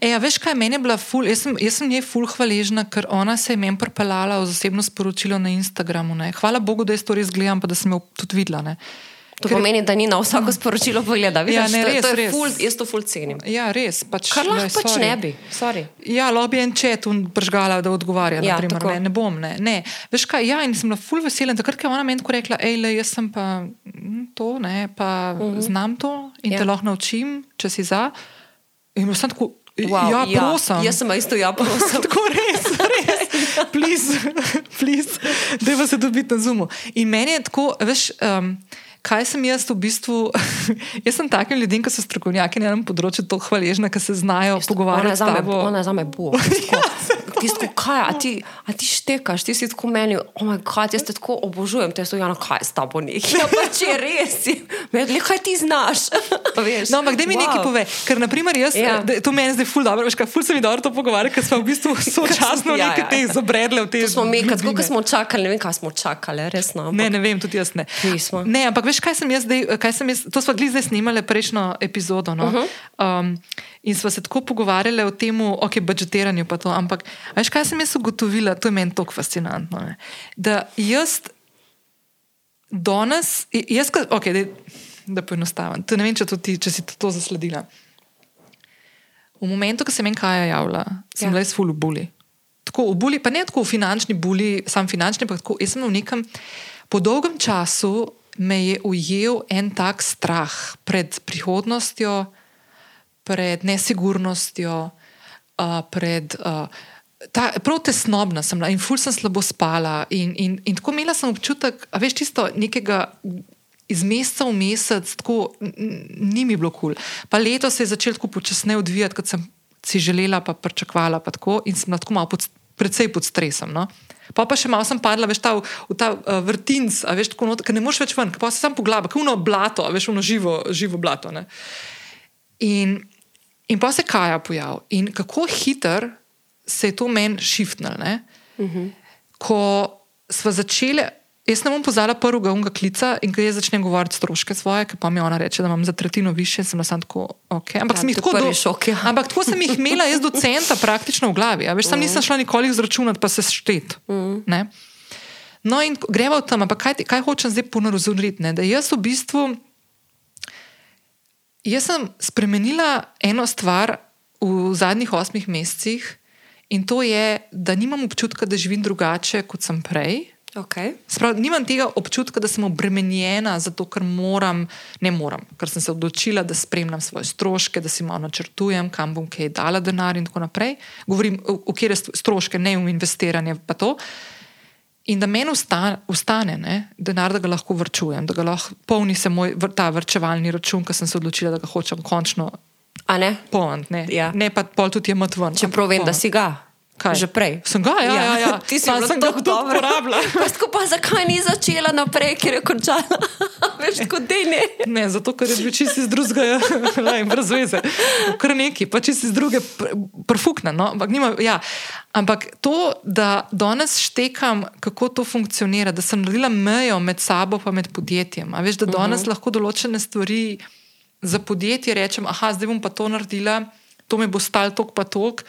E, ja, veš kaj, meni je bila ful, jaz sem, jaz sem njej ful hvaležna, ker ona se je meni pripeljala v zasebno sporočilo na Instagramu. Ne. Hvala Bogu, da jaz to res gledam, pa da sem jo tudi videla. Ne. To Ker- pomeni, da ni na vsako sporočilo pogleda. Vidiš, Ja, ne, to, res, to res. ful, jaz to ful cenim. Ja, res. Pač, Kar lahko pač sorry. ne bi. Sorry. Ja, bi en čet pržgala, da odgovarja. Ja, naprimer, tako. ne, ne bom. Ne. Ne. Veš kaj, ja, in sem bila ful vesela. in Takrat, je ona meni rekla, hej, jaz sem pa mm, to, ne, pa uh -huh. znam to in Ja. te lahko naučim, če si za. In bila sem tako, Wow, ja, prosim. Jaz sem isto, ja, prosim. Tako res, res, please, please, da pa se dobiti na zumu. In meni je tako, veš, um, kaj sem jaz v bistvu. jaz sem takim ljudem, ki so strokovnjaki na enem področju, tako hvaležna, ki se znajo Ona je pogovarjati. s zame, tabo. ona je zame bog. Ti si tako, kaj, a ti, a ti štekaš, ti si tako meni, oh moj bog, jaz te tako obožujem, te so, ja, no, kaj s tabo nekaj. Ja, pa če res vedno, kaj ti znaš. Veš, No, ampak da mi wow. nekaj pove, ker naprimer jaz, Ja. ja. to meni zdaj ful dobro, veš, kaj ful se mi dobro to pogovarja, ker smo v bistvu sočasno Ja, nekaj ja, teh ja. zabredle v te To smo mi, globine. smo čakali, ne vem, kaj smo čakali, resno. Ne, ne vem, tudi jaz ne. Nismo. Ne, ampak veš, kaj sem jaz zdaj, kaj sem jaz, to smo glih zdaj snimali prejšnjo epizodo. No? Uh Mhm. -huh. um, in smo se tako pogovarjali o tem, ok, budžetiranju pa to. Ampak veš, kaj sem jaz ugotovila, to je meni tako fascinantno. Ne? Da jaz danes, jaz, ka- ok, da, da poenostavim, to ne vem, če, to ti, če si to, to zasledila. V momentu, ko se meni kaj javlja, sem Ja. bila jaz ful v buli. Tako v buli, pa ne tako v finančni buli, sam finančni, ampak tako, jaz sem v nekem, po dolgem času me je ujel en tak strah pred prihodnostjo, pred nesigurnostjo, uh, pred. Uh, Ta, prav tesnobna sem bila in ful sem slabo spala. In, in, in tako imela sem občutek, a veš, čisto nekega iz meseca v mesec, tako ni mi bilo kul. Cool. Pa leto se je začelo tako počasneje odvijati, kot sem si želela, pa pričakovala. Pa tako, in sem tako malo pod, predvsej pod stresom. No? Pa pa še malo sem padla, veš, ta, v, v ta uh, vrtinc, a veš, tako not, ker ne moreš več ven, pa se sam poglaba, kot uno blato, a veš, uno živo, živo blato. Ne? In, in pa se kaja pojav. In kako hiter se je to meni šiftnilo. Uh -huh. Ko smo začeli, jaz ne bom pozvala prvega unga klica in ko jaz začnem govoriti stroške svoje, ker pa mi ona reče, da imam za tretjino više, sem sam tako, ok. Ampak Ja, sem tako prvi šok, ja. Ampak tako sem jih imela jaz do centa praktično v glavi. A veš, sam nisem šla nikoli izračunati, pa se štet. Ne? No, in greva v tam, ampak kaj, kaj hočem zdaj ponazoriti? ne? Da jaz v bistvu, jaz sem spremenila eno stvar v zadnjih osmih mesecih in to je, da nimam občutka, da živim drugače, kot sem prej. Okay. Sprav, nimam tega občutka, da sem obremenjena, zato ker moram, ne moram, ker sem se odločila, da spremljam svoje stroške, da si malo načrtujem, kam bom kaj dala denar in tako naprej. Govorim o, kjer stroške, ne v investiranje, pa to. In da meni ustane, ustane ne, denar, da ga lahko vrčujem, da ga lahko polni se moj ta vrčevalni račun, ker sem se odločila, da ga hočem končno A ne? polniti. Ne, Ja. ne pa pol tudi jemati ven. Čeprav vem, da si ga. Kaj? Že prej. Sem ga, ja, ja. ja. Ti si sem ga tako tudi porabila. Pa tako pa zakaj ni začela naprej, ker je končala? Veš, tako da ne. Zato ker je bil čist iz drugega, ne, brez veze. Kar neki, pa čist iz druge, profukna. No? Ampak, nima, ja. Ampak to, da danes štekam, kako to funkcionira, da sem naredila mejo med sabo in med podjetjem. A veš, da danes uh -huh. lahko določene stvari za podjetje rečem, ah, zdaj bom pa to naredila, to mi bo stalo tok pa tok.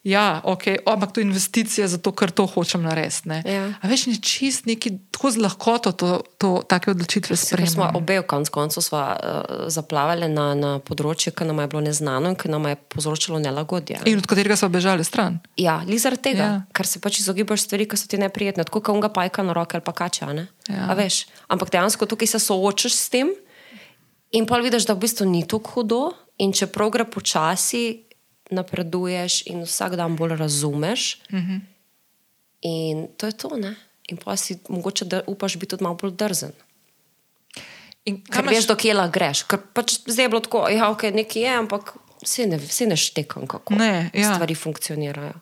Ja, okay. o, ampak to je investicija, zato ker to hočem narediti. ne. Ja. A veš, ni čist neki tako z lahkoto to, to take odločitve smo sprejemamo. obe v konc koncu sva, uh, zaplavali na, na področje, ki nam je bilo neznano in ki nam je povzročilo nelagodje. In od katerega so bežali stran. Ja, li zaradi tega, Ja. ker se pač izogibaš stvari, ki so ti neprijetne, tako kot unga pajka na roke ali pa kača. Ja. A veš, ampak dejansko tukaj se soočaš s tem in pa vidiš, da v bistvu ni tako hudo, in čeprav gre počasi, napreduješ in vsak dan bolj razumeš. Uh -huh. In to je to, ne? In pa si mogoče da upaš biti tudi malo bolj drzen. In Ker veš, do kje lahko greš. Ker pač zdaj je bilo tako, ja, ok, nekaj je, ampak vse ne, vse ne štekam, kako Ne, ja. stvari funkcionirajo.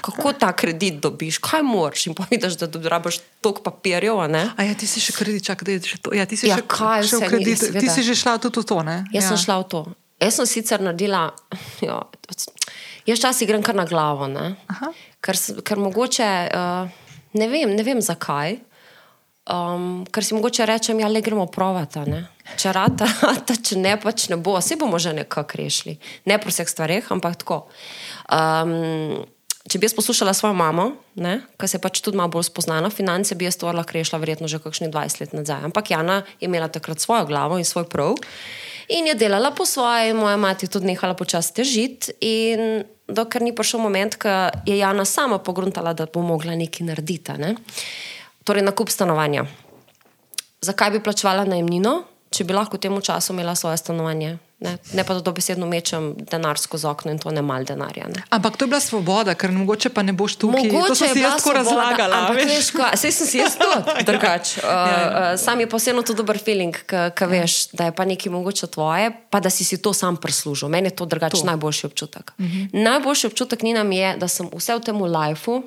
Kako ta kredit dobiš, kaj moraš in povedeš, da dobiš toliko papirjev, a? A ja, ti si še kredit, čakaj, da je še to. Ja, ti si Ja, še, še v ni, kredit. seveda. Ti si že šla tudi v to, ne? Jaz ja. sem šla v to. Jaz sem sicer naredila, jo, jaz časi grem kar na glavo, ker, ker mogoče uh, ne, vem, ne vem zakaj. Um, ker si mogoče rečem, ja, le gremo provati. Če rata, rata, če ne, pač ne bo, vse bomo že nekako rešili. Ne pri vseh stvareh, ampak tako. Um, če bi jaz poslušala svojo mamo, ki se je pač tudi malo bolj spoznala, finance bi jaz to lahko rešila, verjetno že kakšni 20 let nazaj. Ampak Jana je imela takrat svojo glavo in svoj prav in je delala po svoje, moja mati je tudi nehala počasi težiti. In dokler ni prišel moment, ko je Jana sama pogruntala, da bo mogla nekaj narediti. Ne? Torej, nakup stanovanja. Zakaj bi plačevala najemnino, če bi lahko v tem času imela svoje stanovanje? Ne, ne pa da dobesedno mečem denar skozi okno in to ne mal denarja. Ne. Ampak to je bila svoboda, ker mogoče pa ne boš tukaj. Mogoče to sem si jaz tako razlagala. Veš, ko, sej sem si jaz to drugače. Uh, uh, sam je posebno to dober feeling, ki veš, da je pa nekaj mogoče tvoje, pa da si si to sam prislužil. Meni je to drugače najboljši občutek. -huh. Najboljši občutek ni nam je, da sem vse v tem lifeu,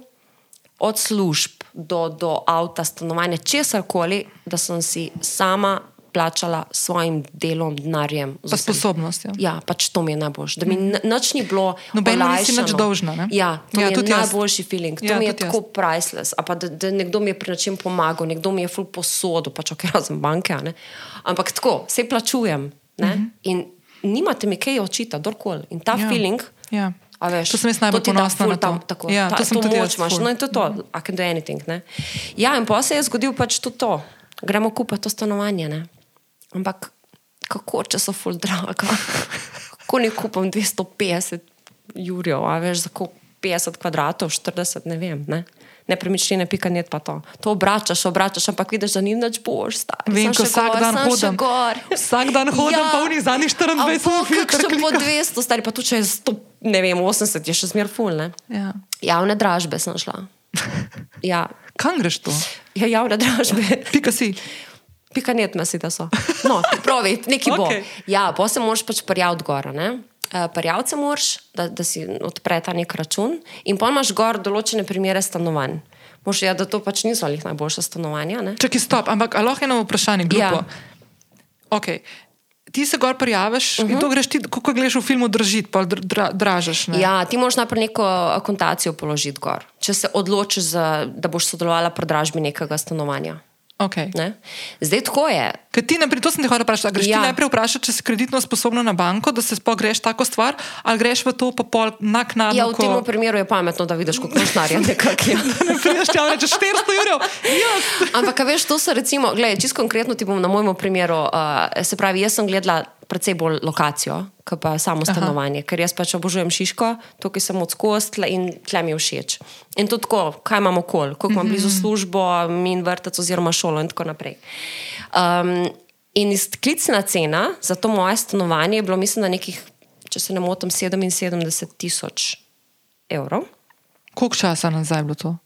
od služb do, do avta, stanovanja, česar koli, da sem si sama plačala s svojim delom, denarjem. Pa sposobnostjo. Ja, pač to mi je najboljše. Da mi Mhm. nič ni bilo. Nobeno olajšano. nisi nič dolžna, ne? Ja, to Ja, ja, je tudi jaz. najboljši feeling. To Ja, ja, mi je tudi jaz. tako priceless. A pa da, da nekdo mi je pri čem pomagal, nekdo mi je ful posodil, pač ok, razen banke. ne. Ampak tako, vse plačujem. Uh -huh. In nimate mi kaj očita, kdorkoli. In ta Mhm. Ja. ja. feeling. Ja. Veš, To sem jaz najbolj ponosna na to. Tako, Ja, ta, to sem to tudi jaz moč imaš. No in to je to, I can do anything. Ne? Ja, in pa se je zgodil pač tudi to. Gremo kupiti to stanovanje. Ne? Ampak kako, če so full draga? Kako ne kupam 250 jurjev, a veš, za koliko 50 kvadratov, 40, ne vem. Ne? Nepremičnine, pika net pa to. To obračaš, obračaš, ampak vidiš, da ni nič boš. Vem, ko vsak dan hodim. Vsak dan hodim, pa v njih zadnjih 24 minut. Še po 200, stari pa tu če je 100, ne vem, 80, je še zmer full. Ne? Ja. Javne dražbe sem šla. Ja, Kam greš to? ja javne dražbe. Pika si. Pika net me si, da so. No, pravi, neki bo. Okej. Ja, pa se moraš pač prijaviti gor. ne. Eh, Prijaviti se moraš, da, da si odpre ta nek račun, in pa imaš gor določene primere stanovanj. Moš ja, da to pač niso ali najboljša stanovanja. Ne? Čakaj, stop, ampak lahko eno vprašanje, glupo. Ja. Okay. Ti se gor prijaviš uh -huh. in to greš ti, kot greš v filmu, držiti, pa dra, dra, dražeš. Ne? Ja, ti moraš najprej neko akontacijo položiti gor, če se odločiš, za, da boš sodelovala pri dražbi nekega stanovanja. Okay. Ne? Zdaj tako je. Ker ti, naprej, to sem te hotel vprašati, greš ja. Ja. ti najprej vprašati, če si kreditno sposobna na banko, da se sploh greš tako stvar, ali greš v to pa pol naknadno. Ja, v ko- tem primeru je pametno, da vidiš, kako snarja nekako. je. Prideš tja in rečeš 400 jurjev. Yes. Ampak, veš, to so recimo, gledaj, čisto konkretno ti bom na mojem primeru, uh, se pravi, jaz sem gledala precej bolj lokacijo, kot pa samo stanovanje, Aha. ker jaz pač obožujem Šiško, tukaj sem od skost in tle mi je všeč. In to tako, kaj imam okol, koliko imam blizu službo, min vrtec oziroma šolo in tako naprej. Um, in izklicna cena za to moje stanovanje je bilo, mislim, da nekih, če se ne motim, 77 tisoč evrov. Koliko časa nazaj je bilo to?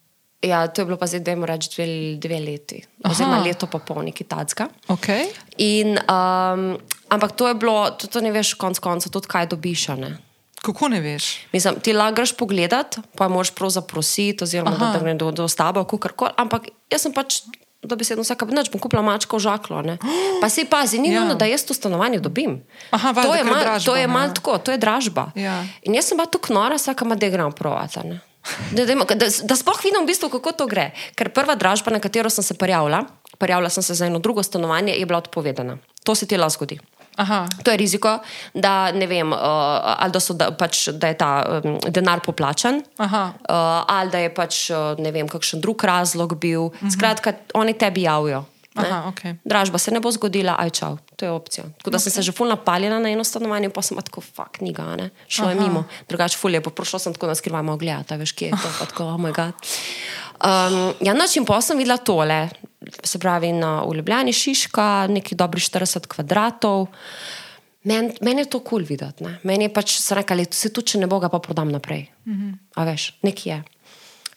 Ja, to je bilo pa zdaj, da jim rečem, dve, dve leti, oziroma Aha. leto pa pol, neki tacka. Okay. In, um, ampak to je bilo, to, to ne veš, konc konca, tudi kaj dobiš. a Ne? Kako ne veš? Mislim, ti lagaš pogledat, pa moraš prav zaprositi, oziroma Aha. da, gre do, do staba, kar Ampak jaz sem pač, da bi se eno vsaka noč bom kupila mačko v žaklo. Ne? Pa se pazi, ni Ja. nujno, da jaz to stanovanje dobim. Aha, valjda, to je mal- dražba, To je malo tako, to je dražba. Ja. In jaz sem pa tukaj nora, vsaka ima, da igram provata. ne. Da, da, da, da sploh vidim, v bistvu, kako to gre. Ker prva dražba, na katero sem se prijavila, prijavila sem se za eno drugo stanovanje, je bila odpovedana. To se ti lahko zgodi. Aha. To je riziko, da, vem, uh, ali da, so, da, pač, da je ta um, denar poplačan, Aha. uh, ali da je pač, uh, ne vem, kakšen drug razlog bil. Uh -huh. Skratka, oni tebi javijo. ne. Aha, okej. Dražba se ne bo zgodila, aj čau, to je opcija. Tako da okay. sem se že ful napaljena na eno stanovanje, pa sem tako, fuk, ni ga, ne. Šlo je Aha. mimo, drugače ful je, pa prišla sem tako na skrivaj, malo gledati, veš, kje je to, pa tako, oh moj bog. Um, ja, noč in pa sem videla tole, se pravi na v Ljubljani Šiška, nekih dobrih 40 kvadratov. Meni men je to kul cool videti. ne. Meni je pač se rekali, se tu če ne bo, ga pa prodam naprej. Mm -hmm. A veš, nekje je.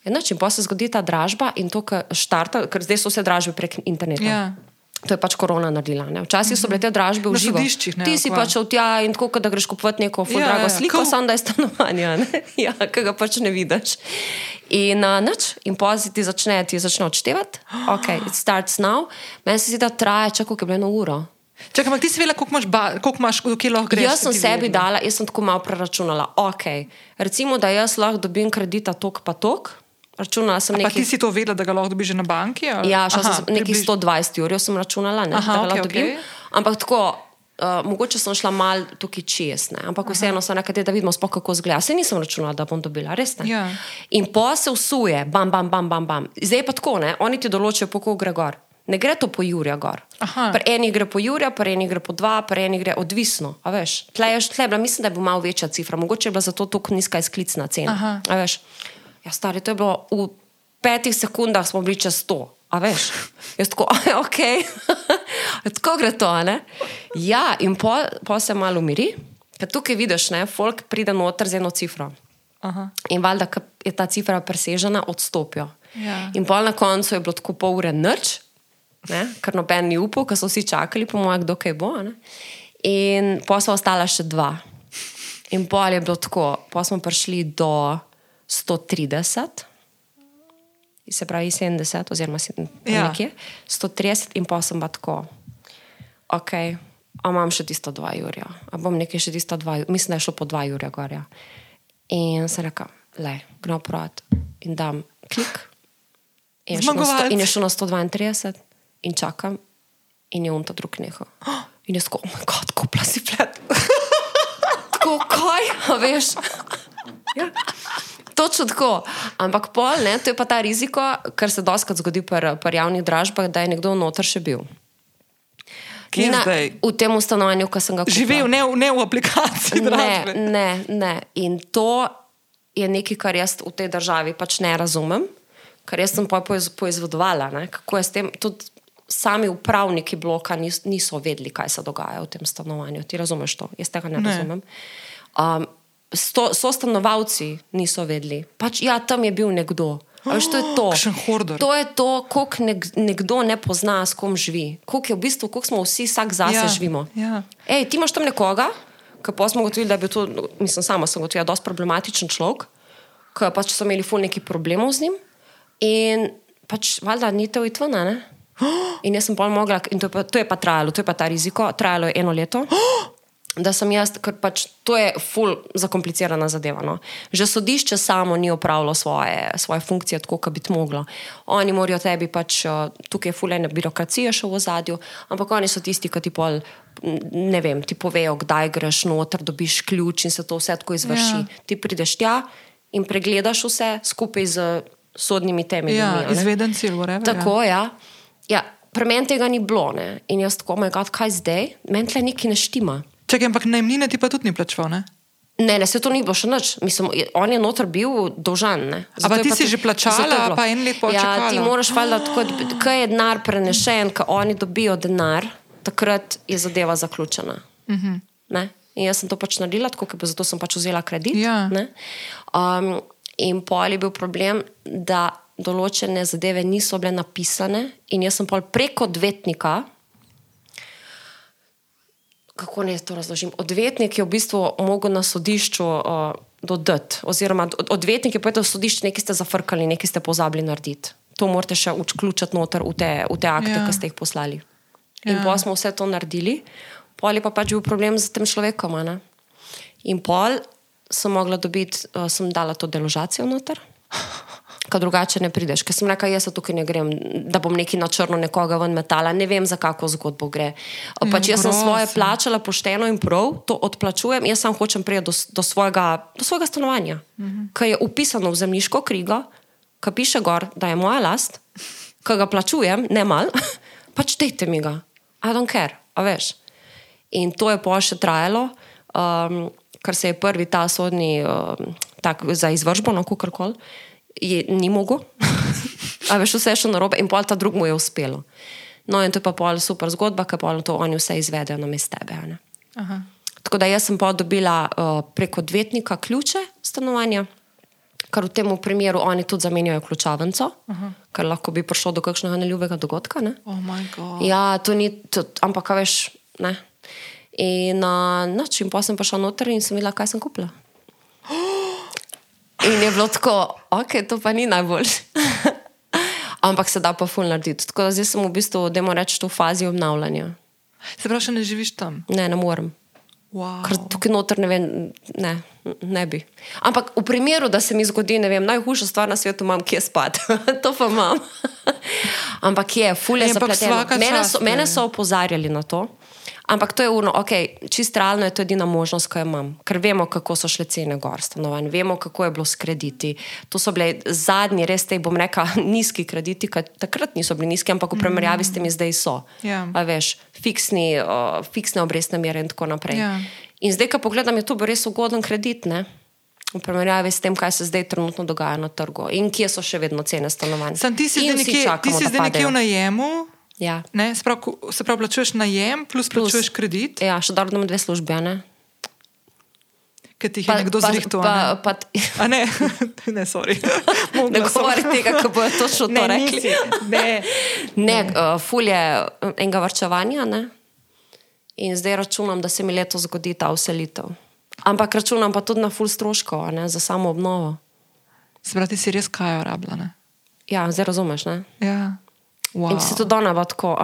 Enoč in pa se zgodi ta dražba in to, kar štarta, ker zdaj so vse dražbe prek interneta. Ja. To je pač korona naredila. Ne? Včasih so bile te dražbe v živo. sodiščih, ne, Ti si pač šel tja in tako, da greš kupovati neko Ja, ja, drago ja, sliko, ko- samo da je stanovanje, ne? ja, ki ga pač ne vidiš. In uh, nič, in poziti ti začne, ti začne odštevati. Ok, it starts now. Meni se zdi, da traja, če kako je bilo eno uro. Čakaj, ampak ti si vedela, koliko imaš, koliko imaš kje lahko greš. Jaz sem sebi vedela. dala, jaz sem tako malo preračunala. Ok, recimo, da jaz lahko dobim kredita tok pa tok. Računala sem Pa nekaj. ti si to vedela, da ga lahko dobiš že na banki? ali? Ja, šla Aha, sem nekih približ- 120 ur, sem računala, ne, Aha, da ga lahko dobim. okej. Ampak tako, Uh, mogoče sem šla mal tukaj čez, ne? ampak vseeno sem rekla, da vidimo, spok, kako zgleda. Se nisem računala, da bom dobila, res ne. Ja. In pa se usuje, bam, bam, bam, bam, bam. Zdaj pa tako, ne? oni ti določijo, po koliko gre gor. Ne gre to po Jurja gor. Aha. Pri eni gre po Jurja, pri eni gre po dva, pri eni gre odvisno. Tle je, tle je bila, mislim, da je bila malo večja cifra, mogoče je bila zato tako nizka izklicna cena. Ja, stari, to je bilo v petih sekundah, smo bili čez sto. A veš, jaz tako, ok, tako gre to. Ne? Ja, in po, po se malo umiri, ker tukaj vidiš, ne, folk pride noter z eno cifro. Aha. In valjda, ko je ta cifra presežena, odstopijo. Ja. In pol na koncu je bilo tako pol ure noč, ker noben ni upal, ker so vsi čakali, po mojem, kdo kaj bo. Ne? In pa so ostala še dva. In pol je bilo tako, pa smo prišli do 130, se pravi 70, oziroma Ja. nekje, 130, in pa sem pa tako, ok, a imam še tisto dva jurja, a bom nekaj še tisto dva, mislim, da je šlo po dva jurja gorja. In sem rekel, le, gremo prot in dam klik. In je, sto, in je šlo na 132 in čakam, in je unta drug nehal. In jaz tako, oh moj bog, kupla si plet. tako, kaj, veš. Ja. Točno tako. Ampak pol, ne, to je pa ta riziko, kar se doskrat zgodi pri pri javnih dražbah, da je nekdo noter še bil. Kje na- zdaj? V tem stanovanju, ki sem ga kupila. Živel, ne, ne v aplikaciji. Ne, dražbe. ne, ne. In to je nekaj, kar jaz v tej državi pač ne razumem, ker jaz sem poiz- poizvedovala, ne, kako je s tem. Tudi sami upravniki bloka nis, niso vedeli, kaj se dogaja v tem stanovanju. Ti razumeš to? Jaz tega ne, Ne. ne. razumem. Um, sto, so stanovalci niso vedeli. Pač, ja, tam je bil nekdo. Veš, to je to. To je to, koliko nek, nekdo ne pozna, s kom živi. Koliko je v bistvu, koliko smo vsi vsak zase Ja, ja, živimo. ja. Ej, ti imaš tam nekoga, ki pa smo ugotovili, da je bil to, mislim, sama sem ugotovila, dosti problematičen človek, ki pač so imeli ful nekih problemov z njim in pač valjda ni te uitvana, ne? In jaz sem pol mogla, in to je, pa, to je pa trajalo, to je pa ta riziko, trajalo je eno leto. Da sem jaz, ker pač to je ful zakomplicirana zadeva. No. Že sodišče samo ni opravilo svoje, svoje funkcije tako, kot bi moglo. Oni morajo tebi pač, eh, tukaj je fulene birokracije še v ozadju, ampak oni so tisti, ki ti pol, ne vem, ti povejo, kdaj greš noter, dobiš ključ in se to vse tako izvrši. Ja. Ja. Ti prideš tja in pregledaš vse skupaj z sodnimi temi. Ja, ljudmi, izvedenci whatever. Tako, ja. ja. Pri meni tega ni bilo. Ne? In jaz tako, moj god, kaj zdaj? Meni tle nekaj ne štima. Čakaj, ampak najmnine ti pa tudi ni plačval, ne? Ne, ne, se to ni bilo še nič. Mislim, on je noter bil dolžan. ne. A pa ti si že plačala, pa en let pol Ja, čakala? ti moraš valjda kaj je denar prenešen, ko oni dobijo denar, takrat je zadeva zaključena. Uh Mhm. -huh. In jaz sem to pač naredila, tako, ker zato sem pač vzela kredit. Ja. ne. Um, in pol je bil problem, da določene zadeve niso bile napisane, in jaz sem pol preko odvetnika. Kako naj to razložim? Odvetnik je v bistvu mogel na sodišču uh, dodati, oziroma od- odvetnik je povedal, sodišče nekaj ste zafrkali, nekaj ste pozabili narediti. To morate še vključiti noter v te, v te akte, Ja. ki ste jih poslali. In Ja. pa smo vse to naredili, pol je pa pač bil problem z tem človekom. ne. In pol sem mogla dobiti, uh, sem dala to deložacijo noter. Ker drugače ne prideš. Ker sem rekla, jaz tukaj ne grem, da bom neki na črno nekoga ven metala, ne vem, za kako zgodbo gre. Pač jaz sem svoje plačala pošteno in prav, to odplačujem, jaz sam hočem priti do, do, svojega, do svojega stanovanja, uh -huh. ki je upisano v zemljiško krigo, ki piše gor, da je moja last, ki ga plačujem, ne mal, pač dejte mi ga. I don't care, a veš. In to je pa še trajalo, um, ker se je prvi ta sodni um, tak, za izvršbo, no, kako koli, ni mogel. A veš, vse je šlo na robe, in pol ta drug mu je uspelo. No, in to je pa pol super zgodba, ker pol to oni vse izvedejo na mestu tebe. Aha. Tako da jaz sem pa dobila uh, preko odvetnika ključe stanovanja, ker v tem primeru oni tudi zamenjajo ključavnico, ker lahko bi prišlo do kakšnega neljubega dogodka. Ne? Oh. Ja, to ni, to, ampak a veš, ne. In uh, noč, in pa sem prišla noter in sem videla, kaj sem kupila. In je bilo tako, ok, to pa ni najboljše. ampak se da pa ful narediti. Tako da zdaj sem v bistvu, da moram reči, v fazi obnavljanja. Se pravi, še ne živiš tam. Ne, ne morem. Wow. Ker tukaj noter ne vem, ne, ne bi. Ampak v primeru, da se mi zgodi, ne vem, najhujša stvar na svetu imam, kje spati. to pa imam. Ampak je, fulje Ne, ampak zapleteno. Mene so, mene ne. so opozarjali na to. Ampak to je uno, ok, čist realno je to edina možnost, ki jo imam, ker vemo, kako so šle cene gor stanovanj, vemo, kako je bilo s krediti. To so bile zadnji, res te bom rekla, nizki krediti, ki takrat niso bili nizki, ampak v primerjavi s temi zdaj so. Ja. A veš, fiksni, uh, fiksne obrestne mere in tako naprej. Ja. In zdaj, ko pogledam, je to bil res ugoden kredit, ne? v primerjavi s tem, kaj se zdaj trenutno dogaja na trgu in kje so še vedno cene stanovanj. Sam ti si zdaj nekje, ti si da zdaj nekje v najemu, Ja. ne? se pravi, se pravi, plačuješ najem, plus plačuješ kredit, Ja, še dobro, da imamo dve službe, ne? ki ti jih je nekdo zrihtel. ne? pa, pa, ne, ne, sorry. ne govori tega, kako bojo točno to Ne, rekli. nisi. Ne. Ne, uh, ful je uh, enega varčevanja, ne? in zdaj računam, da se mi letos zgodi ta uselitev. Ampak računam pa tudi na ful stroškov, a ne, za samo obnovo. Se pravi, ti si res kajo rabila. Ne? Ja, zdaj razumeš, ne? Ja. Wow. In se tudi ona bo tako.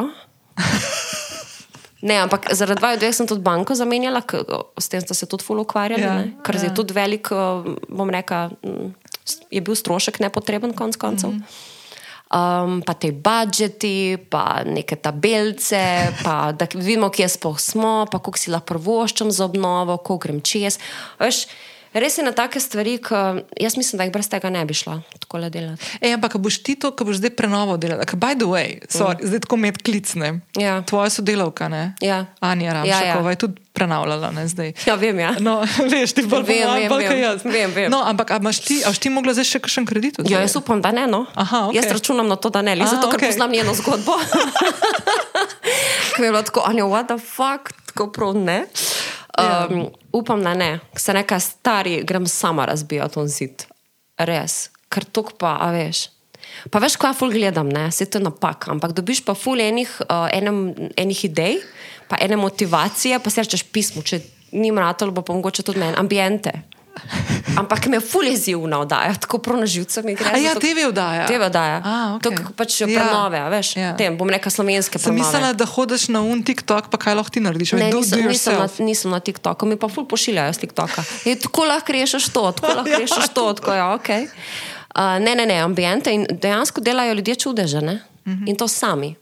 Ne, ampak zaradi dvaju dveh sem tudi banko zamenjala, s tem ste se tudi ful ukvarjali, Ja, ja, ker ja. je tudi velik, eh, bom rekla, mm, je bil strošek nepotreben, konc koncev. Mhm. Um, pa te budžeti, pa neke tabelece, pa da vidimo, kje sploh smo, pa koliko si lahko prvoščam za obnovo, koliko grem čez. Veš, res je na take stvari, ki jaz mislim, da jih brez tega ne bi šla tako le delati. Ej, ampak, a boš ti to, ko boš zdaj prenovo delala? Ker, by the way, sorry, mm. zdaj tako med klicne. Ja. Tvoja sodelavka, ne? Ja. Anja Ja, Ramšakova, ja. je tudi prenavljala, ne zdaj. Ja, vem, ja. No, veš, ti bolj Vem, pomagam, vem, bolj vem. jaz. Vem, vem. No, ampak a imaš ti, ti mogla zdaj še kakšen kredit? Ja, jaz upam, da ne. No. Aha, okej. Jaz računam na to, da ne, zato, ker okej. poznam njeno zgodbo. Ker je bilo tako, Anja, what the fuck, tako prav ne. Um, upam, da ne, ker se nekaj stari, grem sama razbijati on zid. Res, ker tok pa, a veš. Pa veš, ko ja ful gledam, ne, se to napak, ampak dobiš pa ful enih, uh, enem, enih idej, pa ene motivacije, pa si rečeš pismo, če ni mratalo, bo pa mogoče tudi meni, ambiente. Ampak me ful jezivna oddaja, tako prav na živce mi gre. A ja, TV oddaja. TV oddaja. A, To okej. kako pač Ja. prenove, a veš. Ja. Tem, bom rekla slovenske Sem prenove. mislila, da hodiš na un TikTok, pa kaj lahko ti narediš? Ne, nisem, nisem, na, nisem na TikToku, mi pa ful pošiljajo z TikToka. Je, tako lahko rešiš to, tako lahko Ja. rešiš to, tako je ok. Uh, ne, ne, ne, ambiente in dejansko delajo ljudje čudeže, ne? Mhm. In to sami.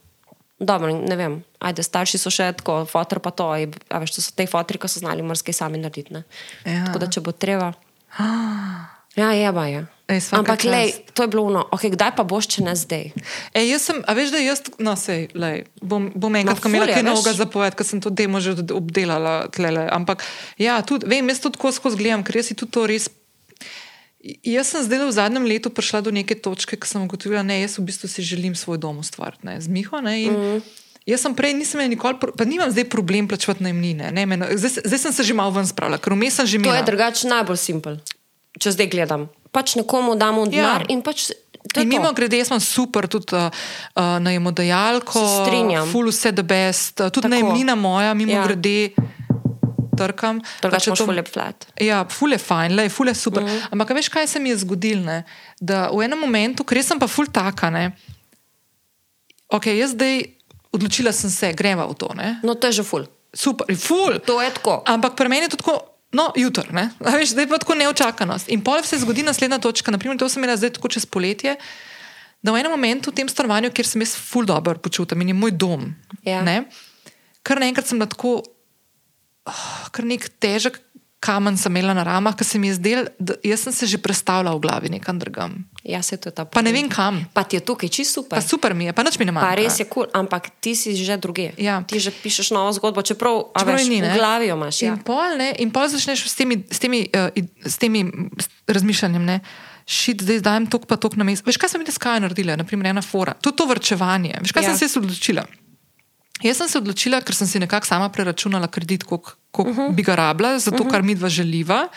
Dobro, ne vem, ajde, starši so še tako, fotor pa to, in, a veš, to so te fotri, ki so znali marsikaj sami narediti. ne. Ja. Tako da, če bo treba. Ja, je pa je. Ej, Ampak, lej, to je bilo ono, okay, kdaj pa boš, če ne zdaj? E, jaz sem, a veš, da jaz, no, sej, lej, bom, bom enkrat, ko imela je, kaj novega zapovedati, ker sem to demo že obdelala tlele. Ampak, ja, tudi, vem, jaz to tako skozi gledam, ker jaz si tudi to res. Jaz sem zdaj v zadnjem letu prišla do neke točke, ko sem ugotovila, da jaz v bistvu si želim svoj dom ustvariti ne, z Miho. Ne, in, mm. Jaz sem prej nisem imela nikoli, pa nimam zdaj problem plačevati najmnine. Ne, meni- zdaj, zdaj sem se že malo ven spravila, ker vmes sem že To je imela. drugače najbolj simpel, če zdaj gledam. Pač nekomu damo denar Ja. in pač. In mimo grede, jaz imam super tudi uh, najemodajalko, full vse the best, uh, tudi najemnina moja, mimo Ja. ja. grede. Trkam. Drugače če imaš to- ful lep flat. Ja, ful je fajn, lej, ful je super. Mm. Ampak veš, kaj se mi je zgodilo? Ne? Da v enem momentu, ker sem pa ful taka, ne? ok, jaz zdaj odločila sem se, greva v to. Ne? No, to je že ful. Super, ful. To je tako. Ampak pri meni je to tako. No, jutr, ne? Veš, zdaj pa tako neočakanost. In pol se zgodi naslednja točka, naprimer, to sem imela zdaj tako čez poletje, da v enem momentu v tem stanovanju, kjer sem jaz ful dobro počutim in je moj dom, Ja. ne, kar naenkrat sem tako, kar nek težek kamen sem imela na ramah, ker se mi je zdel, da sem se že predstavljala v glavi nekam drugam. Ja, se to ta Pa ne problem. vem kam. Pa ti je tukaj čisto super. Pa super mi je, pa nič mi ne manjka. Pa res je kul, cool, ampak ti si že druge. Ja. Ti že pišeš novo zgodbo, čeprav, Čeprav veš, ni, ne? v glavi jo imaš. Ja. In pol, ne, in pol začneš s temi, s temi, uh, s temi razmišljanjem. Ne. Šit, zdaj dajem tok pa tok na mestu. Veš, kaj sem jaz kaj naredila, naprimer ena fora. To je to vrčevanje. Veš, kaj Ja. sem se odločila? Jaz sem se odločila, ker sem si nekako sama preračunala kredit, koliko uh Mhm. -huh. bi ga rabila, zato uh -huh. kar mi dva želiva.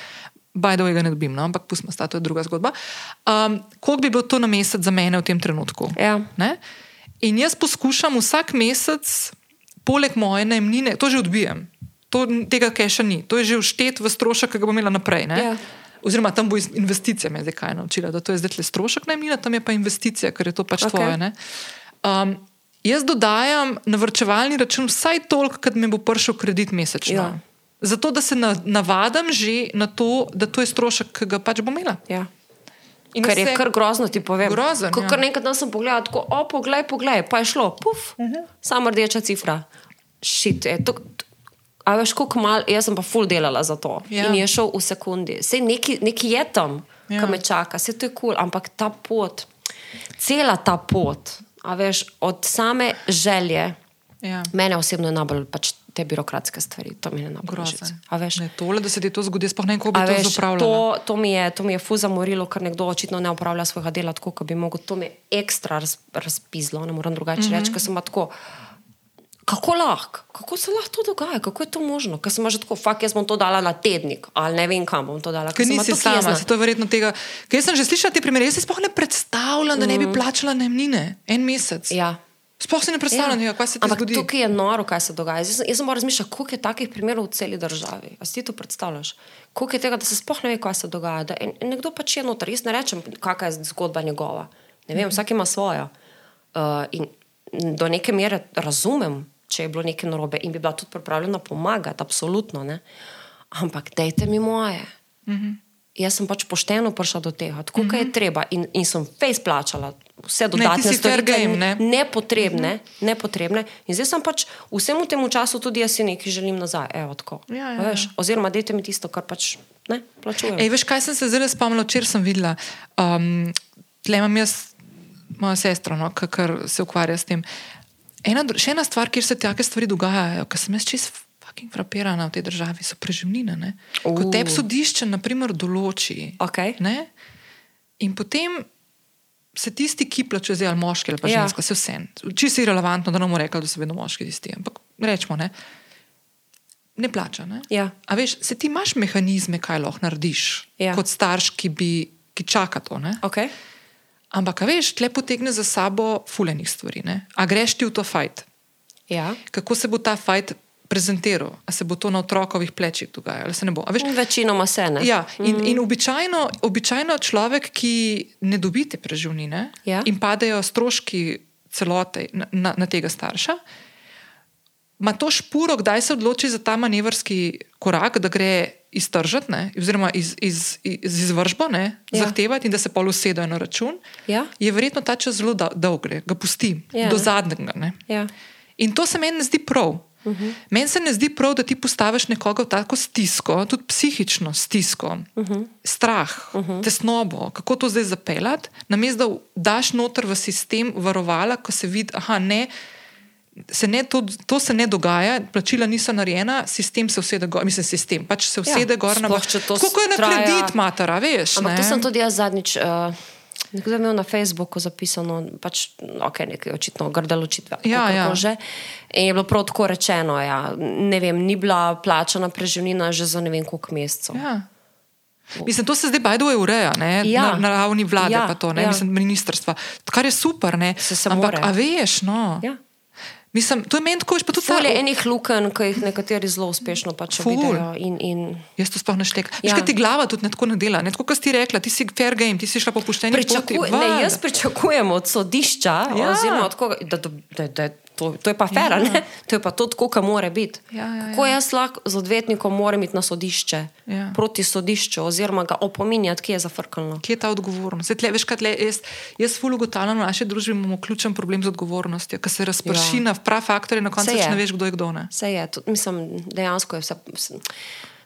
Way, ga ne dobim, no? ampak pustimo, to je druga zgodba. Um, koliko bi bilo to na mesec za mene v tem trenutku? Ja. Ne? In jaz poskušam vsak mesec, poleg moje najemnine, to že odbijem. To, tega keša ni, to je že vštet v strošek, ki ga bom imela naprej. ne. Ja. Oziroma, tam bo investicija, me je zdaj kaj naučila, da to je zdaj tle strošek najemnina, tam je pa investicija, ker je to pač okay. tvoje. ne. Um, jaz dodajam na vrčevalni račun vsaj toliko, kot mi bo prišel kredit mesečno. Ja. Zato, da se na, navadim že na to, da to je strošek, ki ga pač bom imela. Ja. In Kar je vse- kar grozno, ti povem. Grozen, Ko ja. kar nekaj dan sem pogledal, tako, o, poglej, poglej, pa je šlo, puf, uh Mhm. -huh. samo rdeča cifra. Šit, je, to, A veš, koliko mal, jaz sem pa full delala za to. Ja. In je šel v sekundi. Sej neki, neki je tam, Ja. ja. ki me čaka, vse to je kul, cool, ampak ta pot, cela ta pot, a veš, od same želje, Ja. mene osebno je najbolj pač te birokratske stvari, to mi je najbolj tole, da se ti to zgodi, sploh ne vem, kako bi A to veš, zapravljala. to, to, mi je, to mi je fu zamorilo, ker nekdo očitno ne upravlja svojega dela tako, kot bi mogel. To mi je ekstra raz, razpizlo, ne morem drugače mm -hmm. reči, ker sem tako. Kako lahko, kako se lahko to dogaja, kako je to možno? Ker sem že tako, fakt, jaz bom to dala na tednik ali ne vem, kam bom to dala. Ker nisi sama, se to je verjetno tega. Ker sem že slišala te primere, jaz si sploh ne predstavljam, da ne bi plačala najemnine en mesec. Mm. Ja. Sploh si ne predstavljam, ja. kaj se ti Ampak zgodi. tukaj je noro, kaj se dogaja. Jaz, jaz sem razmišljala, koliko je takih primerov v celi državi. A si ti to predstavljaš? Koliko je tega, da se sploh ne ve, kaj se dogaja. Da, in nekdo pač je noter. Jaz ne rečem, kakšna je zgodba njegova. Ne vem, vsak ima svojo. Uh, in do neke mere razumem, če je bilo nekaj narobe in bi bila tudi pripravljena pomagati, absolutno. Ne? Ampak dajte mi moje. Mm -hmm. Jaz sem pač pošteno prišla do tega, tako mm -hmm. je treba, in, in sem face plačala vse dodatne storitve, game, ne? nepotrebne, mm -hmm. nepotrebne. In zdaj sem pač vsemu temu času tudi jaz si nekaj želim nazaj. Evo, tako. Ja, ja, veš, oziroma, dajte mi tisto, kar pač ne plačujem. Ej, veš, kaj sem se zdaj spomnila, včeraj sem videla. Um, tle imam jaz mojo sestro, no, ki se ukvarja s tem. Ena, še ena stvar, kjer se take stvari dogajajo, ki sem jaz čist fucking frapirana v tej državi, so preživnine. ne. Ko Uh. tebi sodišče, naprimer, določi. Okej. Ne? In potem se tisti, ki plačuje, zdaj ali moški ali pa Ja. ženska, se vse. Čisto je irrelevantno, da ne bomo rekli, da so vedno moški tisti. Ampak rečemo, ne, ne plača. Ne? Ja. A veš, se ti imaš mehanizme, kaj lahko narediš, Ja. kot starš, ki, bi, ki čaka to. Ne? Okay. Ampak, veš, tle potegne za sabo fulenih stvari. Ne? A greš ti v to fajt? Ja. Kako se bo ta fajt prezentiral? A se bo to na otrokovih plečih dogajalo? ali se ne bo? Veš, Večinoma se ne. Ja, in, in običajno, običajno človek, ki ne dobi te preživnine Ja. in padejo stroški celote na, na, na tega starša, ima to špuro, kdaj se odloči za ta manevrski korak, da gre iztržiti, ne, oziroma iz, iz, iz izvržbo ne, Ja. zahtevati in da se pol usedejo na račun, Ja. je verjetno ta čas zelo dol- dolg, gre, ga pusti Ja, do zadnjega. Ne. Ja. In to se meni ne zdi prav. Uh -huh. Meni se ne zdi prav, da ti postaviš nekoga v tako stisko, tudi psihično stisko, uh -huh. strah, uh -huh. tesnobo, kako to zdaj zapeljati, namesto da daš noter v sistem varovala, ko se vidi, da ne. Se ne, to, to se ne dogaja, plačila niso narejena, sistem se usede gor, mislim, sistem pač se usede ja, gor na to Tako je na kredit, matera, veš. Ampak ne? to sem tudi jaz zadnjič. Uh, Nekdo je imel na Facebooku zapisano, pač, okay, nekaj očitno grde ločitve. Ja, ja. Že. In je bilo prav tako rečeno, ja, ne vem, ni bila plačana preživnina že za ne vem koliko mesecev. Ja. Mislim, to se zdaj bajdo ureja ne? Ja. na, na ravni vlade, Ja, pa to, ne? ja. mislim, ministrstva. Kar je super, ne? Se se ampak more. a veš, no. Ja. Mislim, to je meni tako, pa tudi Ful je ta- enih lukenj, ki jih nekateri zelo uspešno pač vidijo. In, in Jaz to sploh ne štekam. Ja. Ja. Veš, kaj ti glava tudi ne tako ne dela. Ne? Tako kot si rekla, ti si fair game, ti si šla po pošteni poti. pričakuj, ne, jaz pričakujem od sodišča, ja. oziroma od koga, da, da, da, da to, to je pa fera, Ja. to je pa to, kako mora biti. Ja, ja, Kako ja. jaz lahko z odvetnikom moram iti na sodišče, Ja. proti sodišču, oziroma ga opominjati, kje je zafrkano. Kje je ta odgovornost? Zdaj, tle, veš, kaj tle, jaz, jaz ful ugotavljam, v naši družbi imamo ključen problem z odgovornostjo, ker se razprši Ja. na prav faktorje, na koncu ne veš, kdo je kdo. Ne? Vse je, tudi, mislim, dejansko je vse.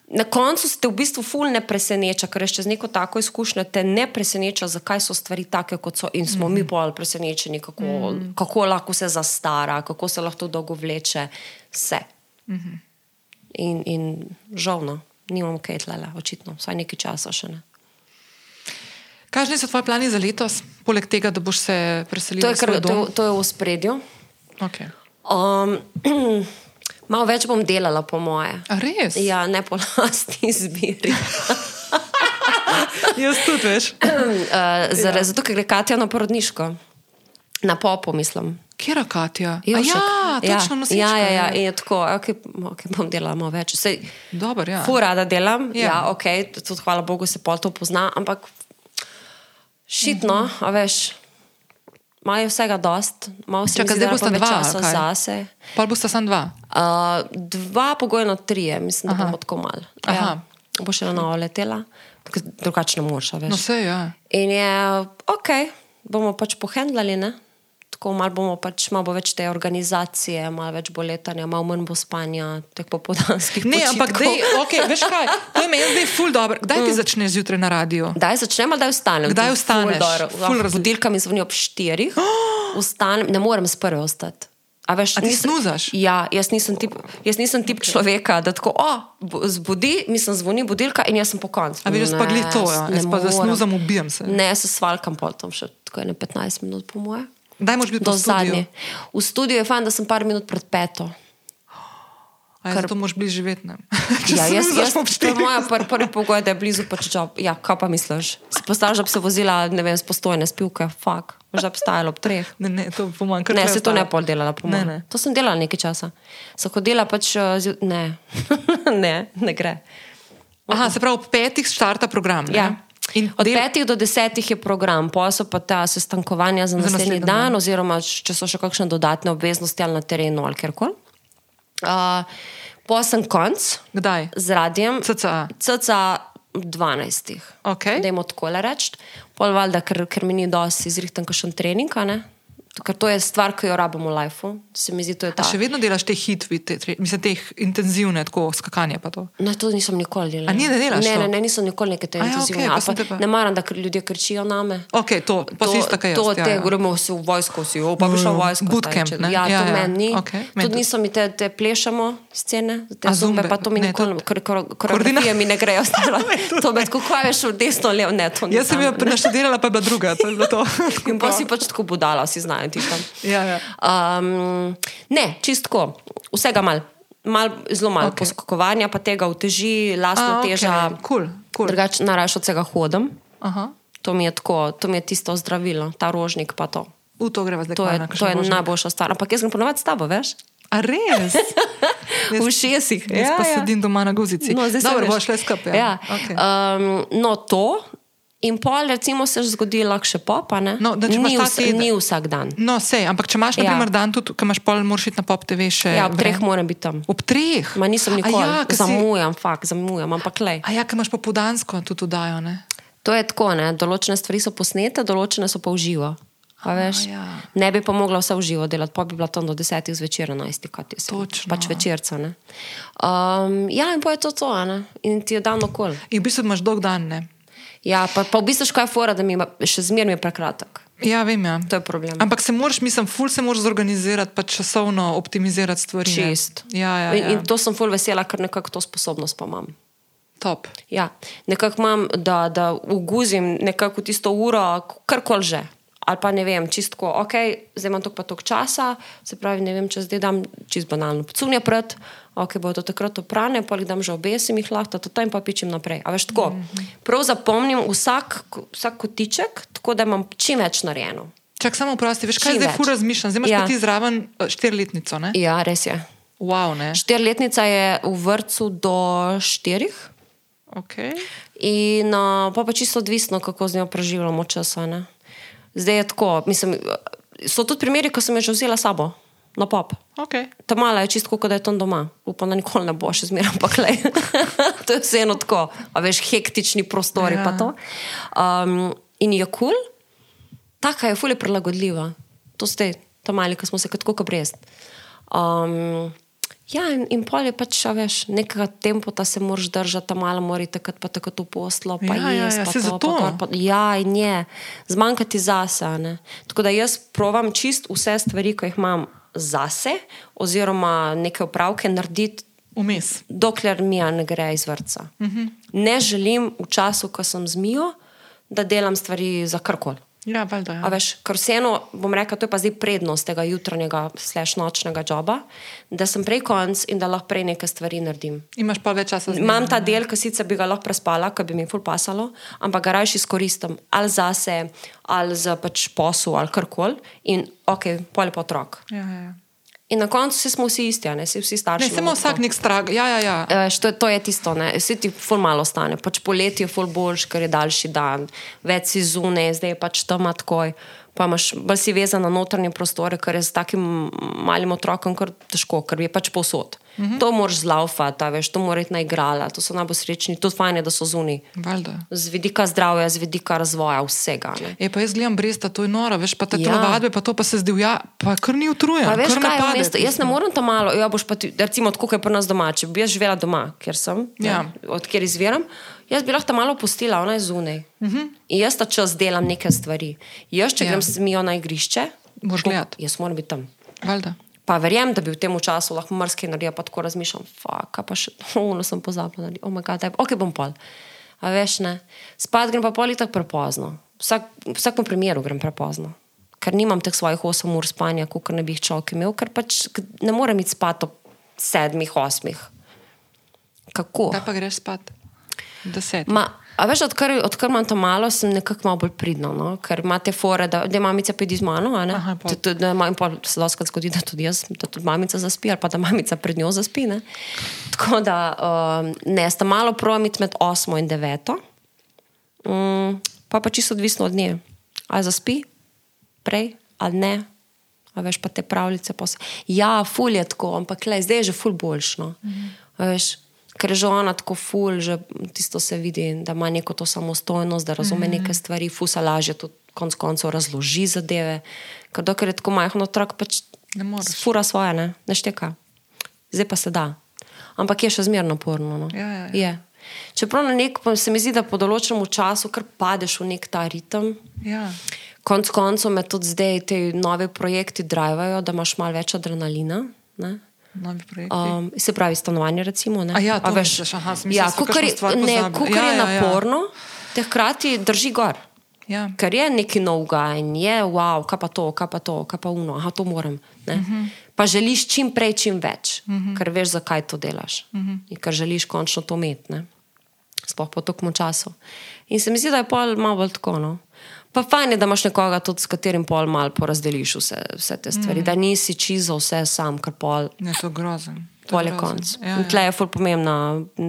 Na koncu se te v bistvu ful ne preseneča, ker čez neko tako izkušnjo te ne preseneča, zakaj so stvari take, kot so, in smo mm -hmm. mi bolj presenečeni, kako, mm -hmm. kako lahko se zastara, kako se lahko dolgo vleče. Vse. Mm -hmm. in, in žal, no, nimam kaj tlele, očitno, vsaj nekaj časa še ne. Kakšni so tvoji plani za letos, poleg tega, da boš se preselil To je, kar, to, to je v spredju. Okay. Um, malo več bom delala, po moje. A res? Ja, ne po lastni izbiri. Jaz tudi, veš. Uh, zaradi, zato, ker gre Katja na porodniško, na popu, mislim. Kje je Katja? A Jevšek. Ja, točno nosilčka, ja, ja, ja, in je tako, okay, okay, bom delala malo več. Sej, Dobar, ja. Fu rada delam, Ja. ja, ja ok, tudi hvala Bogu se pol to pozna, ampak šitno, Mhm. a veš, imajo vsega dost, malo se mi zdi, zdaj da bosta rabijo dva, časa kaj? zase. Pa bosta samo dva. Uh, dva pogojno trije, mislim, da bomo tako mal. Ja, bo še na novo letela, ker drugače ne moreš, a veš. No, vse, ja. In je, ok, bomo pač pohendlali, ne? tako malo bomo pač, malo bo več te organizacije, malo več bo letanja, malo manj bo spanja, teh popoldanskih Ne, počitkov. ampak dej, okay, veš kaj, to je meni zdaj ful dobro. Kdaj ti začneš zjutraj na radiju? Kdaj začnemo, kdaj vstanem? Kdaj To je vstaneš? Ful, dobro. Ful Lahko razli- Budilka mi zvoni ob štirih, vstanem, ne morem sprve ostati. A, veš, A ti nisem- snuzaš? Ja, jaz nisem tip, jaz nisem tip človeka, da tako, o, bu- zbudi, mislim, zvoni budilka in jaz sem po koncu. A veš, jaz pa glih to, ja. Jaz pa morem. zasnuzam, ubijem se. Ne, jaz se svalkam potom še tako ene 15 minut, po moje. Kdaj moraš biti Do zadnje. V studiu je fajn, da sem par minut pred peto. A ja, zato moraš bliž živeti. Ja, jaz, jaz, po to je moja pr, prvi pogoj, da je blizu pač job. Ja, kaj pa misliš? Postavljaš, da bi se vozila, ne vem, spostojne spivke, fuk, možda bi stajalo ob treh. Ne, ne, to po manj kar Ne, se to ne pol delala, po Ne, ne. To sem delala nekaj časa. Sem hodila pač, eh, ne, ne, ne gre. Aha, se pravi, ob petih starta program. ne? Ja. In Od del- petih do desetih je program, pol so pa ta sestankovanja za naslednji naslednji dan, oziroma če so še kakšne dodatne obveznosti ali na terenu ali kjerkoli. Uh, Pol sem konc Kdaj? z radijem. CCA. CCA 12. Okay. Dajmo tako reči. Pol valjda, ker, ker mi ni dosti izrihten kakšen trening, ne? Ker to je stvar, ki jo rabimo v lifeu. Se mi zdi, to je A ta. še vedno delaš te hitve, te, tre- mislim, teh intenzivne, tako skakanje pa to. Ne, to nisem nikoli delala. A ni, ne delaš Ne, to? ne, ne, nisem nikoli neke te A ja, intenzivne. pa ali sem pa te Ne maram, da ljudje kričijo name. Ok, to, si ista kaj jaz. To, ja, te, ja. gremo si v vojsko, si, o, pa bi šel v vojsko. Bootcamp, ne? Ja, Ja, to ja, meni ni. meni Tudi tudi. niso mi te, te plešamo scene, te A zumbe, pa to mi nikoli, ker koreografije mi ne grejo. To me tako kaj veš v desno, levo, ne, to ni. Jaz sem jo naštudirala, pa je bila druga. To je bilo to. In pa si pač tako budala, vsi znajo ti tam. Ja, ja. Um, ne, čistko, vsega mal. Mal, zelo malo okay. Poskakovanja, pa tega uteži, lastno A, okay. teža. cool, cool. Drugače, najraje od vsega hodim. Aha. To mi tako, to mi je tisto zdravilo, ta rožnik pa to. V to greva zdaj. To je, to je rožnik. najboljša stvar. Ampak jaz grem ponovadi s tabo, veš? A res? V šestih. Jaz pa sedim doma na guzici. No, zdaj veš. boš šle skupaj. Ja. Okay. Um, no, to. In pol, recimo, se zgodi lahko še popa. Ne? No, da ni, ta vs teden- ni vsak dan. No, sej, ampak če imaš, na Ja. primer, dan tudi, ki imaš pol, moraš iti na pop TV še. Ja, ob treh moram biti tam. Ob treh? Ma nisem A nikoli, Ja, ja, ke si- zamujam, fakt, zamujam, ampak le. A ja, ki imaš popoldansko tudi dajo, ne? To je tako, ne? določene stvari so posnete, določene so pa v živo. A ja. Ne bi pa mogla vse v živo delati, pa bi bila tam do desetih zvečer, enajstih, kaj ti se. Točno. Pač večerca. Ne? Um, ja, in pa je to to, a ne? in ti je dan okol. In v bistvu imaš dolg dan, ne? Ja, pa, pa v bistvu škoda je fora, da mi je še zmeraj prekratek. Ja, vem, ja. To je problem. Ampak se moraš, mislim, ful se moraš zorganizirati, pa časovno optimizirati stvari. Čist. Ja, ja, In, ja. in to sem ful vesela, ker nekako to sposobnost pa imam. Top. Ja, nekako imam, da, da uguzim nekako tisto uro, karkoli že. Ali pa ne vem, čistko, ok, zdaj imam toliko pa toliko časa, se pravi, ne vem, če zdaj dam čist banalno pecunje pred, ok, bo to takrat oprane, pa jih dam že obesim jih lahko, to in pa pičem naprej. A veš tako, prav zapomnim vsak, vsak kotiček, tako da imam čim več narejeno. Čak samo vprosti, veš, kaj Čim zdaj več. ful razmišljam? Zdaj imaš Ja. ti zraven eh, štiriletnico, ne? Ja, res je. Wow, ne? Štirletnica je v vrtu do štirih. Okay. In uh, pa pa čisto odvisno, kako z njo preživljamo čas. Zdaj je tako, mislim, so tudi primeri, ko sem jo že vzela sabo na pop. Okay. Ta mala je čisto, kot da je tam doma. Upam, da nikoli ne bo še zmeraj, ampak le. to je vseeno tako, a veš, hektični prostori ja. pa Ja. to. Um, in je kul, cool, taka je fulje prilagodljiva. To ste, ta mali, ki smo se kot kot brez. Um, ja, in, in pol je pač, veš, nekega tempota se moraš držati, ta mala mora takrat pa tako poslo, pa Ja, ja, jesti, ja, pa saj to, zato. pa gor, pa, ja, in je, zmanjkati zase. ne. Tako da jaz provam čist vse stvari, ki jih imam zase, oziroma neke opravke narediti, Vmes. dokler mi ne gre iz vrca. Uh Mhm. -huh. Ne želim v času, ko sem zmijo, da delam stvari za karkoli. Ja, valjda. A Ja. veš, ker vseeno, bom rekel, to je pa zdaj prednost tega jutranjega, slash nočnega joba, da sem prej konc in da lahko prej neke stvari naredim. Imaš pa več časa za Imam ta del, ki sicer bi ga lahko prespala, ki bi mi ful pasalo, ampak ga raje izkoristim ali zase, ali za pač posel, ali karkoli. In ok, pol je pa otrok. Ja, ja, ja. In na koncu vsi smo vsi isti, a ne vsi, vsi starši. Ne, samo vsak nek strah. Ja, ja, ja. Veš, to, je- to je tisto, ne. vsi ti ful malo stane. Pač poletje je ful boljš, ker je daljši dan, več si zunaj, zdaj je pač tam takoj. Pa imaš bolj si vezan na notranje prostore, kar je z takim malim otrokom kar težko, ker je pač povsod. Uh -huh. To moraš zlaufati, veš, to moraš na igrala, to so najbolj srečni, je fajn, da so zunaj. Z vidika zdravja, z vidika razvoja vsega. E, pa jaz gledam brez ta, to je noro, veš, pa te ja. telovadbe, pa to pa se zdi, ja, pa kar ni utrujen. Veš, kaj je mesto? Jaz ne morem tam malo, ja, boš pa ti, recimo, tako je pri nas doma, če bi jaz živela doma, ker sem, ja. od kjer izviram. Jaz bi lahko malo postila, ona je zunaj. Uh -huh. In jaz ta čas delam neke stvari. Jaz, če ja. grem s mijo na igrišče, moraš gledati. Jaz moram biti tam. Valda. Pa verjamem, da bi v tem času lahko marsikaj naredil, pa tako razmišljam, fuck, pa še ono sem pozabil, oh my god, ok, bom pol. A veš, ne. Spat grem pa pol tako prepozno. Vsak, v vsakem primeru grem prepozno. Ker nimam teh svojih 8 ur spanja, kot ne bi jih človek imel, ker pač ne morem iti spat ob 7, 8. Kako? Kaj pa greš spat? deset. Ma, a veš, odkar, odkar imam to malo, sem nekako malo bolj pridno, no? ker imate fore, da, da mamica pidi z mano. Da imam pol sloska zgodi, da tudi jaz, da tudi mamica zaspi, ali pa da mamica pred njo zaspi. Ne? Tako da um, ne, sta malo promit med osmo in deveto, um, pa pa čisto odvisno od nje. Ali zaspi prej ali ne. A veš pa te pravljice. Ja, ful je tako, ampak le, zdaj je že ful boljšno. Mm -hmm ker je že ona tako ful, že tisto se vidi, da ima neko to samostojnost, da razume mm -hmm. neke stvari, fusa lažje tudi konc koncev razloži zadeve. Ker dokler je tako majhen otrok, pač. Fura svoje, ne, ne šteka. Zdaj pa se da. Ampak je še zmerno naporno. No? Ja, ja, ja. Čeprav na nek se mi zdi, da po določenem času kar padeš v nek ta ritem. Ja. Konec koncev me tudi zdaj ti novi projekti drivajo, da imaš malo več adrenalina. Ne? Um, se pravi, stanovanje. Recimo, ja, to veš, aha, smisel, ja, kukar, ne, kukar ja, je ja, ja. naporno, ja. te hkrati drži gor. Ja. Ker je neki nov gaj in je, wow, kaj pa to, kaj pa to, kaj pa uno, aha, to moram. Uh mhm. -huh. Pa želiš čim prej, čim več, uh mhm. -huh. ker veš, zakaj to delaš uh mhm. -huh. in ker želiš končno to imeti, sploh po tokom času. In se mi zdi, da je pol malo tako. No? Pa fajn je, da imaš nekoga, tudi, s katerim pol malo porazdeliš vse, vse te stvari, mm. da nisi čizo vse sam, kar pol. Ne, to grozen. Pol je konc. Ja, ja. Tle je ful pomembna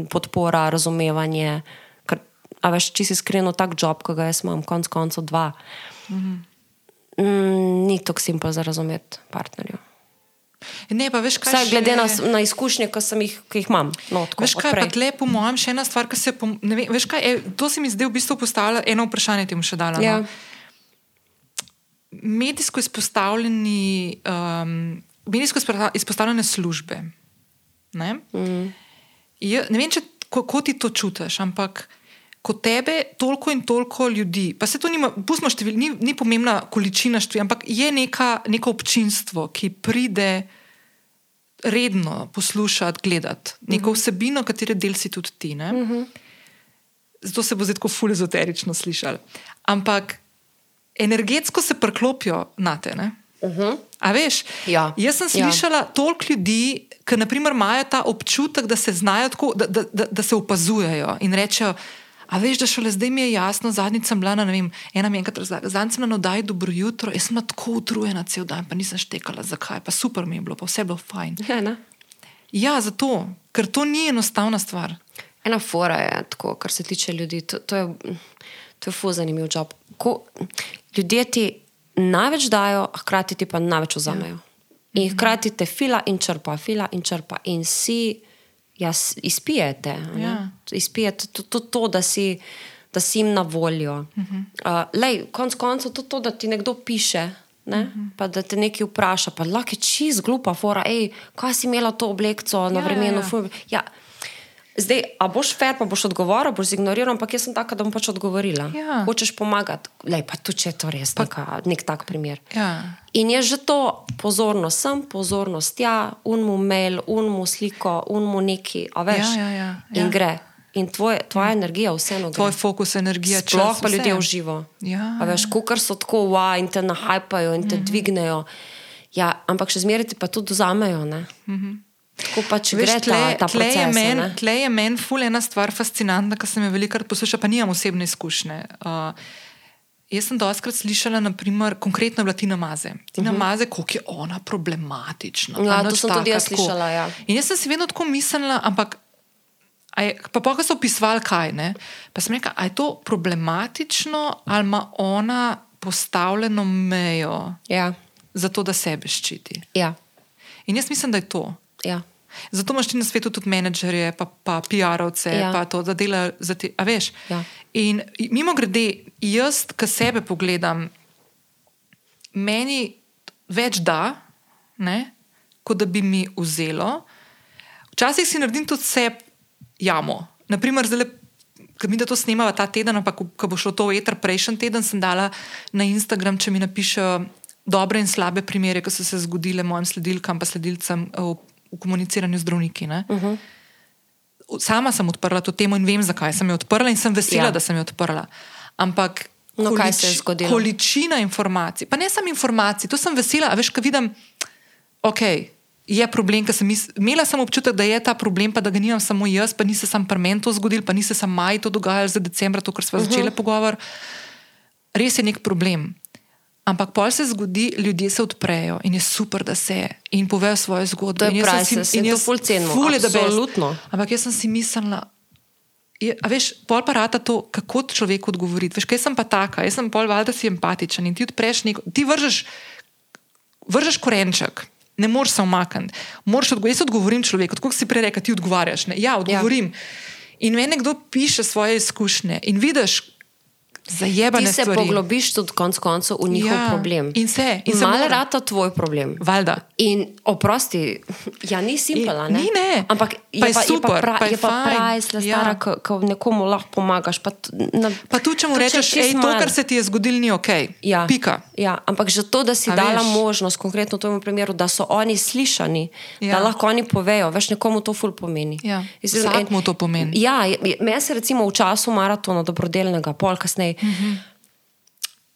podpora, razumevanje. Ker, a veš, če si iskreno tak job, ki ga jaz imam, konc koncev dva. Mm -hmm. mm, ni tako simpel za razumeti partnerja. Ne, pa veš, kaj Vsaj, glede na, na izkušnje, ki, jih, ki jih imam. No, tako, veš, kaj je lepo, mojem, še ena stvar, ki se. Vem, veš, kaj, je, to se mi zdaj v bistvu postavlja, eno vprašanje ti bom še dala. No. Ja. No? Medijsko izpostavljeni, um, medijsko izpostavljene službe. Ne, mm. je, ne vem, če, kako ti to čutiš, ampak ko tebe toliko in toliko ljudi, pa se to nima, števil, ni, ni pomembna količina števila, ampak je neka, neko občinstvo, ki pride redno poslušati, gledati neko mhm. vsebino, katere del si tudi ti. Uh mhm. -huh. Zato se bo zdaj tako fulezoterično slišal. Ampak energetsko se preklopijo na te. Uh mhm. -huh. A veš? Ja. Jaz sem ja. slišala ja. toliko ljudi, ki imajo ta občutek, da se znajo tako, da, da, da, da se opazujejo in rečejo. A veš, da šele zdaj mi je jasno, zadnjič sem bila na ne vem, ena mi enkrat razlaga, zadnjič sem na nodaj dobro jutro, jaz sem tako utrujena cel dan, pa nisem štekala, zakaj, pa super mi je bilo, pa vse bilo fajn. Ja, ja, zato, ker to ni enostavna stvar. Ena fora je tako, kar se tiče ljudi, to, to je, to je fu zanimiv job. Ko ljudje ti največ dajo, hkrati ti pa največ vzamejo. Ja. In hkrati te fila in črpa, fila in črpa in si ja, izpijete. Ja. Izpijete to, to, to da, si, da si jim na voljo. Uh -huh. uh, lej, konc koncev to, to, da ti nekdo piše. Ne? Uh -huh. Pa da te nekaj vpraša, pa lahko je čist glupa, fora, ej, kaj si imela to obleko na ja, vremenu. Ja, ja. Ja, Zdaj, a boš fair, pa boš odgovoril, boš ignoriral, ampak jaz sem taka, da bom pač odgovorila. Ja. Hočeš pomagati, le pa tu če je to res, pa, neka, nek tak primer. Ja. In je že to pozornost sem, pozornost ja, unmu mail, unmu sliko, unmu neki, a veš. Ja, ja, ja, ja. In gre. In tvoj, tvoja ja. energija, vseeno. Tvoj fokus, energija, če lahko pa ljudje uživo. Ja. A veš, kukar so tako wa in te nahajpajo in te mm -hmm. dvignejo. Ja, ampak še zmeraj ti pa tudi vzamejo. Mm -hmm. Tako pač Veš, gre tle, ta, ta tle proces. Tle je meni men ful ena stvar fascinantna, ker sem jo velikokrat poslušala, pa nimam osebne izkušnje. Uh, Jaz sem doskrat slišala, naprimer, konkretno Tina Maze. Tina uh mhm. -huh. Maze, kako je ona problematična. Ja, to sem tudi jaz slišala. Ja. In jaz sem si vedno tako mislila, ampak. Je, pa pa, ko so opisovali, kaj je. Pa sem rekla, je to problematično ali ima ona postavljeno mejo ja. za to, da sebe ščiti. Ja. In jaz mislim, da je to. Ja. Zato imaš ti na svetu tudi menedžerje, pa, pa PR-ovce, Ja. pa to, da delajo za te. A veš? Ja. In mimo grede, jaz, ki sebe pogledam, meni več da, ne, kot da bi mi vzelo. Včasih si naredim tudi sebe jamo. Naprimer, zdaj, ki mi da to snemava ta teden, ampak ko bo šlo to v eter, prejšnji teden sem dala na Instagram, če mi napišejo dobre in slabe primere, ki so se zgodile mojim sledilkam, pa sledilcem v, v komuniciranju z zdravniki. Uh Mhm. -huh. Sama sem odprla to temo in vem, zakaj sem jo odprla, in sem vesela, Ja. da sem jo odprla. Ampak No, kaj se je zgodilo? količina informacij, pa ne samo informacij, to sem vesela, veš, ko vidim, ok. Je problem, ker sem mis- imela sem občutek, da je ta problem, pa da ga nimam samo jaz, pa ni se sam pri meni to zgodil, pa ni se sam maj to dogajalo za decembra, to, kar smo uh -huh. začeli pogovor. Res je nek problem. Ampak pol se zgodi, ljudje se odprejo in je super, da se in povejo svoje zgodbe. To je priceless in to jaz ful cenimo, ful je the best. absolutno. Ampak jaz sem si mislila, je, a veš, pol pa rata to, kako človeku odgovoriti. Veš, kaj sem pa taka, jaz sem pol valjda si empatičen in ti odpreš neko, ti vržeš, vržeš korenček. Ne moreš se umakniti. Moraš odgo jaz odgovorim človeku, kot si prej rekel, ti odgovarjaš. Ne? Ja, odgovorim. Ja. In meni nekdo piše svoje izkušnje in vidiš, zajebane Ti se stvari. poglobiš tudi konec koncev v njihov Ja, problem. in se, in se malo rata tvoj problem. Valjda. In oprosti, ja, ni simpela. Ne? ni, ne. Ampak Pa je je pa, super, je pa, pra, pa je je pa priceless, Ja. stara, ko, ko nekomu lahko pomagaš. Pa, na, Pa tu, če mu rečeš, je ej, čisto to, kar se ti je zgodilo, ni ok. Ja, Pika. ja, ampak že to, da si A dala veš? možnost, konkretno v tem primeru, da so oni slišani, ja. Ja. da lahko oni povejo, veš, nekomu to ful pomeni. Ja, Jaz sem- vsakmu to pomeni. Ja, je- je- meni se recimo v času maratona dobrodelnega, pol kasneje. Mm. -hmm.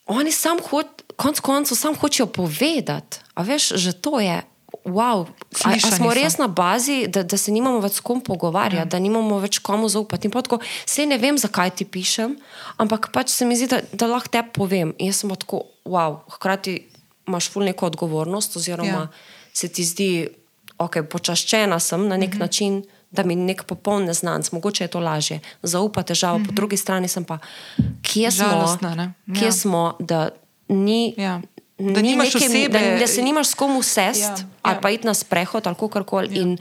Oni sam hoč, konc koncev sam hočejo povedati. A veš, že to je. Wow. A, a smo so. res na bazi, da, da se nimamo več s kom pogovarjati, ja. da nimamo več komu zaupati. Tako, Sej ne vem, zakaj ti pišem, ampak pač se mi zdi, da, da lahko te povem. In jaz sem tako, wow, hkrati imaš ful neko odgovornost, oziroma ja. Ja. se ti zdi, ok, počaščena sem na nek uh -huh. način, da mi nek popoln neznanc, mogoče je to lažje, zaupa težavo, uh -huh. po drugi strani sem pa, kje smo, Žalostna, ne? kje Ja. smo, da ni. Ja. Da ni neke- osebe- da, da se nimaš s kom usest ja, Ja, ali pa iti na sprehod ali kar koli. Ja. In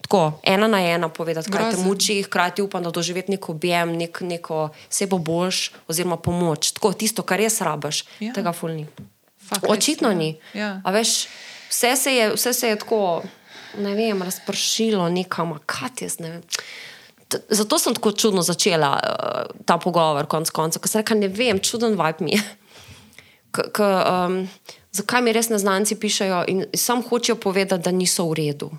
tako, ena na ena povedati, kaj te muči, hkrati upam, da doživeti nek objem, nek, neko se bo boljš, oziroma pomoč. Tako, tisto, kar res rabaš, ja. Tega fulni. Očitno ja. ni. Ja. A veš, vse se je, vse se je tako, ne vem, razpršilo nekam, kaj jaz ne vem. Zato sem tako čudno začela uh, ta pogovor, konc koncev, ker sem rekla, ne vem, čuden vibe mi je. K, k, um, zakaj mi res neznanci pišajo in sam hočejo povedati, da niso v redu.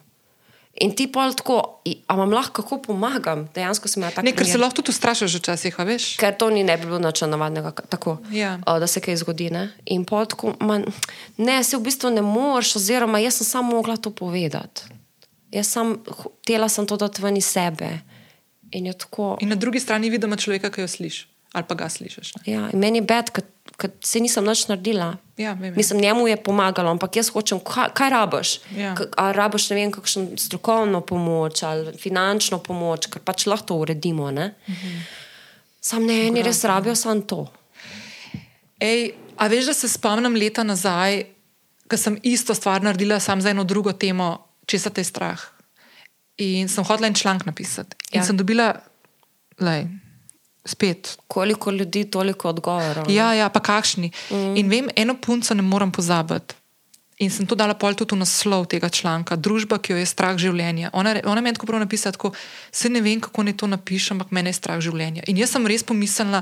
In ti pa tako, "I- a vam lahko kako pomagam, dejansko sem imela tako. Ne, ker se lahko tudi ustrašiš včasih, a veš. Ker to ni ne bi bilo nič navadnega, tako, Ja. uh, da se kaj zgodi. Ne, In pol tako, man, ne, se v bistvu ne moreš, oziroma jaz sem samo mogla to povedati. Jaz sem, htela sem to dati ven iz sebe. In tako. In na drugi strani vidimo človeka, ki jo slišiš, ali pa ga slišiš. Ne? Ja, meni je bed, ker se nisem nič naredila. Ja, vem, vem. Mislim, njemu je pomagalo, ampak jaz hočem, kaj, kaj rabaš? Ja. K- A rabaš, ne vem, kakšno strokovno pomoč ali finančno pomoč, ker pač lahko to uredimo. Ne? Mhm. Sam ne, eni res rabijo samo to. Ej, a veš, da se spomnim leta nazaj, ko sem isto stvar naredila, sam za eno drugo temo, česa te je strah. In sem hodila en članek napisati. In Ja. sem dobila, lej, spet. Koliko ljudi, toliko odgovorov. Ja, ja, pa kakšni. Mm. In vem, eno punco ne morem pozabiti. In sem to dala pol tudi v naslov tega članka, družba, ki jo je strah življenja. Ona, ona meni tako prav napisala, tako, se ne vem, kako naj to napišem, ampak mene je strah življenja. In jaz sem res pomislila,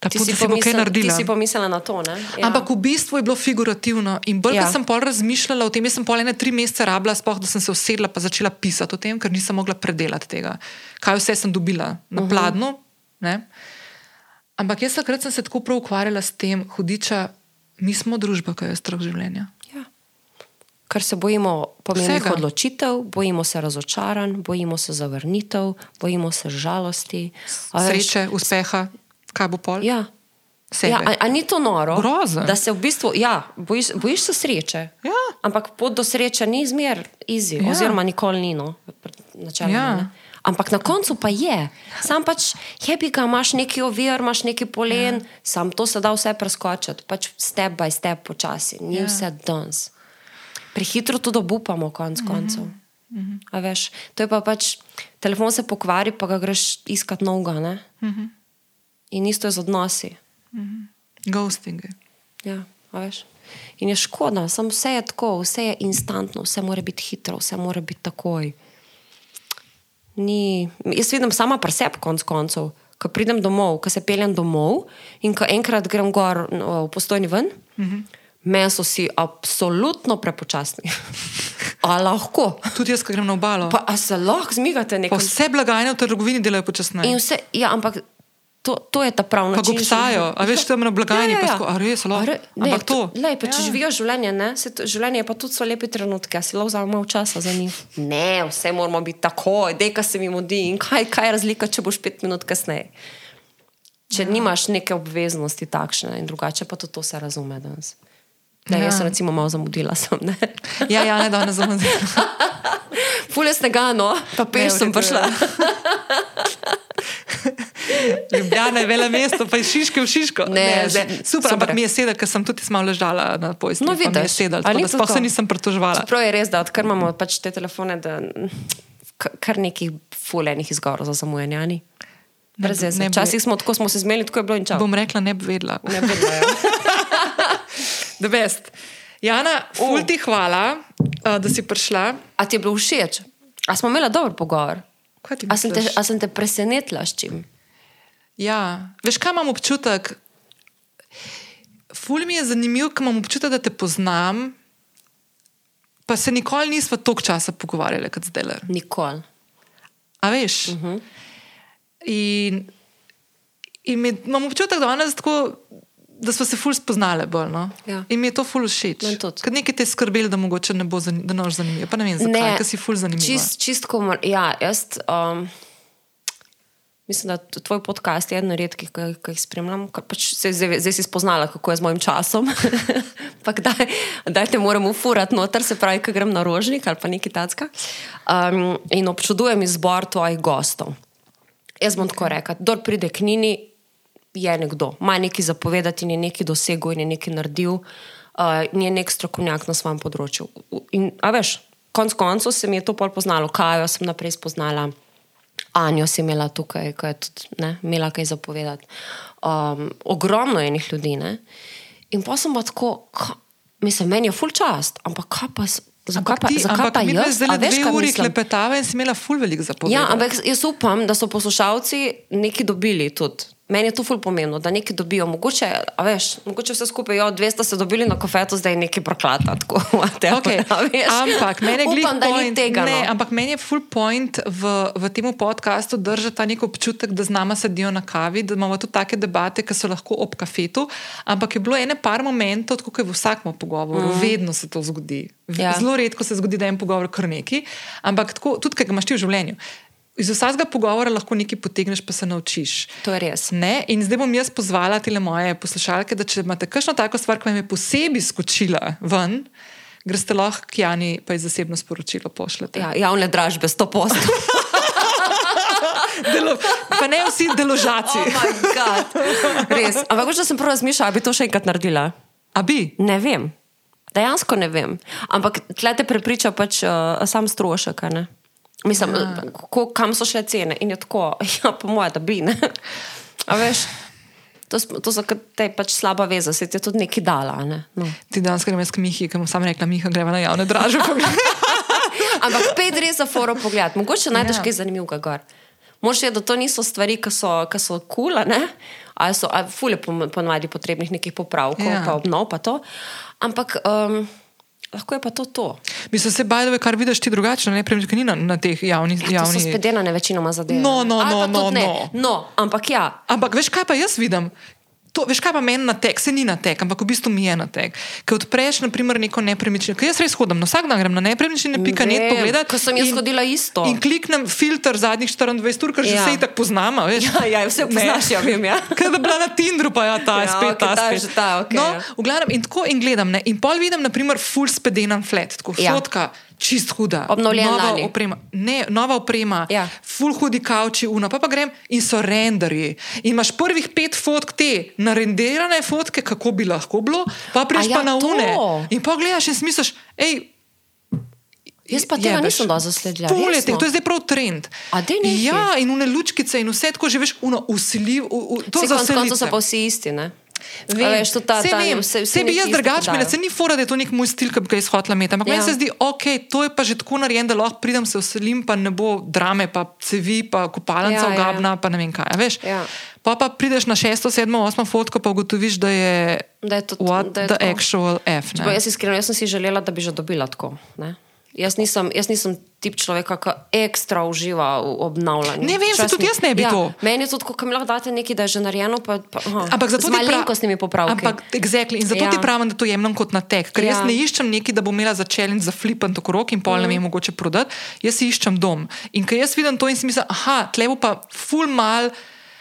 da Ti bo si, si bo kaj pomislila, ti naredila. si pomislila na to. Ne? Ja. Ampak v bistvu je bilo figurativno. In bolj, Ja. ja. sem pol razmišljala o tem, jaz sem pol ene tri mesece rabila, spoh, da sem se usedla in začela pisati o tem, ker nisem mogla predelati tega, kaj vse sem dobila na Mhm. pladnju. Uh-huh. Ampak jaz takrat sem se tako prav ukvarjala s tem, hudiča, mi smo družba, ki je strah življenja. Ja. Ker se bojimo pomembnih Vsega. odločitev, bojimo se razočaranj, bojimo se zavrnitev, bojimo se žalosti. A veš, Sreče, uspeha, kaj bo pol? Ja. Sebe. Ja, a, a ni to noro? Grozno. Da se v bistvu, ja, bojiš, bojiš se sreče. Ja. Ampak pot do sreče ni zmer easy, Ja. ja. oziroma nikoli ni. No, načeloma, Ja. ne. Ampak na koncu pa je. Sam pač hebi ga, imaš neki ovir, imaš neki polen, ja. sam to se da vse preskočiti, pač step by step počasi, ni Ja. vse danes. Prehitro tudi obupamo, konc koncev. A veš, to je pa pač, telefon se pokvari, pa ga greš iskat novega. ne. In isto je z odnosi. Ghosting. Ja, veš. In je škoda, samo vse je tako, vse je instantno, vse mora biti hitro, vse mora biti takoj. Ni, jaz vidim sama pri sebi, konc koncev, ko pridem domov, ko se peljem domov in ko enkrat grem gor no, v postojni ven, mm -hmm. meni so si absolutno prepočasni. A lahko. Tudi jaz, ko grem na obalo. Pa a se lahko zmigate nekaj? vse blagajne v trgovini delajo počasneje. Vse, ja, ampak to, to je ta pravi Pa način. goksajo, a veš, tam na blagajni pa tako, a res, lahko? Re- Ne, Ampak to- Lej, pa, če Ja. ja. živijo življenje, ne, se to, življenje pa tudi so lepi trenutki, a si lahko vzamemo malo časa za njih. Ne, vse moramo biti tako, deka se mi mudi in kaj, kaj je razlika, če boš pet minut kasneje. Če ja. nimaš neke obveznosti takšne in drugače, pa tudi to se razume danes. Da, ja. Ja. Jaz sem recimo malo zamudila. Sem, ne. Ja, ja, ne danes zamudila. Fule snega, no, pa peš sem prišla. ja. Ljubljana je vele mesto, pa je Šiške v Šiško. Ne, zdaj, z- super, ampak super. mi je sedel, ker sem tudi malo ležala na pojsku. No, mi je vidiš, sedel, tako da sploh se nisem pritoževala. Čeprav je res, da odkar imamo pač te telefone, da kar nekih fulejnih izgovorov za zamujanje. Ne- ne Včasih smo tako smo se zmeli, tako je bilo in čas. Bom rekla, ne bi vedela. Ne bi bilo, ja. The best. Jana, ful ti hvala, uh, da si prišla. A ti je bilo všeč? A smo imeli dober pogovor? A sem, te, a sem te presenetila s čim? Ja, veš, kaj imam občutek? Ful mi je zanimivo, ker imam občutek, da te poznam, pa se nikoli nismo toliko časa pogovarjali kot zdaj. Nikoli. A veš? Uh -huh. In, in mi, imam občutek, da, danes tako, da smo se ful spoznali bolj. No? Ja. In mi je to ful všeč. Ker nekaj te skrbelo, da mogoče ne bo zanimivo, da ne zanimivo. Pa ne vem, zakaj, ker si ful zanimiv. Čist, čist komor, ja, jaz um, mislim, da tvoj podcast je eden redkih, ki, ki jih spremljam. Pač se, zdaj, zdaj si spoznala, kako je z mojim časom. pa kdaj, kdaj te moram ufurati noter, se pravi, ko grem na rožnik ali pa nekaj tacka. Um, in občudujem izbor tvojih gostov. Jaz bom tako rekel, kdo pride k Nini, je nekdo, ima nekaj zapovedati, in je nekaj dosegel in je nekaj naredil, uh, in je nek strokovnjak na svojem področju. In, a veš, konc koncev se mi je to pol poznalo, Kajo sem naprej spoznala. Anjo si imela tukaj, ko je tudi ne, imela kaj zapovedati. Um, ogromno je enih ljudi. Ne? In pa sem pa tako, ka, mislim, meni je full čast, ampak kaj pa, s- zakaj pa, ti, zakaj ampak pa jaz? zdaj veš, dve uri klepetava in si imela ful veliko zapovedati. Ja, ampak jaz upam, da so poslušalci nekaj dobili tudi. Meni je to ful pomembno, da nekaj dobijo. Mogoče, veš, mogoče vse skupaj, jo, 200 so dobili na kofetu, zdaj nekaj proklata. Tako, whatever, Okay. a. Ampak meni je upam, da ni point, tega. ne, no. ampak meni je full point v, v tem podkastu držati ta nek občutek, da z nama sedijo na kavi, da imamo tudi take debate, ki so lahko ob kafetu. Ampak je bilo ene par momentov, kot je v vsakem pogovoru, mm. vedno se to zgodi. Ja. Zelo redko se zgodi, da je en pogovor kar neki, ampak tako, tudi, kaj ga imaš ti v življenju. Iz vsakega pogovora lahko nekaj potegneš, pa se naučiš. To je res. Ne? In zdaj bom jaz pozvala te moje poslušalke, da če imate kakšno tako stvar, ki vam je posebej skočila ven, greste lahko k Jani, pa je zasebno sporočilo pošljete. Ja, javne dražbe, 100 posto. Delo, pa ne vsi deložaci. Oh. Res. Ampak če sem prvo razmišljala, bi to še enkrat naredila. A bi? Ne vem. Dejansko ne vem. Ampak tle te prepriča pač uh, sam strošek. a ne. Mislim, ja. ko, kam so šle cene. In je tako, ja, po mojem, da bi. Ne? A veš, to, to so te pač slaba veza, se ti je tudi nekaj dala. Ne? No. Ti danes gremo s Mihi, ki mu sam rekla, Miha, gremo na javne dražbe. Ampak pet res za foro pogled, mogoče najdeš Ja. kaj zanimivega gor. Možeš je, da to niso stvari, ki so, ki so kul, cool, ali so ali fule ponovadi potrebnih nekih popravkov, ja. pa obnov, pa to. Ampak um, lahko je pa to to. Mislim, se bajdove, kar vidiš ti drugače, ne premiš, ni na, na teh javnih. Ja, to javni... so spedene večinoma zadeve. No, no, no, no, ne. no. no, ampak ja. Ampak veš, kaj pa jaz vidim? To, veš, kaj pa meni na tek, se ni na tek, ampak v bistvu mi je na tek. Ker odpreš, naprimer, neko nepremičnino, ker jaz res hodim, no, vsak dan grem na nepremičnine, pika net Vem, pogledati. ko sem jaz in- hodila isto. In kliknem filter zadnjih 24 ur, ker že Ja. vse tako poznamo. Veš. Ja, ja, vse Ne. poznaš, ja, vem, ja. Kaj da bila na Tinderu, pa ja, ta je Ja, spet okej, ta. ta spet. ta, okej, no, ja. v glavnem, in tako in gledam. Ne? In pol vidim, naprimer, full spedenan flat, tako Ja. fotka, čist huda. Obnovljen nova lani. oprema. Ne, nova oprema, Ja. full hudi kavči, una, pa pa grem in so renderji. In imaš prvih pet fotk te, narenderane fotke, kako bi lahko bilo, pa priješ ja, pa na to. une. In pa gledaš in si misliš, hej. Jaz pa tega jebeš. nisem zasledila, je resno? tega, to je zdaj prav trend. Ja, in une lučkice in vse tako živiš, uno usiljiv, to Vse za konec koncev so selitve. pa vsi isti. Ne? Vem, veš, ta, ta, vem, vse, saj bi jaz drugače imela, se ni fora, da je to nek moj stil, ki bi ga jaz hotela imeti. Ampak ja. meni Ja. se zdi, ok, to je pa že tako narejen, da lahko pridem se vselim, pa ne bo drame, pa cevi, pa kopalnica Ja, ja, ja. ogabna, pa ne vem kaj. Veš? Ja. Pa pa prideš na šesto, sedmo, osmo fotko, pa ugotoviš, da je, Da je to- what da je the tako. actual F. Ne? Jaz iskreno, jaz sem si želela, da bi že dobila tako. Ne? Jaz nisem, jaz nisem tip človeka, ki ekstra uživa v obnavljanju. Ne vem, Včasih tudi jaz ne bi ja, to. Meni je tudi, ko mi lahko date nekaj, da je že narejeno, pa, pa aha, Ampak zato z ti pra- malenkostnimi popravki. Ampak, exactly. In zato ja. Ti pravim, da to jemljem kot na tek. Ker ja. jaz Ja. ne iščem nekaj, da bom imela za challenge za flipan to krok in pol mm. ne vem, mogoče prodati. Jaz si iščem dom. In ker jaz vidim to in si mislim, aha, tle bo pa full mal.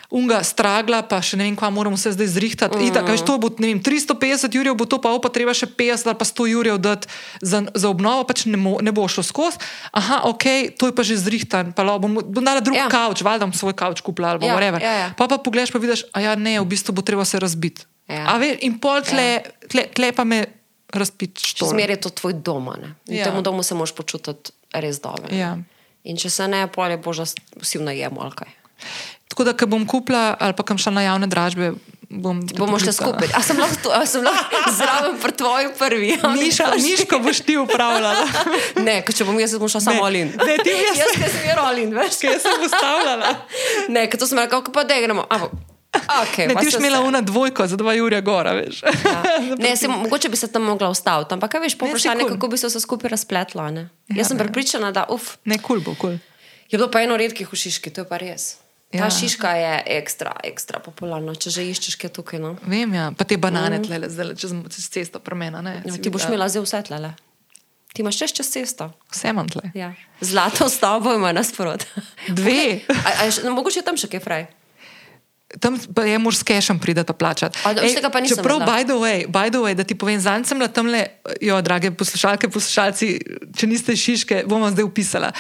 Unga stragla, pa še ne vem, kva moramo se zdaj zrihtati. Mm. Itak, veš, to bo vem, 350 jurjev, bo to pa, o, pa treba še 50 ali pa 100 jurjev dati za, za obnovo, pač ne, mo, ne bo šlo skozi. Aha, ok, to je pa že zrihtan, pa lo, bom, bom dala drug ja. Ja. kavč, valjda bom svoj kavč kupila ali Ja, whatever. ja, ja. Pa pa pogledaš, pa vidiš, a ja, ne, v bistvu bo treba se razbiti. Ja. A Ve, in pol tle, tle, tle pa me razpič. Zmeraj je to tvoj dom. ne. V Ja. tem domu se moraš počutiti res dobro. Ja. In če se ne, pol je boža vsi v najemu ali kaj. Tako da, ko bom kupila ali pa kam šla na javne dražbe, bom. Bomo šli skupaj. A sem lahko, a sem lahko zraven pri tvoji prvi? Miška, Miško boš ti upravljala. Ne, če bom jaz, bom šla samo Olin. Ne, ti jaz- jaz sem jer Olin, veš? Kaj sem ustavljala? Ne, ker to sem rekla, pa da gremo. Ampak, okay, Ne, ti boš imela una dvojko za dva Jurja gora, veš. Ja. Ne, se, mogoče bi se tam mogla ustaviti, ampak kaj veš, po vprašanju, kul. kako bi se vse skupaj razpletlo. Ne? Ja, Jaz sem ne. prepričana, da uf, Ne, kul bo, kul. je bilo pa eno redkih v Šiški, to je pa res. Ta Ja. šiška je ekstra, ekstra popularna, če že iščeš kaj tukaj. No? Vem, ja. Pa te banane mm. tle, zdaj čez, čez cesto premena, ne. Ja, ti boš imela zdaj vse tlele. Ti imaš še čez cesto. Vse imam tle. Ja. Zlato stavbo ima nasprot. Dve. A, a, je še- no, mogoče tam še kaj fraj. Tam je mož s kešem pridati plačati. A, Ej, Čeprav, by the, way, by the way, da ti povem, zanj sem bila tam le, jo, drage poslušalke, poslušalci, če niste šiške, bom vam zdaj upisala.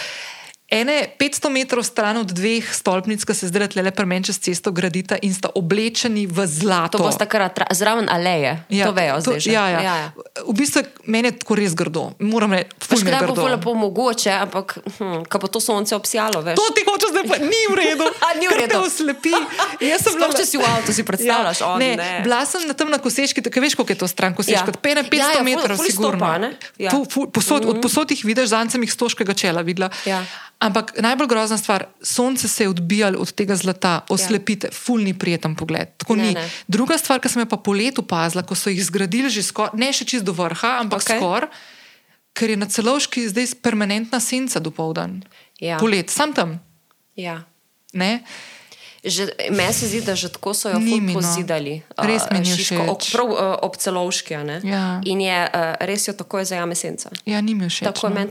Ene 500 metrov stran od dveh stolpnic, ki se zdaj le premen čez cesto gradita in sta oblečeni v zlato. To bo atra- zraven aleje. Ja, to vejo zdaj že. Ja, ja. Ja, ja. V bistvu meni je tako res grdo. Moram reči, kdaj bo ful lepo mogoče, ampak hm, ko bo to sonce obsijalo, veš. To ti hočeš zdaj, pa ni v redu. A, ni v Ker te redu. oslepi. Jaz sem Sploh, če si v avtu, si predstavljaš, ja, o, ne, ne. Bila sem na tem na koseški, tako veš, koliko je to stran koseška. Ja. Ja. Pene 500 Ja, ja, ja, ful- metrov, ful sigurno. stopa? Ja. Fu- fu- Posod, mm -hmm. Od posod jih vidiš, zanj sem jih stoškega čela videla. Ja. Ampak najbolj grozna stvar, sonce se je odbijalo od tega zlata, oslepite, ja. fulni prijeten pogled. Tako Ne, ni. ne. Druga stvar, ki sem jo pa po letu pazila, ko so jih zgradili že skoraj, ne še čist do vrha, ampak okay. skoraj, ker je na celovški zdaj permanentna senca do povdan. Ja. Polet, sam tam. Ja. Ne? Že, meni se zdi, da že tako so jo Ni no. pozidali. Res mi uh, ni Šiško, ob, všeč. prav uh, ob celovški. Ja. In je uh, res jo tako je zajame senca. Ja, ni mi všeč. Tako je no. meni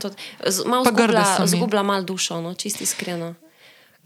Malo Pa grde zgubila, zgubila malo dušo, no, čisto iskreno.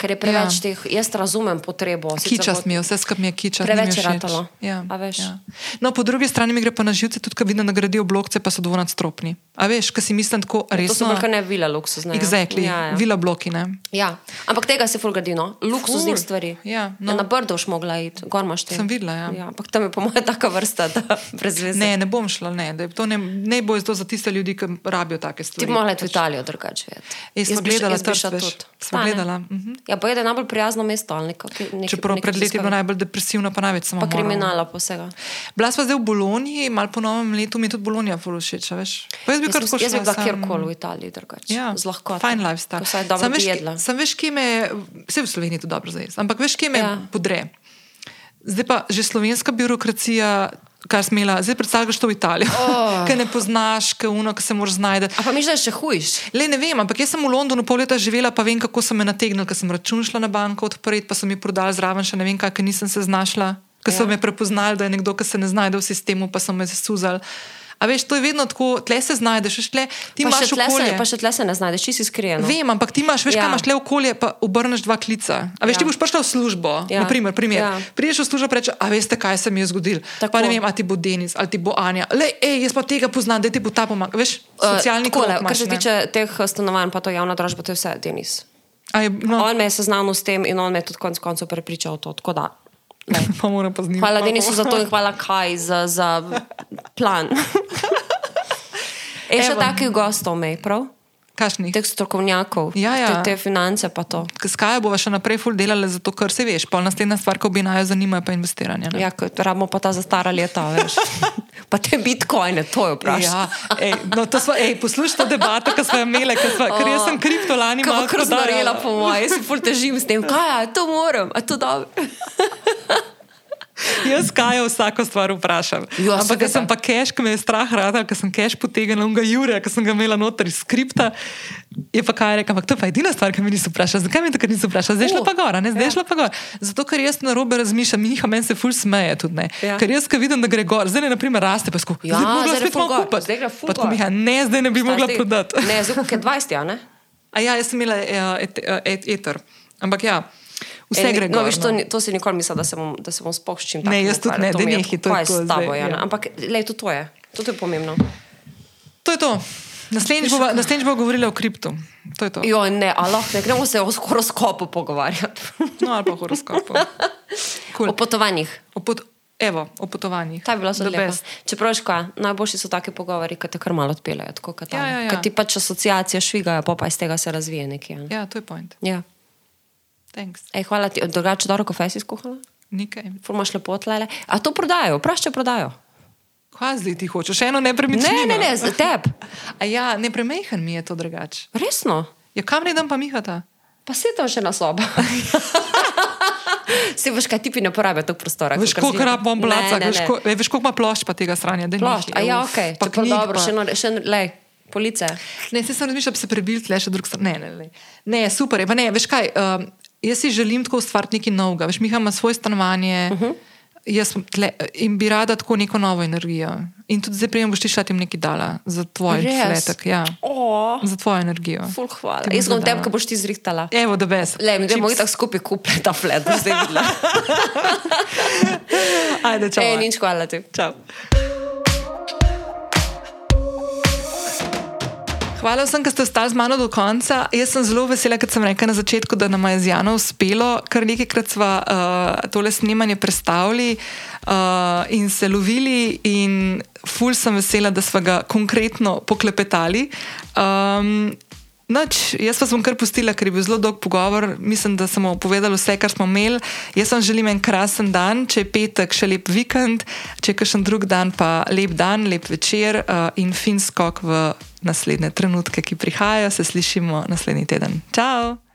Ker je preveč Ja. ja. teh, jaz razumem potrebo. Kičast mi je, vse skupaj mi je kičast. Preveč je ratalo. Ja, ja. No, po drugi strani mi gre pa na živce, tudi ko vidim, da gradijo blokce, pa so dvonadstropni. A veš, kaj si mislim tako To so resno? bolj ne vila luksuzne. ja. Exactly, Ja, ja. vila bloki, ne? Ja, ampak tega se fulgardino, luksuznih Ful. stvari. Ja, no. ja, na Brdo už mogla iti, gor imaš te. Sem videla, ja. ja. Ampak tam je po mojem taka vrsta, da brez veze. Ne, ne bom šla, ne. To ne, ne bo to za tiste ljudi, ki rabijo take Ti stvari. bi mogla iti v Italijo drugače. videti. Jaz sem gledala jaz Trst, veš. tudi. Ne. gledala, mhm. Ja, pa je da je najbolj prijazno mesto neko. Čeprav pred leti je bilo najbolj depresivno, pa največ samo Pa kriminala posega. Bila sva zdaj v Bologni, malo po novem letu mi je tudi Bologna zelo všeč, a veš. Pa jaz bi Jaz, kar tako jaz bi bila sam- kjerkoli v Italiji drugače. Ja, z lahkoto. Fajn lifestyle. Ko Vsaj dobro Sam veš, Sam veš, kje me, vse v Sloveniji je to dobro za jesti, ampak veš, kje me Ja. ja. podre. Zdaj pa že slovenska birokracija, kar smela, zdaj predstavljaš to v Italijo, oh. ker ne poznaš, ker uno, ki se moraš znajti. A pa mi že še hujš. Le ne vem, ampak jaz sem v Londonu pol leta živela, pa vem, kako so me nategnili, ker sem račun šla na banko odpreti, pa so mi prodali zraven še ne vem kaj, ker nisem se znašla, ker so Ja. me prepoznali, da je nekdo, ki se ne znajde v sistemu, pa so me zasuzali. A veš, to je vedno tako, tle se znajdeš, tle, ti Pa še, imaš tle se, okolje. pa še tle se ne znajdeš, čisto iskreno. Vem, ampak ti imaš, veš, ja. Kaj imaš le okolje, pa obrneš dva klica. A veš, ja. Ti boš prišel v službo. Ja. Naprimer, primer. Ja. Priješ v službo in rečeš, a veste, kaj se mi je zgodilo. Pa ne vem, a ti bo Denis ali ti bo Anja. Le, ej, jaz pa tega poznam, da ti bo ta pomaga. Veš, socialni uh, krog Kar se tiče teh eh, stanovanj, pa to javna dražba, to je vse, Denis. Je, no, On me je seznanil s tem in on me je tudi konec koncev prepričal v to. Tako da. pa moram pa z njim. Hvala Denisu za to in hvala Kaj za, za plan. Je še takih gostov, mej, prav? Kašnih? teh strokovnjakov, Ja, ja. Te, te finance pa to. S Kajo bova še naprej ful delali, zato ker se veš, pol naslednja stvar, ko bi najo zanima, je pa investiranje. ne. Ja, rabimo pa ta za stara leta, veš. pa te bitcoine, to je vprašanje. Ja, ej, no, to smo, ej, poslušaj to debato, ki smo jo imeli, ker, sva, ker jaz sem kriptolani malo Kako znorela prodajala. po mojem, jaz si ful težim s tem, kaj je, to moram, a to dobro. Jaz Kajo vsako stvar vprašam. Ja, Ampak seveda. sem pa cash, ki me je strah rada, ker sem cash potegnila unga Jure, ker sem ga imela noter iz skripta, je pa kaj rekel, ampak to je pa edina stvar, ki me niso vprašali. Zakaj me takrat niso vprašali? Zdaj šla pa gor, ne, zdaj ja. šla pa gor. Zato, ker jaz na robe razmišljam, Miha meni se ful smeje tudi ne. Ja. Ker jaz, ko vidim, da gre gor, zdaj ne, naprimer, raste, pa sko. Ja, zdaj zdaj malo gor, zdaj gre ful Pa tako. Miha, ne, zdaj ne bi mogla Zdaj- prodati. Ne, zdaj je 20, ja, ne? A ja, jaz sem imela uh, et, uh, et, eter. Ampak ja, vse Ej, gre no, gor. veš, to, ni- to si nikoli mislil, da se bom, da se bom sploh s čim Ne, jaz tudi ne, mi je- nehaj, to je s tabo, ja. Ampak, lej, to, to je. To je pomembno. To je to. Naslednjič bova, naslednjič bova govorila o kriptu. To to. Jo, ne, a lahko ne gremo se o horoskopu pogovarjati. No, ali pa horoskopu. Cool. O potovanjih. O pot, evo, o potovanjih. Ta je bila zelo lepa. Čeprav, kaj, najboljši so taki pogovori, ki te kar malo odpeljejo. Ja, ja, ja. Ker ti pač asociacije švigajo, pa, pa iz tega se razvije nekaj. ne. Ja, to je point. Ja. Thanks. Ej, hvala ti, drugače dobro kofej si skuhala? Nekaj. Formaš lepo tlele. A to prodajo, vprašaj, prodajo. Zdaj ti hočeš? Še eno nepremičnino? Ne, ne, ne, za tebe. A ja, nepremehen mi je to drugače. Resno. Ja, kam ne dam pa mihata? Pa se tam še na sobo. Se veš, kaj tipi ne porabijo tog prostora. Veš, koliko rab bom Ne, placa, ne, veš, ne. ko- ej, veš, koliko ima plošč pa tega stranja. Plošč, a ja, ok, pa knjig, dobro, pa- še, eno- še, eno- lej, police. Ne, se sem razmišljal, da bi se prebil tle še drug stran. Ne, ne, ne. ne, super je. Pa ne, veš kaj, um, jaz si želim tako ustvariti nekaj novega. Veš, Miha ima svoje stanovanje. Uh -huh. Jaz tle, in bi rada tako neko novo energijo. In tudi zdaj prijem boš ti šla ti nekaj dala za tvoj Res? fletek. Ja, O, za tvojo energijo. ful hvala. Ti Jaz bom tem, ko boš ti zrihtala. Evo, da bes. Le, mi gremo tako skupaj kupiti ta flet, boš zdaj videla. Ajde, čau. Ej, nič hvala ti. Čau. Hvala vsem, ki ste ostali z mano do konca. Jaz sem zelo vesela, ker sem rekla na začetku, da nam je z Jano uspelo. Kar nekajkrat smo uh, tole snemanje predstavili uh, in se lovili, in ful sem vesela, da smo ga konkretno poklepetali. Um, Noč, jaz pa sem kar pustila, ker je bil zelo dolg pogovor. Mislim, da smo povedali vse, kar smo imeli. Jaz vam želim en krasen dan, če je petek, še lep vikend, če je kakšen drug dan, pa lep dan, lep večer uh, in fin skok v naslednje trenutke, ki prihajajo. Se slišimo naslednji teden. Ciao!